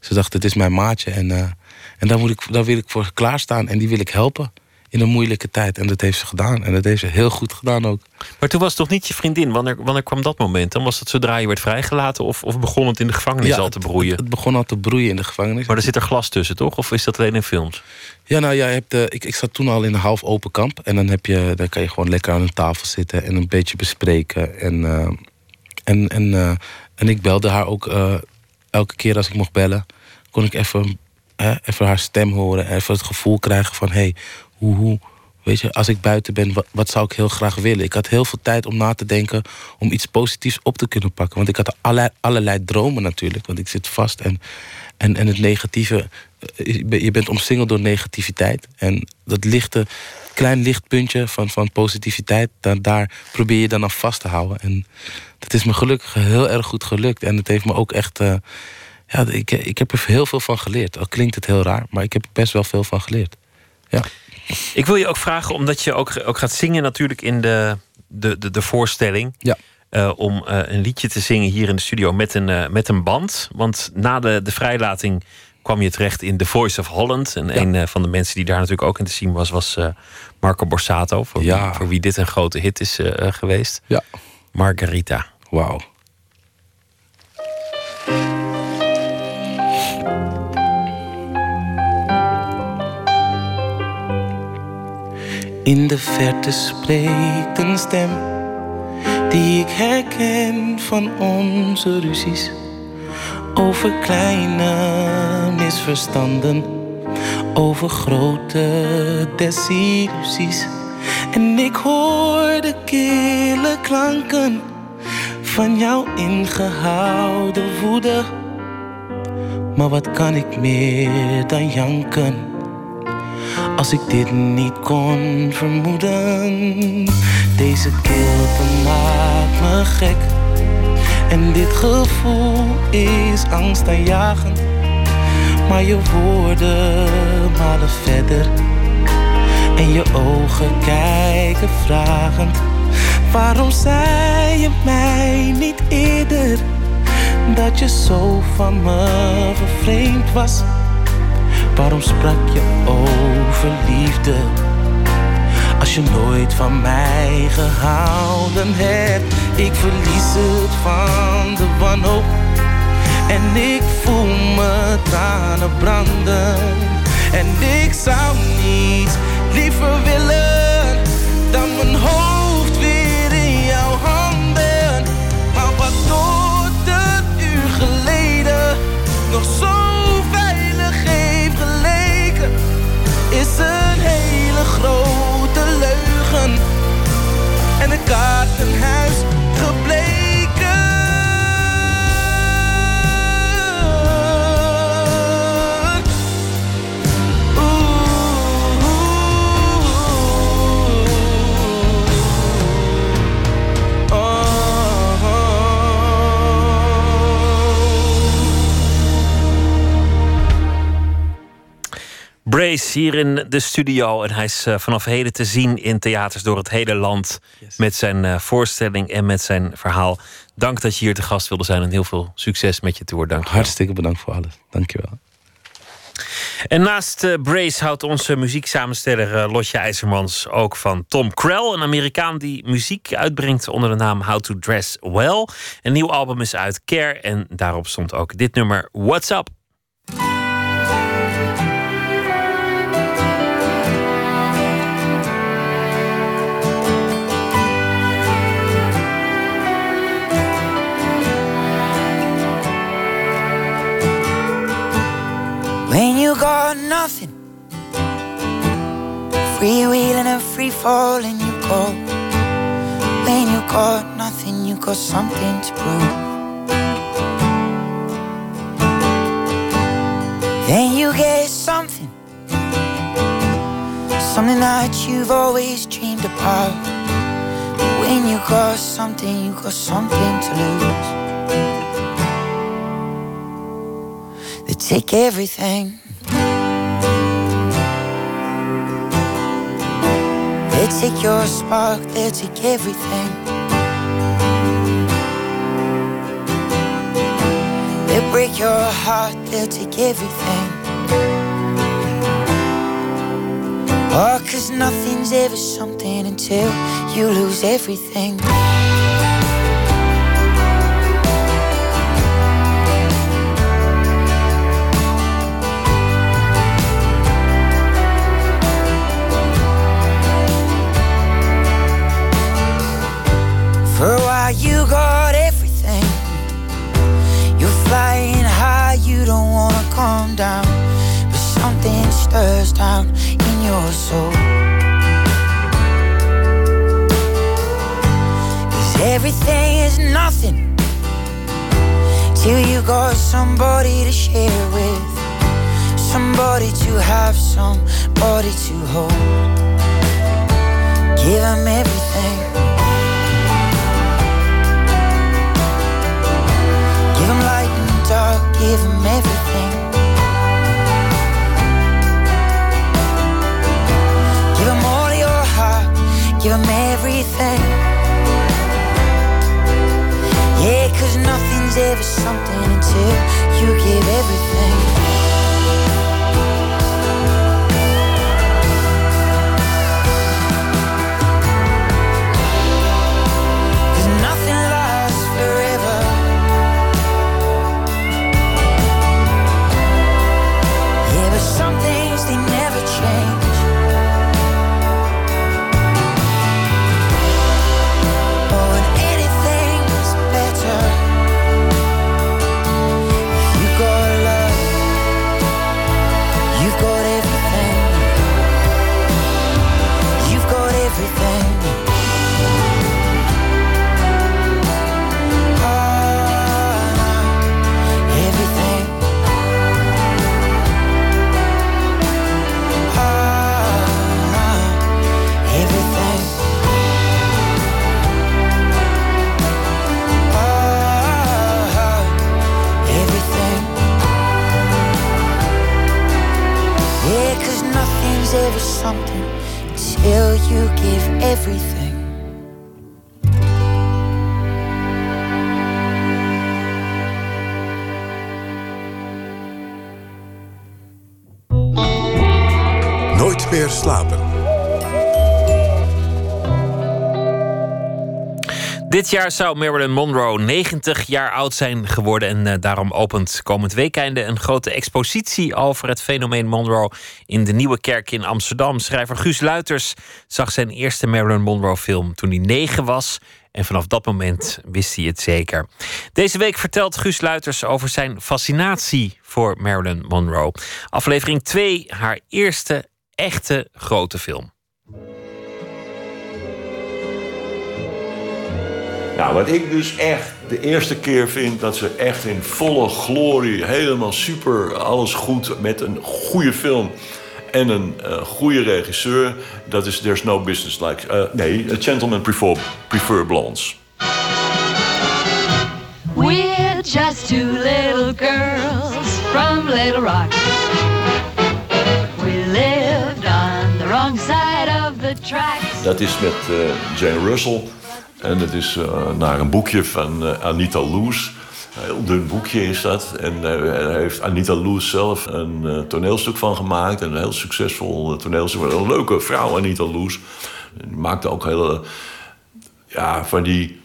Ze dacht, het is mijn maatje. En, en daar, moet ik, daar wil ik voor klaarstaan. En die wil ik helpen in een moeilijke tijd. En dat heeft ze gedaan. En dat heeft ze heel goed gedaan ook. Maar toen was het toch niet je vriendin? Wanneer, wanneer kwam dat moment? Dan was het zodra je werd vrijgelaten of, of begon het in de gevangenis Ja, al te broeien? Het, het begon al te broeien in de gevangenis. Maar er zit er glas tussen, toch? Of is dat alleen in films? Ja, nou ja, je hebt, eh, ik, ik zat toen al in een half open kamp. En dan, heb je, dan kan je gewoon lekker aan een tafel zitten en een beetje bespreken. En, eh, en, en, eh, en ik belde haar ook elke keer als ik mocht bellen. Kon ik even, even haar stem horen. Even het gevoel krijgen van: hé, hey, hoe, hoe, weet je, als ik buiten ben, wat, zou ik heel graag willen? Ik had heel veel tijd om na te denken om iets positiefs op te kunnen pakken. Want ik had allerlei, dromen natuurlijk, want ik zit vast. En, en, en het negatieve, eh, je bent- omsingeld door negativiteit. En dat lichte, klein lichtpuntje van, van positiviteit, daar, daar probeer je dan aan vast te houden. En dat is me gelukkig heel erg goed gelukt. En het heeft me ook echt. eh, ja, ik, ik heb er heel veel van geleerd. Al klinkt het heel raar, maar ik heb er best wel veel van geleerd. Ja. Ik wil je ook vragen, omdat je ook, ook gaat zingen natuurlijk in de, de, de, de voorstelling. Ja. eh, om eh, een liedje te zingen hier in de studio met een, eh, met een band. Want na de, de vrijlating kwam je terecht in The Voice of Holland. En een eh, van de mensen die daar natuurlijk ook in te zien was, was eh, Marco Borsato. Voor, Ja. wie, voor wie dit een grote hit is eh, eh, geweest. Ja. Margarita. Wauw. In de verte spreekt een stem die ik herken van onze ruzies. Over kleine misverstanden, over grote desillusies. En ik hoor de kille klanken van jouw ingehouden woede. Maar wat kan ik meer dan janken? Als ik dit niet kon vermoeden. Deze kilte maakt me gek. En dit gevoel is angstaanjagend. Maar je woorden malen verder. En je ogen kijken vragend. Waarom zei je mij niet eerder dat je zo van me vervreemd was? Waarom sprak je over liefde als je nooit van mij gehouden hebt? Ik verlies het van de wanhoop en ik voel me tranen branden. En ik zou niets liever willen dan mijn hoofd is een hele grote leugen. En een kaartenhuis gebleken. Brace hier in de studio. En hij is eh, vanaf heden te zien in theaters door het hele land. Met zijn eh, voorstelling en met zijn verhaal. Dank dat je hier te gast wilde zijn. En heel veel succes met je tour. Dank je wel. Hartstikke bedankt voor alles. Dankjewel. En naast eh, Brace houdt onze muzieksamensteller Lotje IJzermans ook van Tom Krell, een Amerikaan die muziek uitbrengt onder de naam How to Dress Well. Een nieuw album is uit, Care, en daarop stond ook dit nummer What's Up. Got nothing, freewheeling and free falling, you go. When you got nothing, you got something to prove. Then you get something, something that you've always dreamed about. When you got something, you got something to lose. They take everything. They take your spark, they take everything. They break your heart, they'll take everything. Oh, cause nothing's ever something until you lose everything. Calm down. But something stirs down in your soul. Cause everything is nothing till you got somebody to share with. Somebody to have, somebody to hold. Give them everything. Give them light and dark, give them everything. Give them everything. Yeah, cause nothing's ever something until you give everything. Everything. Nooit meer slapen. Dit jaar zou Marilyn Monroe 90 jaar oud zijn geworden. En eh, daarom opent komend weekende een grote expositie over het fenomeen Monroe in de Nieuwe Kerk in Amsterdam. Schrijver Guus Luiters zag zijn eerste Marilyn Monroe film toen hij negen was. En vanaf dat moment wist hij het zeker. Deze week vertelt Guus Luiters over zijn fascinatie voor Marilyn Monroe. Aflevering 2, haar eerste echte grote film. Nou, wat ik dus echt de eerste keer vind dat ze echt in volle glorie, helemaal super, alles goed met een goede film en een eh, goede regisseur, dat is There's No Business Like. eh, nee, A Gentleman Prefer, prefer Blondes. We're just two little girls from Little Rock. We lived on the wrong side of the tracks. Dat is met eh, Jane Russell. En dat is eh, naar een boekje van eh, Anita Loos. Een heel dun boekje is dat. En eh, daar heeft Anita Loos zelf een toneelstuk van gemaakt. En een heel succesvol toneelstuk. Een leuke vrouw, Anita Loos. Die maakte ook hele... Ja, van die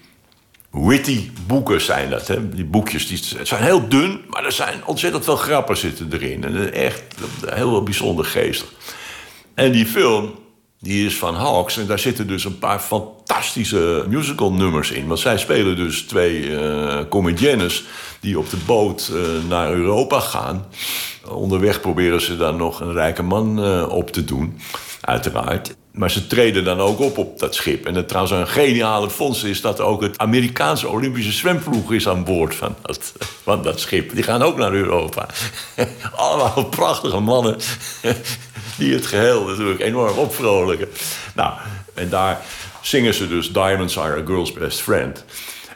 witty boeken zijn dat. Hè? Die boekjes die het zijn heel dun, maar er zijn ontzettend veel grappen zitten erin. En echt heel bijzonder geestig. En die film, die is van Hawks. En daar zitten dus een paar fantastische musical nummers in. Want zij spelen dus twee eh comediennes die op de boot eh, naar Europa gaan. Onderweg proberen ze dan nog een rijke man eh, op te doen, uiteraard. Maar ze treden dan ook op op dat schip. En het trouwens een geniale fonds is dat ook het Amerikaanse Olympische zwemploeg is aan boord van dat, van dat schip. Die gaan ook naar Europa. Allemaal prachtige mannen die het geheel natuurlijk enorm opvrolijken. Nou, en daar zingen ze dus Diamonds Are a Girl's Best Friend.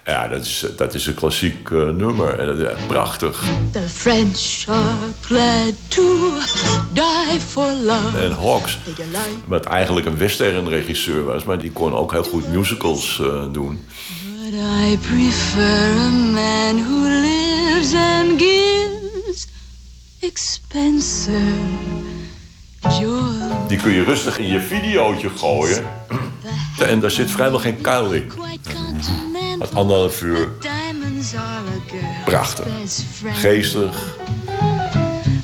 Ja, dat is, dat is een klassiek eh, nummer. En dat is echt prachtig. The French are glad to die for love. En Hawks, wat eigenlijk een westernregisseur was... maar die kon ook heel goed musicals eh, doen. But I prefer a man who lives and gives expensive joy. Die kun je rustig in je videootje gooien. En daar zit vrijwel geen kuil in. Het anderhalf uur. Prachtig. Geestig.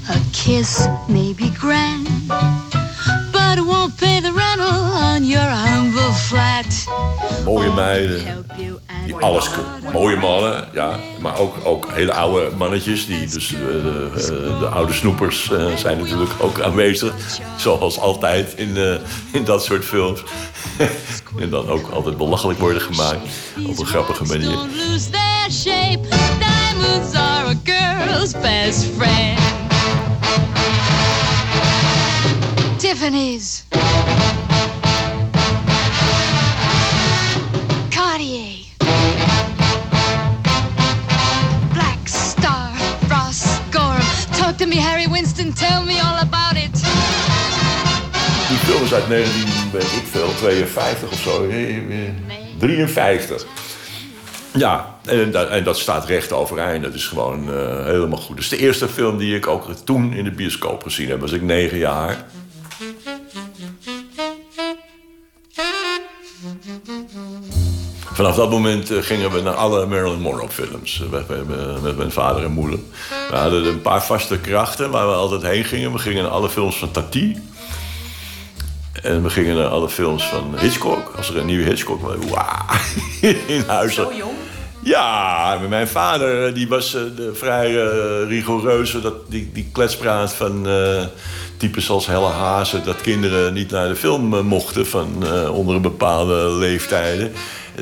A kiss may be grand, but it won't pay the rental on your flat. Mooie meiden. Die alles kunnen. Mooie mannen, ja. Maar ook, ook hele oude mannetjes. Die dus, eh, de, eh, de oude snoepers eh, zijn natuurlijk ook aanwezig. Zoals altijd in, in dat soort films. en dan ook altijd belachelijk worden gemaakt. Op een grappige manier. Don't lose their shape. Diamonds are a girl's best friend. Tiffany's. To me, Harry Winston. Tell me all about it. Die film is uit 19, weet ik veel, 52 of zo. eh, eh, 53. Ja, en, dat- en dat staat recht overeind. Dat is gewoon eh, helemaal goed. Dat is de eerste film die ik ook toen in de bioscoop gezien heb. Was ik negen jaar. Vanaf dat moment eh, gingen we naar alle Marilyn Monroe films. eh, Met, met- met mijn vader en moeder. We hadden een paar vaste krachten waar we altijd heen gingen. We gingen naar alle films van Tati. En we gingen naar alle films van Hitchcock. Als er een nieuwe Hitchcock was, wauw, in huis. Zo jong? Ja, mijn vader eh, die was de, vrij rigoureus. Dat, die, die kletspraat van eh types als Helle Hazen... dat kinderen niet naar de film mochten van, onder een bepaalde leeftijden.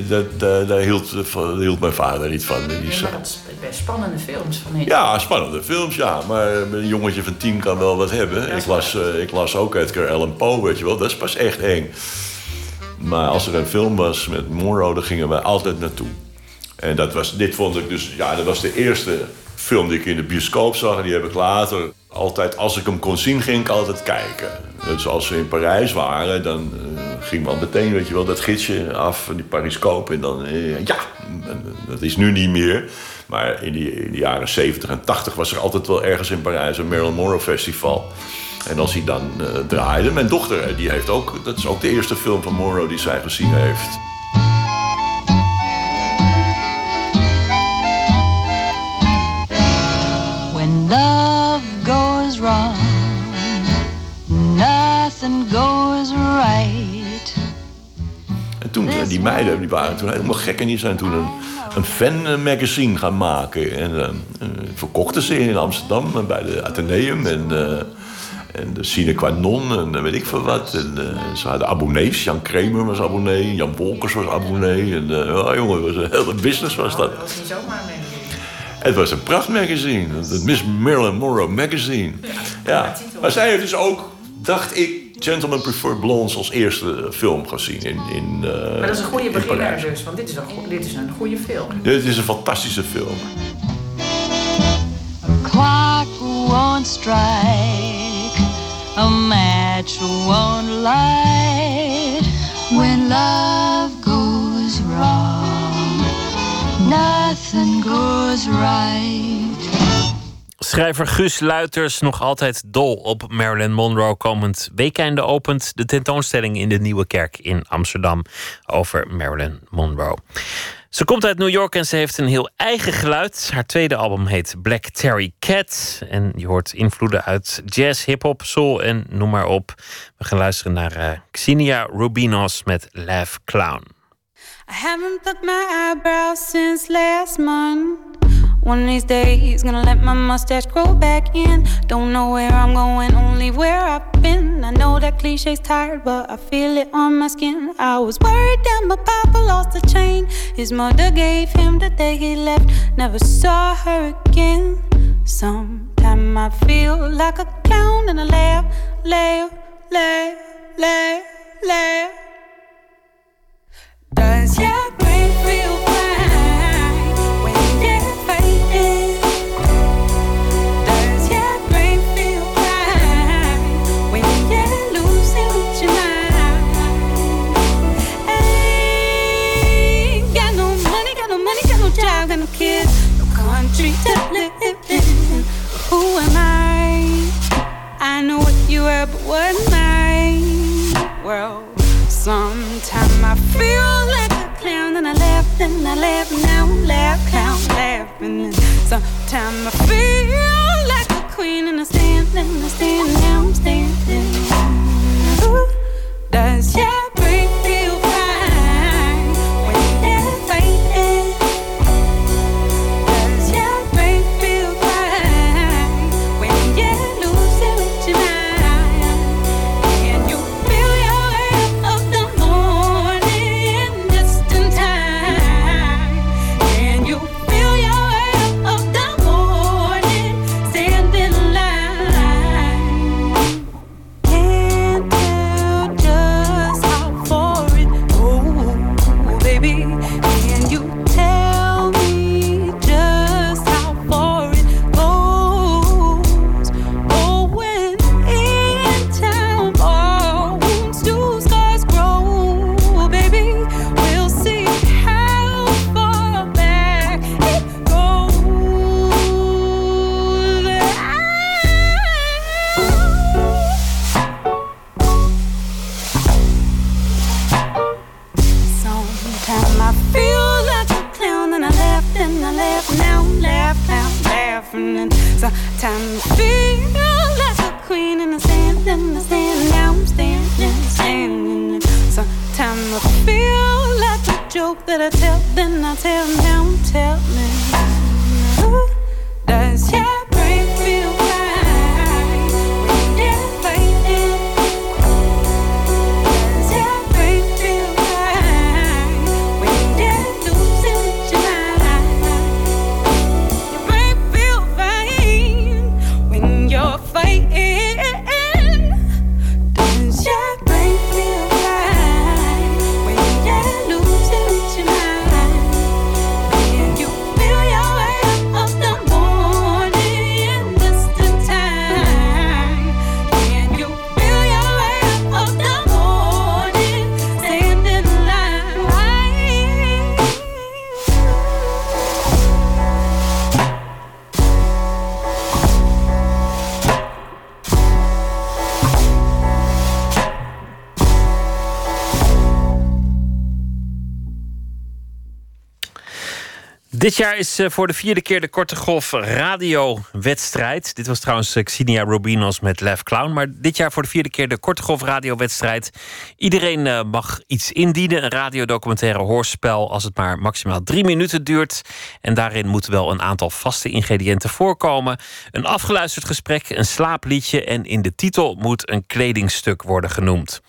Dat, eh, daar hield, daar hield mijn vader niet van. Die zei- maar dat spannende films van ja, spannende films, ja. Maar een jongetje van tien kan wel wat hebben. Ik las, eh, ik las ook Edgar Allan Poe, weet je wel. Dat is pas echt eng. Maar als er een film was met Monroe, dan gingen wij altijd naartoe. En dat was, dit vond ik dus... Ja, dat was de eerste film die ik in de bioscoop zag. En die heb ik later altijd... Als ik hem kon zien, ging ik altijd kijken. Dus als we in Parijs waren, dan eh, ging wel meteen, weet je wel, dat gidsje af, die pariscoop. En dan, eh, ja, dat is nu niet meer. Maar in, die, in de jaren 70 en 80 was er altijd wel ergens in Parijs een Marilyn Monroe festival. En als hij dan eh, draaide, mijn dochter, eh, die heeft ook, dat is ook de eerste film van Monroe die zij gezien heeft. Toen, die meiden, die waren toen helemaal gek en die zijn toen een, een fan-magazine gaan maken. En eh, eh, verkochten ze in Amsterdam eh, bij de Atheneum en, en de Sine Qua Non en weet ik veel wat. En ze hadden abonnees, Jan Kramer was abonnee, Jan Wolkers was abonnee. En ja, jongen, het was een hele business was dat. Dat was niet zomaar een Het was een prachtmagazine, het Miss Marilyn Monroe magazine. Ja, maar zij heeft dus ook, dacht ik, Gentlemen Prefer Blondes als eerste film gezien in, in eh, Maar dat is een goede in beginner Parijs. dus, want dit is een, dit is een goede film. Dit is een fantastische film. Clock won't strike, a match won't light. When love goes wrong, nothing goes right. Schrijver Guus Luiters nog altijd dol op Marilyn Monroe. Komend weekende opent de tentoonstelling in de Nieuwe Kerk in Amsterdam over Marilyn Monroe. Ze komt uit New York en ze heeft een heel eigen geluid. Haar tweede album heet Black Terry Cat. En je hoort invloeden uit jazz, hip-hop, soul en noem maar op. We gaan luisteren naar eh, Xenia Rubinos met Laugh Clown. I haven't plucked my eyebrows since last month. One of these days, gonna let my mustache grow back in. Don't know where I'm going, only where I've been. I know that cliche's tired, but I feel it on my skin. I was worried that my papa lost a chain. His mother gave him the day he left. Never saw her again. Sometimes I feel like a clown and I laugh, laugh, laugh, laugh, laugh. Does your what am I? Well, sometimes I feel like a clown and I laugh and I laugh now laugh, clown, laughing. And sometimes I feel like a queen and I stand and I stand now I'm standing. Ooh, Does your Dit jaar is eh, voor de vierde keer de Korte Golf Radio-wedstrijd. Dit was trouwens eh, Xenia Rubinos met Lef Clown. Maar dit jaar voor de vierde keer de Korte Golf Radio-wedstrijd. Iedereen eh, mag iets indienen. Een radiodocumentaire hoorspel als het maar maximaal drie minuten duurt. En daarin moeten wel een aantal vaste ingrediënten voorkomen. Een afgeluisterd gesprek, een slaapliedje... en in de titel moet een kledingstuk worden genoemd.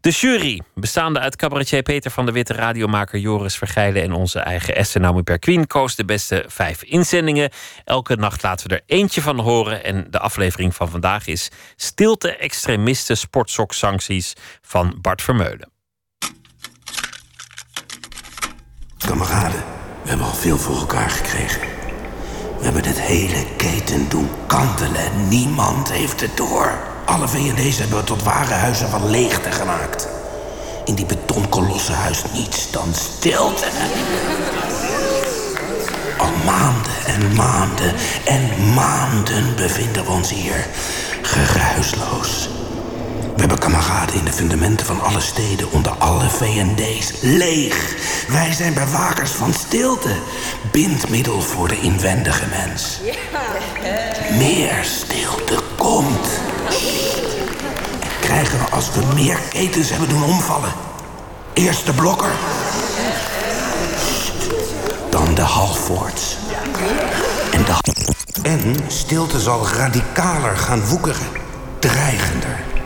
De jury, bestaande uit cabaretier Peter van der Witte, radiomaker Joris Vergeilen en onze eigen Esther Naomi Perquin, koos de beste vijf inzendingen. Elke nacht laten we er eentje van horen. En de aflevering van vandaag is Stilte Extremisten Sportsok Sancties van Bart Vermeulen. Kameraden, we hebben al veel voor elkaar gekregen. We hebben dit hele keten doen kantelen. Niemand heeft het door. Alle V&D's hebben we tot ware huizen van leegte gemaakt. In die betonkolossenhuis niets dan stilte. Al maanden en maanden en maanden bevinden we ons hier. Geruisloos. We hebben kameraden in de fundamenten van alle steden onder alle V&D's. Leeg. Wij zijn bewakers van stilte. Bindmiddel voor de inwendige mens. Meer stilte komt. En krijgen we als we meer ketens hebben doen omvallen. Eerst de blokker. Dan de halfvoorts. En, de... en stilte zal radicaler gaan woekeren. Dreigender.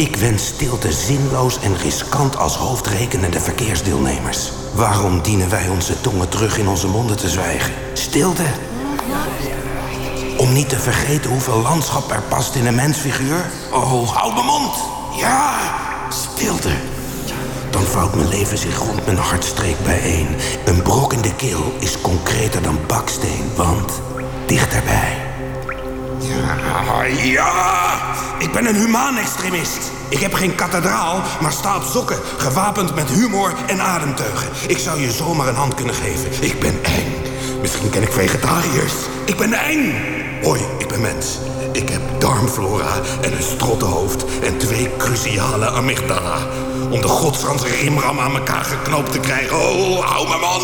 Ik wens stilte zinloos en riskant als hoofdrekenende verkeersdeelnemers. Waarom dienen wij onze tongen terug in onze monden te zwijgen? Stilte. Om niet te vergeten hoeveel landschap er past in een mensfiguur. Oh, hou mijn mond. Ja, stilte. Dan vouwt mijn leven zich rond mijn hartstreek bijeen. Een brok in de keel is concreter dan baksteen, want dichterbij. Ja, ja, ik ben een humaan extremist. Ik heb geen kathedraal, maar sta op sokken, gewapend met humor en ademteugen. Ik zou je zomaar een hand kunnen geven. Ik ben eng. Misschien ken ik vegetariërs. Ik ben eng. Hoi, ik ben mens. Ik heb darmflora en een strottenhoofd en twee cruciale amygdala. Om de godsganse rimram aan elkaar geknoopt te krijgen. Oh, hou man!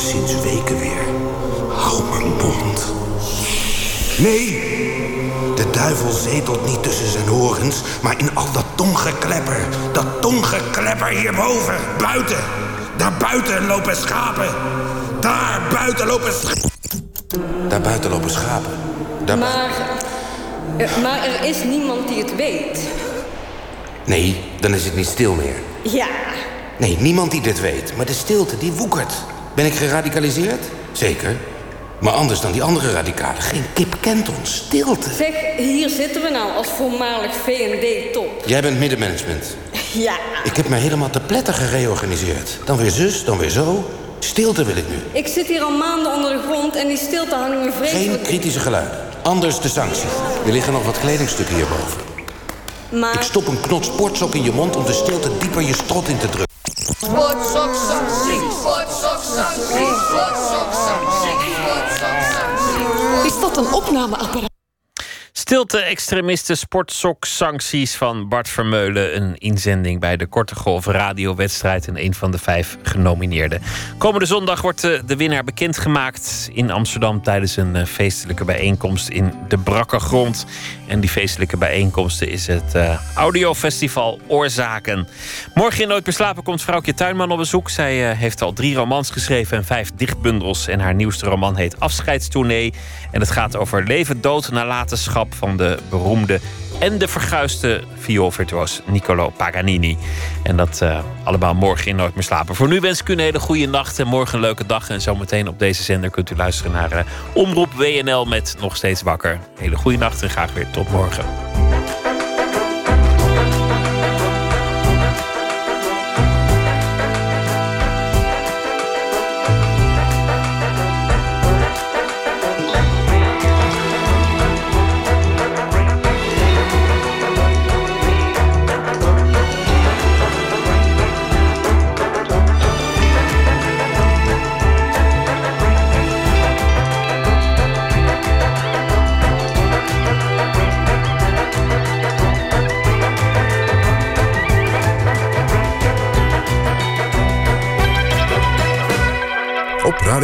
Sinds weken weer. Hou mijn mond. Nee, de duivel zetelt niet tussen zijn horens, maar in al dat tongeklepper. Dat tongeklepper hierboven, buiten. Daar buiten lopen schapen. Daar buiten lopen schapen. Daar buiten lopen schapen. Daar Maar, eh, maar er is niemand die het weet. Nee, dan is het niet stil meer. Ja, Nee, niemand die dit weet. Maar de stilte, die woekert. Ben ik geradicaliseerd? Zeker. Maar anders dan die andere radicalen. Geen kip kent ons. Stilte. zeg, hier zitten we nou als voormalig V&D-top. Jij bent middenmanagement. Ja, Ik heb me helemaal te pletter gereorganiseerd. Dan weer zus, dan weer zo. Stilte wil ik nu. ik zit hier al maanden onder de grond en die stilte hangt me Geen vreselijk... kritische geluiden. Anders de sanctie. Er liggen nog wat kledingstukken hierboven. Maar Ik stop een knot sportsok in je mond om de stilte dieper je strot in te drukken. Is dat een opnameapparaat? Stilte-extremisten sportsok-sancties van Bart Vermeulen. Een inzending bij de Korte Golf radiowedstrijd en een van de vijf genomineerden. Komende zondag wordt eh, de winnaar bekendgemaakt in Amsterdam tijdens een eh, feestelijke bijeenkomst in de Brakke Grond. En die feestelijke bijeenkomsten is het eh, audiofestival Oorzaken. Morgen in Nooit meer slapen komt vrouwtje Tuinman op bezoek. Zij eh, heeft al drie romans geschreven en vijf dichtbundels. En haar nieuwste roman heet Afscheidstournee. En het gaat over leven, dood, nalatenschap van de beroemde en de verguisde vioolvirtuoos Niccolo Paganini. En dat eh, allemaal morgen in Nooit meer slapen. Voor nu wens ik u een hele goede nacht en morgen een leuke dag. En zometeen op deze zender kunt u luisteren naar eh, Omroep WNL met Nog Steeds Wakker. Hele goede nacht en graag weer tot morgen.